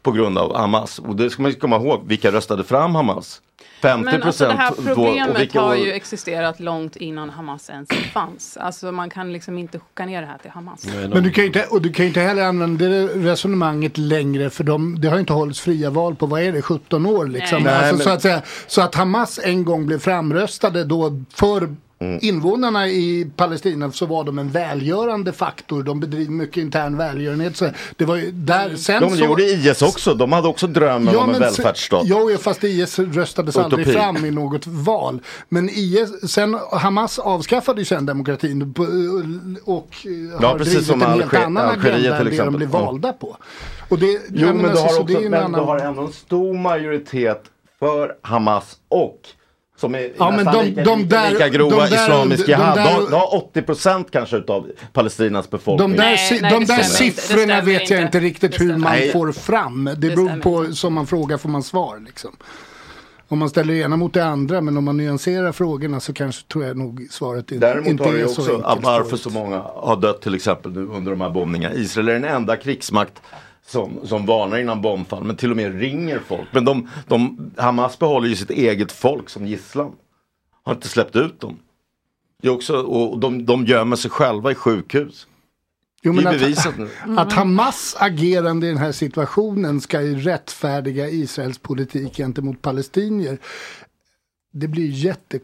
På grund av Hamas. Och det ska man komma ihåg, vilka röstade fram Hamas? 50 Men alltså det här problemet vilka- har ju existerat långt innan Hamas ens fanns. Alltså man kan liksom inte koka ner det här till Hamas. Men du kan ju inte, och du kan ju inte heller använda det resonemanget längre för de, det har ju inte hållits fria val på, vad är det, 17 år liksom. Nej. Alltså, Nej, så, men- att säga, så att Hamas en gång blev framröstade då för Mm. invånarna i Palestina så var de en välgörande faktor. De bedriver mycket intern välgörenhet. Så det var där, sen De så, gjorde IS också, de hade också drömmen om en men välfärdsstat. Ja, ja, fast IS röstades aldrig Utopi. fram i något val. Men IS, sen Hamas avskaffade ju sen demokratin och eh, Ja, har precis drivit en helt annan agenda än det de blev Ja. valda på. Och det, Jo, ja, men, du, alltså, har så också, men annan- du har ändå en stor majoritet för Hamas och som är Ja, men de- lika, de där- lika grova de där- islamisk de jihad. där- Du har- Du har 80 procent kanske utav Palestinas befolkning. De där, si- de där siffrorna vet jag inte riktigt hur man Nej. får fram. Det beror på, som man frågar får man svar liksom. Om man ställer det ena mot det andra, men om man nyanserar frågorna så kanske tror jag nog svaret inte, Däremot inte har det ju är så också enkelt. varför så många har dött till exempel nu under de här bombningarna. Israel är den enda krigsmakt som, som varnar innan bombfall men till och med ringer folk. Men de, de, Hamas behåller ju sitt eget folk som gisslan. Har inte släppt ut dem. Det är också, och de, de gömmer sig själva i sjukhus. Jo, men att, att Hamas agerande i den här situationen ska ju rättfärdiga Israels politik gentemot palestinier. Det blir jätte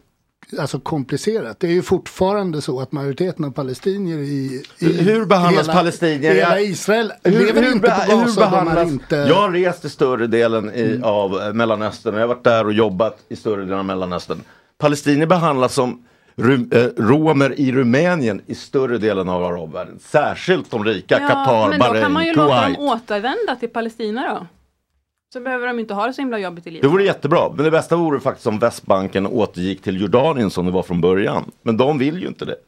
alltså komplicerat. Det är ju fortfarande så att majoriteten av palestinier i, i Hur behandlas hela, palestinier? Hela Israel lever inte be- på Gaza. behandlas- inte... Jag har rest i större delen i, av eh, Mellanöstern jag har varit där och jobbat i större delen av Mellanöstern. Palestinier behandlas som ru- eh, romer i Rumänien i större delen av arabvärlden. Särskilt de rika, Qatar, men då kan man ju Bahrain, låta dem Kuwait. återvända till Palestina då. Så behöver de inte ha det så himla jobbigt i livet. Det vore jättebra, men det bästa vore faktiskt om Västbanken återgick till Jordanien som det var från början. Men de vill ju inte det.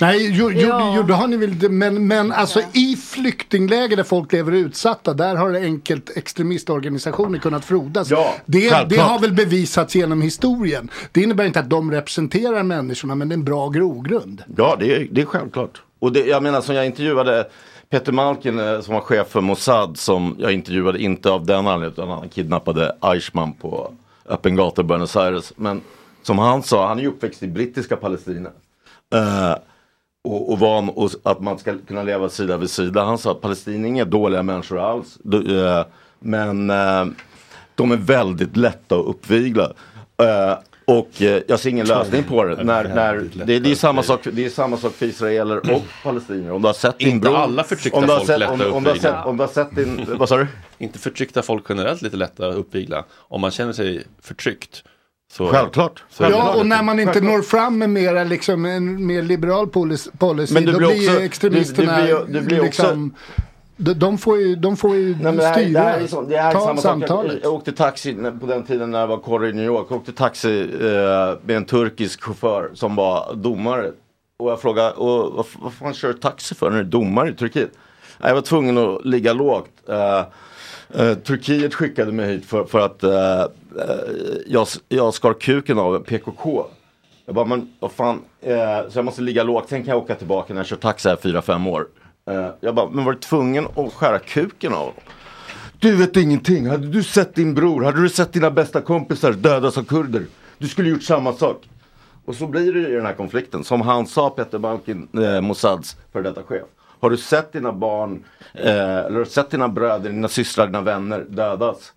Nej, jo, jo, Ja. jo, det har ni väl inte, men, men alltså i flyktingläger där folk lever utsatta, där har det enkelt extremistorganisationer kunnat frodas. Ja, det, det har väl bevisats genom historien. Det innebär inte att de representerar människorna, men det är en bra grogrund. Ja, det är, det är självklart. Och det, jag menar som jag intervjuade Peter Malkin eh, som var chef för Mossad som jag intervjuade inte av den anledningen utan han kidnappade Eichmann på öppen gata i Buenos Aires. Men som han sa, han är ju uppväxt i brittiska Palestina. Eh, och, och van och att man ska kunna leva sida vid sida. Han sa att palestinier är inga dåliga människor alls. Du, eh, men eh, de är väldigt lätta att uppvigla. Eh, och eh, jag ser ingen lösning på det. När, när, det, det, är samma sak, det är samma sak för israeler och palestinier. Om du har sett din Inte bror- alla förtryckta om du har folk sett, lätta om, om, du har sett, om du har sett din, vad sa du? Inte förtryckta folk generellt lite lättare att uppvigla. Om man känner sig förtryckt. Så, Självklart. Så Ja, och när man inte Självklart. når fram med mera, liksom, en mer liberal policy, Men du då blir också- extremisterna du- du blir- du blir också- liksom, de, de får ju, de får ju Nej, det, här, styra, det här är, så, det här är ta samma sak. samtalet. Jag, jag åkte taxi på den tiden när jag var korre i New York. Jag åkte taxi eh, med en turkisk chaufför som var domare. Och jag frågade, och, vad, vad fan kör du taxi för när du är domare i Turkiet? Jag var tvungen att ligga lågt. Eh, eh, Turkiet skickade mig hit för, för att eh, eh, jag, jag skar kuken av PKK. Jag bara, men vad fan, eh, så jag måste ligga lågt. Sen kan jag åka tillbaka när jag kör taxi här 4-5 år. Eh, jag bara, men var du tvungen att skära kuken av honom? Du vet ingenting. Hade du sett din bror, hade du sett dina bästa kompisar dödas av kurder? Du skulle gjort samma sak. Och så blir det i den här konflikten. Som han sa, Peter Balkin, eh, Mossads för detta chef. Har du sett dina barn, eh, eller har du sett dina bröder, dina systrar, dina vänner dödas?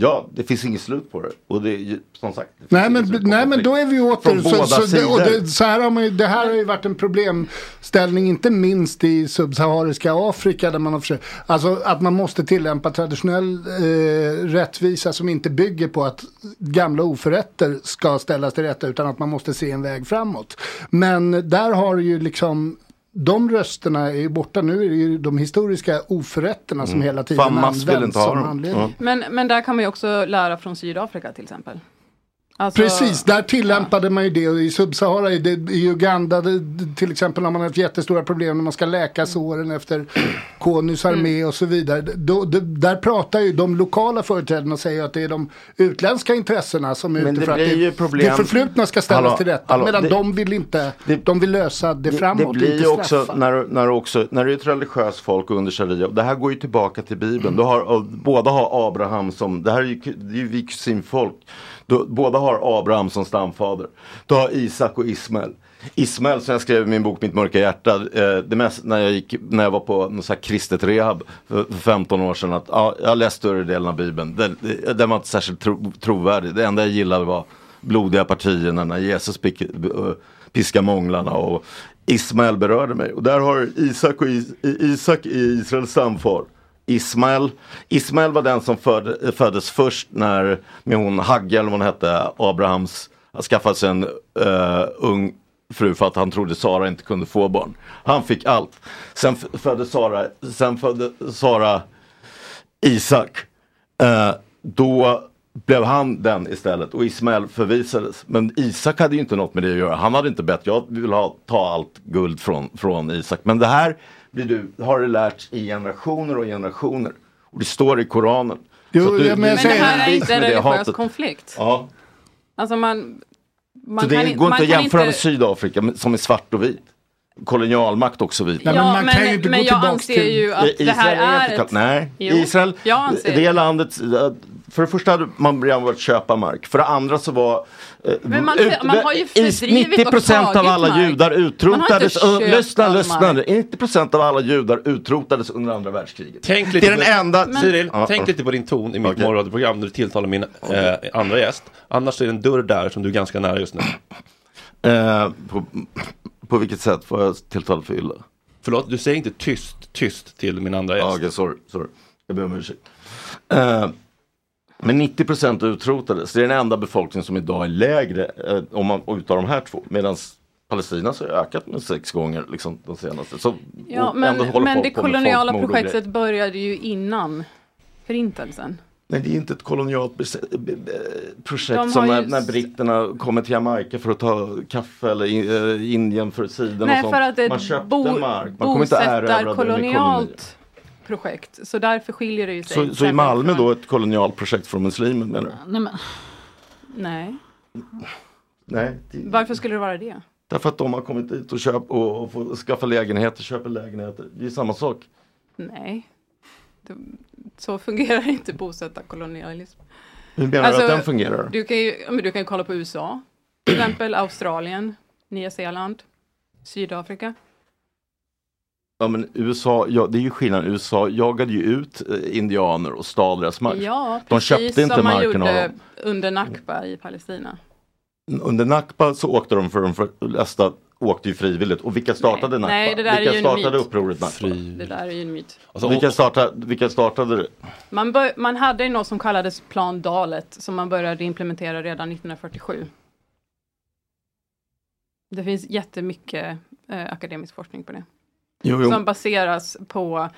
Ja, det finns inget slut på det. Och det som sagt. det Nej men, nej men då är vi åter. Båda så, så, det, så här har man ju, det här har ju varit en problemställning inte minst i subsahariska Afrika. Där man har försökt, alltså att man måste tillämpa traditionell eh, rättvisa som inte bygger på att gamla oförrätter ska ställas till rätta utan att man måste se en väg framåt. Men där har ju liksom de rösterna är ju borta. Nu är det ju de historiska oförrätterna som Mm. hela tiden används som anledning. Men, men där kan man ju också lära från Sydafrika till exempel. Alltså- Precis, där tillämpade man ju det och i Subsahara, i, det- i Uganda det, till exempel har man haft jättestora problem när man ska läka såren efter Konus armé och så vidare. Då, då, där pratar ju de lokala företrädarna och säger att det är de utländska intressena som är Men ute det för att blir ju det, problem- det förflutna ska ställas Hallå, till rätta. hallå, medan det- de vill inte, de vill lösa det, framåt, Det blir ju också när, när, du också när det är ett religiöst folk under sharia. Det här går ju tillbaka till bibeln. Du har, och båda har Abraham som, det här är ju, det är ju vi kusinfolk. Då, båda har Abraham som stamfader. Du har Isak och Ismael. Ismael som jag skrev i min bok Mitt mörka hjärta. Eh, det mest, när, jag gick, när jag var på något så här kristet rehab för, för 15 år sedan. Att, ja, jag läste större delen av bibeln. Den, den var inte särskilt tro, trovärdig. Det enda jag gillade var blodiga partierna när Jesus pick, eh, piska månglarna. Och Ismael berörde mig. Och där har Isak, och Is, Isak i Israels stamfar. Ismael, Ismael var den som föd, föddes först när med hon Hagge eller vad hon hette, Abrahams, skaffade sig en uh, ung fru för att han trodde Sara inte kunde få barn. Han fick allt. Sen föddes födde Sara, sen födde Sara Isak. Uh, då blev han den istället och Ismael förvisades. Men Isak hade ju inte något med det att göra. Han hade inte bett, jag vill ha, ta allt guld från, från Isak. Men det här blir du, har du lärt i generationer och generationer. Och det står i Koranen. Jo, du- ja, men Men det här är inte en det religiös konflikt. Ja. Alltså man... man Så det kan, går inte att jämföra inte- med Sydafrika som är svart och vit. Kolonialmakt också vit. Ja, Ja, men man kan ju inte men gå jag anser till- ju att Israel det här är inte ett- Nej, Jo, Israel, jag anser det det. landet, för det första hade man redan börjat köpa mark. För det andra så var eh, Men man- ut- man har ju is- fördrivit 90 och procent av alla mark. judar Man har inte utrotades. uh, Lyssna, lyssna. mark. 90 procent av alla judar utrotades under andra världskriget. Tänk lite det är den på, enda... Men, Cyril, Ja, tänk ja. lite på din ton i mitt Okej. morgonradioprogram när du tilltalar min eh, andra gäst. Annars är det en dörr där som du är ganska nära just nu. Eh, på, på vilket sätt får jag tilltal för illa? Förlåt, du säger inte tyst, tyst till min andra gäst. Ja, Okej, sorry, sorry. Jag ber om ursäkt. Eh, men 90 procent utrotades. Det är den enda befolkningen som idag är lägre eh, om man utav de här två. Medan Palestina så har ökat med sex gånger liksom, de senaste. Så, Ja, men, men det koloniala projektet började ju innan förintelsen. Nej, det är inte ett kolonialt projekt som när, ju när britterna kommer till Jamaica för att ta kaffe eller i, eh, Indien för sidan Nej, och sånt. Man köpte bo, mark. Man kommer inte erövra bosättarkolonialt projekt. Så därför skiljer det ju sig. Så, så i Malmö från- då ett kolonialt projekt från muslimer menar du? Nej, men, Nej. Nej, det, Varför skulle det vara det? därför att de har kommit dit och, köp, och, och får skaffa lägenheter, köper lägenheter. Det är samma sak. Nej. Så fungerar inte bosättarkolonialism. Hur menar du att den fungerar? Du kan ju men du kan kolla på USA. Till exempel Australien, Nya Zeeland, Sydafrika. Ja men USA, ja, det är ju skillnad. USA jagade ju ut eh, indianer och stal deras mark. Ja, de precis köpte inte som man gjorde under Nakba i Palestina. Under Nakba så åkte de för de flesta åkte ju frivilligt. Och vilka startade Nakba? Nej, det där är vilka ju en startade myt. upproret Nakba? Det där är ju en myt. vilka, startade, vilka startade det? Man, bör, man hade ju något som kallades Plan Dalet som man började implementera redan 1947. Det finns jättemycket eh, akademisk forskning på det. Jo, jo. Som baseras på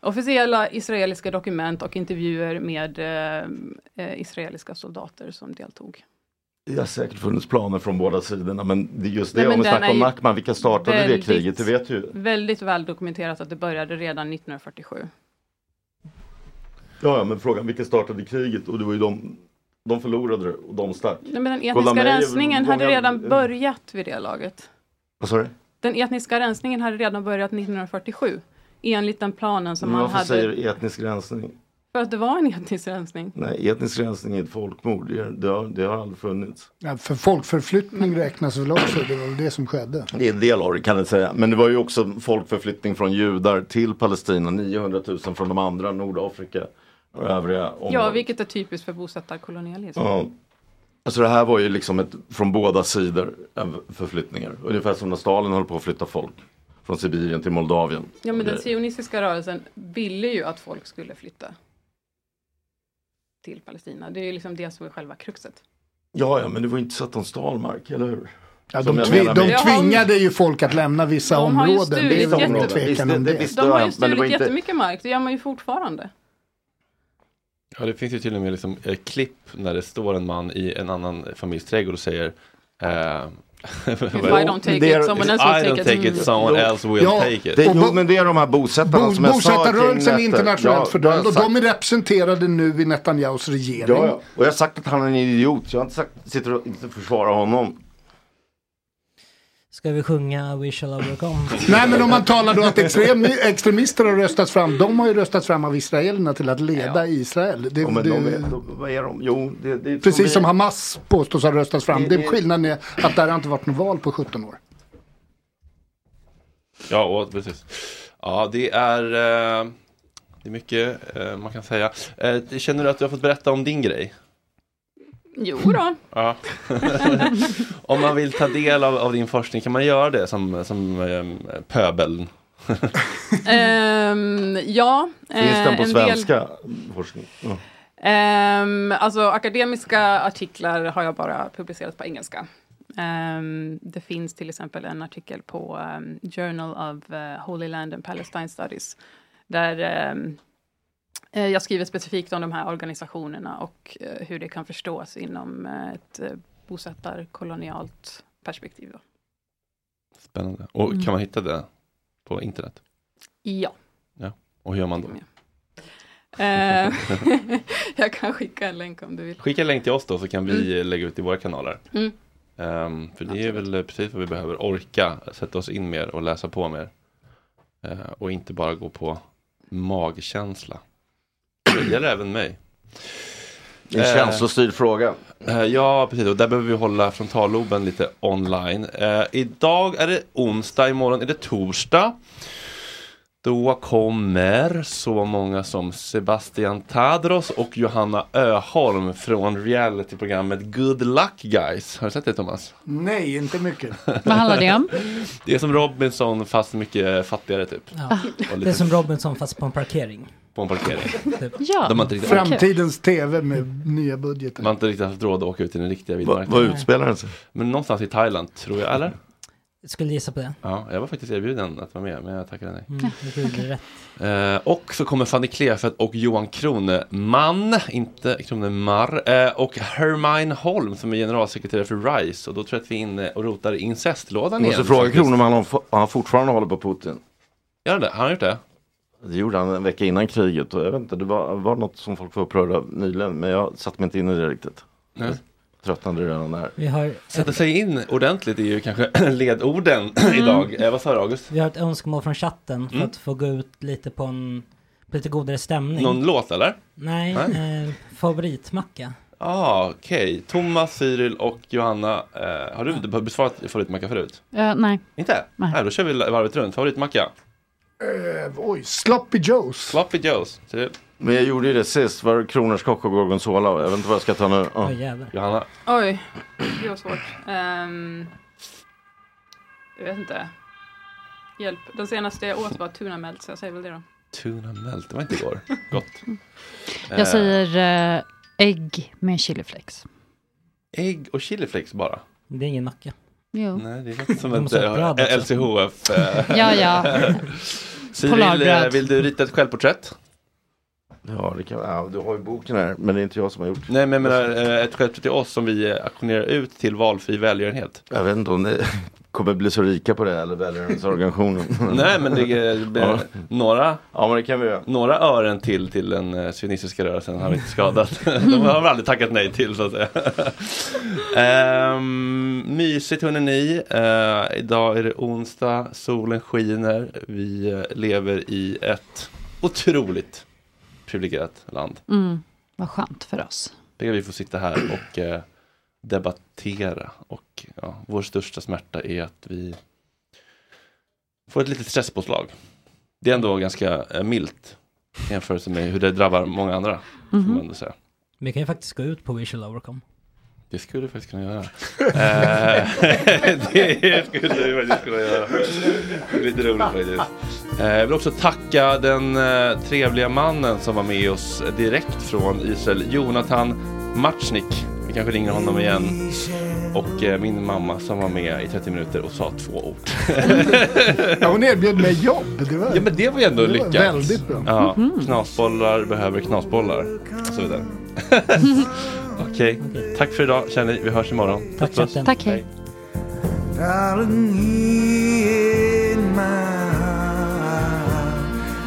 officiella israeliska dokument och intervjuer med eh, eh, israeliska soldater som deltog. Det har säkert funnits planer från båda sidorna men det är just det Nej, om vi snackar om Nakba, vilka startade det väldigt- kriget? Det vet ju. Väldigt väl dokumenterat att det började redan 1947. Ja, ja men frågan vilka startade kriget? Och det var ju de, de förlorade det och de stack. Nej, men den etniska Meir, rensningen hade redan börjat vid det laget. Vad sa du? Den etniska rensningen hade redan börjat 1947 enligt den planen som Men man varför hade. säger du etnisk rensning? För att det var en etnisk rensning. Nej, etnisk rensning är ett folkmord. Det, har, det har aldrig funnits. Ja, för folkförflyttning räknas väl också, det var väl det som skedde. Det är en del av det kan jag säga. Men det var ju också folkförflyttning från judar till Palestina. 900 000 från de andra Nordafrika och övriga områden. Ja, vilket är typiskt för bosättarkolonialism. Ja. Alltså det här var ju liksom ett, från båda sidor förflyttningar. Ungefär som när Stalin höll på att flytta folk. Från Sibirien till Moldavien. Ja, men den sionistiska rörelsen ville ju att folk skulle flytta till Palestina. Det är ju liksom det som är själva kruxet. Ja, ja, men det var inte så att de stal mark, eller hur? Ja, de, tvi- de tvingade ju folk att lämna vissa De har ju områden. Det är stulit väl ingen jätte- tvekan om Visst, det- det. De har ju men det var stulit inte- jättemycket mark, det gör man ju fortfarande. Ja, det finns ju till och med liksom, eh, klipp när det står en man i en annan familjs trädgård och säger eh, If I don't take it, someone else I will don't take it. take it, someone else will Ja, take it. Det, jo, men det är de här bosättarna Bo- som jag Bosättarrörelsen är internationellt Ja, fördömd och de är representerade nu i Netanyahus regering. Ja, ja. Och jag har sagt att han är en idiot. Jag har inte sagt, sitter och inte försvarar honom. Ska vi sjunga We shall overcome? Nej men om man talar då att extrem, extremister har röstats fram. De har ju röstats fram av israelerna till att leda Israel. Det, Ja, men det, de är, de, vad är de? Jo, det, det är precis som Hamas påstås ha röstats fram. Det- Det, det- skillnaden är att där har inte varit något val på 17 år. Ja, och, precis. Ja, det är, eh, det är mycket eh, man kan säga. Eh, känner du att du har fått berätta om din grej? Jo då. Ja. om man vill ta del av, av din forskning, kan man göra det som, som eh, pöbeln? Ehm, ja. Finns den eh, på en del- svenska? Forskning? Ja. Ehm, alltså akademiska artiklar har jag bara publicerat på engelska. Ehm, det finns till exempel en artikel på ehm, Journal of eh, Holy Land and Palestine Studies. Där eh, jag skriver specifikt om de här organisationerna och eh, hur det kan förstås inom eh, ett uh, bosättarkolonialt perspektiv. Då. Spännande. Och Mm. kan man hitta det på internet? Ja. Ja. Och hur gör man då? Eh, jag kan skicka en länk om du vill. Skicka en länk till oss då så kan vi lägga ut i våra kanaler. Mm. Ehm, för det är väl precis vad vi behöver. Orka sätta oss in mer och läsa på mer. Eh, och inte bara gå på magkänsla. Det gäller även mig. Det är en känslostyrd fråga. Eh, ja, precis. Och där behöver vi hålla frontalloben lite online. Eh, idag är det onsdag, imorgon är det torsdag. Då kommer så många som Sebastian Tadros och Johanna Öholm från realityprogrammet Good Luck Guys. Har du sett det Thomas? Nej, inte mycket. Vad handlar det om? Det är som Robinson fast mycket fattigare typ. Ja. Det är som Robinson fast på en parkering. På en parkering. Ja. De har inte riktigt, Framtidens tv med nya budgetar. man har inte riktigt haft råd att åka ut i den riktiga Vad vildmarknaden. vad utspelar den sig? Men någonstans i Thailand tror jag, eller? Jag skulle gissa på det. Ja, jag var faktiskt erbjuden att vara med, men jag tackade nej. Mm, jag det rätt. Eh, och så kommer Fanny Klefelt och Johan Kroneman, inte Kronemar, eh, och Hermine Holm som är generalsekreterare för RISE. Och då tror jag att vi är inne och rotar i incestlådan Jag igen. måste fråga. Kroneman om om han fortfarande håller på Putin. Gör han det? Har han gjort det? Det gjorde han en vecka innan kriget och jag vet inte, det var, var något som folk var upprörda nyligen men jag satte mig inte in i det riktigt. Nej. Jag tröttnade redan där. Har, Sätta sig in ordentligt är ju kanske ledorden Mm. idag. Eh, vad sa du August? vi har ett önskemål från chatten för Mm. att få gå ut lite på en på lite godare stämning. Någon låt eller? Nej, Nej. Eh, favoritmacka. Ah, okej. Thomas, Cyril och Johanna. Eh, har du besvarat favoritmacka förut? Eh, nej. Inte? Nej. Nej, då kör vi varvet runt. Favoritmacka? Eh, oj, Sloppy Joes. Sloppy Joes. Cyril? Men jag gjorde ju det sist, var det kronärtskock och gorgonzola jag vet inte vad jag ska ta nu. Ja. Oj jävlar. Johanna? Oj, det var svårt. Ehm, jag vet inte. Hjälp. Den senaste jag åt var tuna melt, så jag säger väl det då. Tuna melt, det var inte igår. Gott. Jag säger eh, ägg med chiliflex. Ägg och chiliflex bara? Det är ingen macka. Jo. Nej, det låter som ett. LCHF. Ja, ja. Cyril, eh, vill du rita ett självporträtt? Ja, det kan, ja, du har ju boken här, men det är inte jag som har gjort. Nej, men jag menar eh, ett självporträtt till oss som vi eh, auktionerar ut till valfri välgörenhet. Jag vet inte om ni kommer bli så rika på det eller välgörenhetsorganisationen. Nej, men det är Ja. några, Ja, men det kan vi göra. några ören till till den eh, sionistiska rörelsen har vi inte skadat. De har vi aldrig tackat nej till så att säga. Ehm, mysigt hörni ni. Eh, idag är det onsdag, solen skiner. Vi eh, lever i ett otroligt privilegierat land. Mm. Vad skönt för oss. Det vi får sitta här och eh, debattera. Och ja, vår största smärta är att vi får ett litet stresspåslag. Det är ändå ganska eh, milt i jämförelse med hur det drabbar många andra. Får man ändå säga. Vi kan ju faktiskt gå ut på Visual Overcome. Det skulle du faktiskt kunna göra. Eh, det skulle du faktiskt kunna göra. Lite roligt faktiskt. Eh, Jag vill också tacka den eh, trevliga mannen som var med oss direkt från Israel, Jonathan Matchnik. Kanske ringer honom igen. Och eh, min mamma som var med i 30 minuter och sa två ord. Ja, hon erbjöd mig jobb. Det var, Ja men det var ju ändå det var lyckat. väldigt bra. Ja, Mhm. knasbollar behöver knasbollar och så vidare. Okej, tack för idag känner ni. Vi hörs imorgon. Tack, puss. chatten. Tack, hej. Darling, in my heart,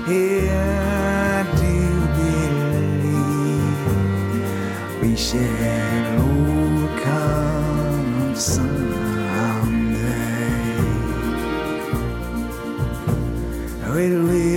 here I do believe we shall Wait to leave.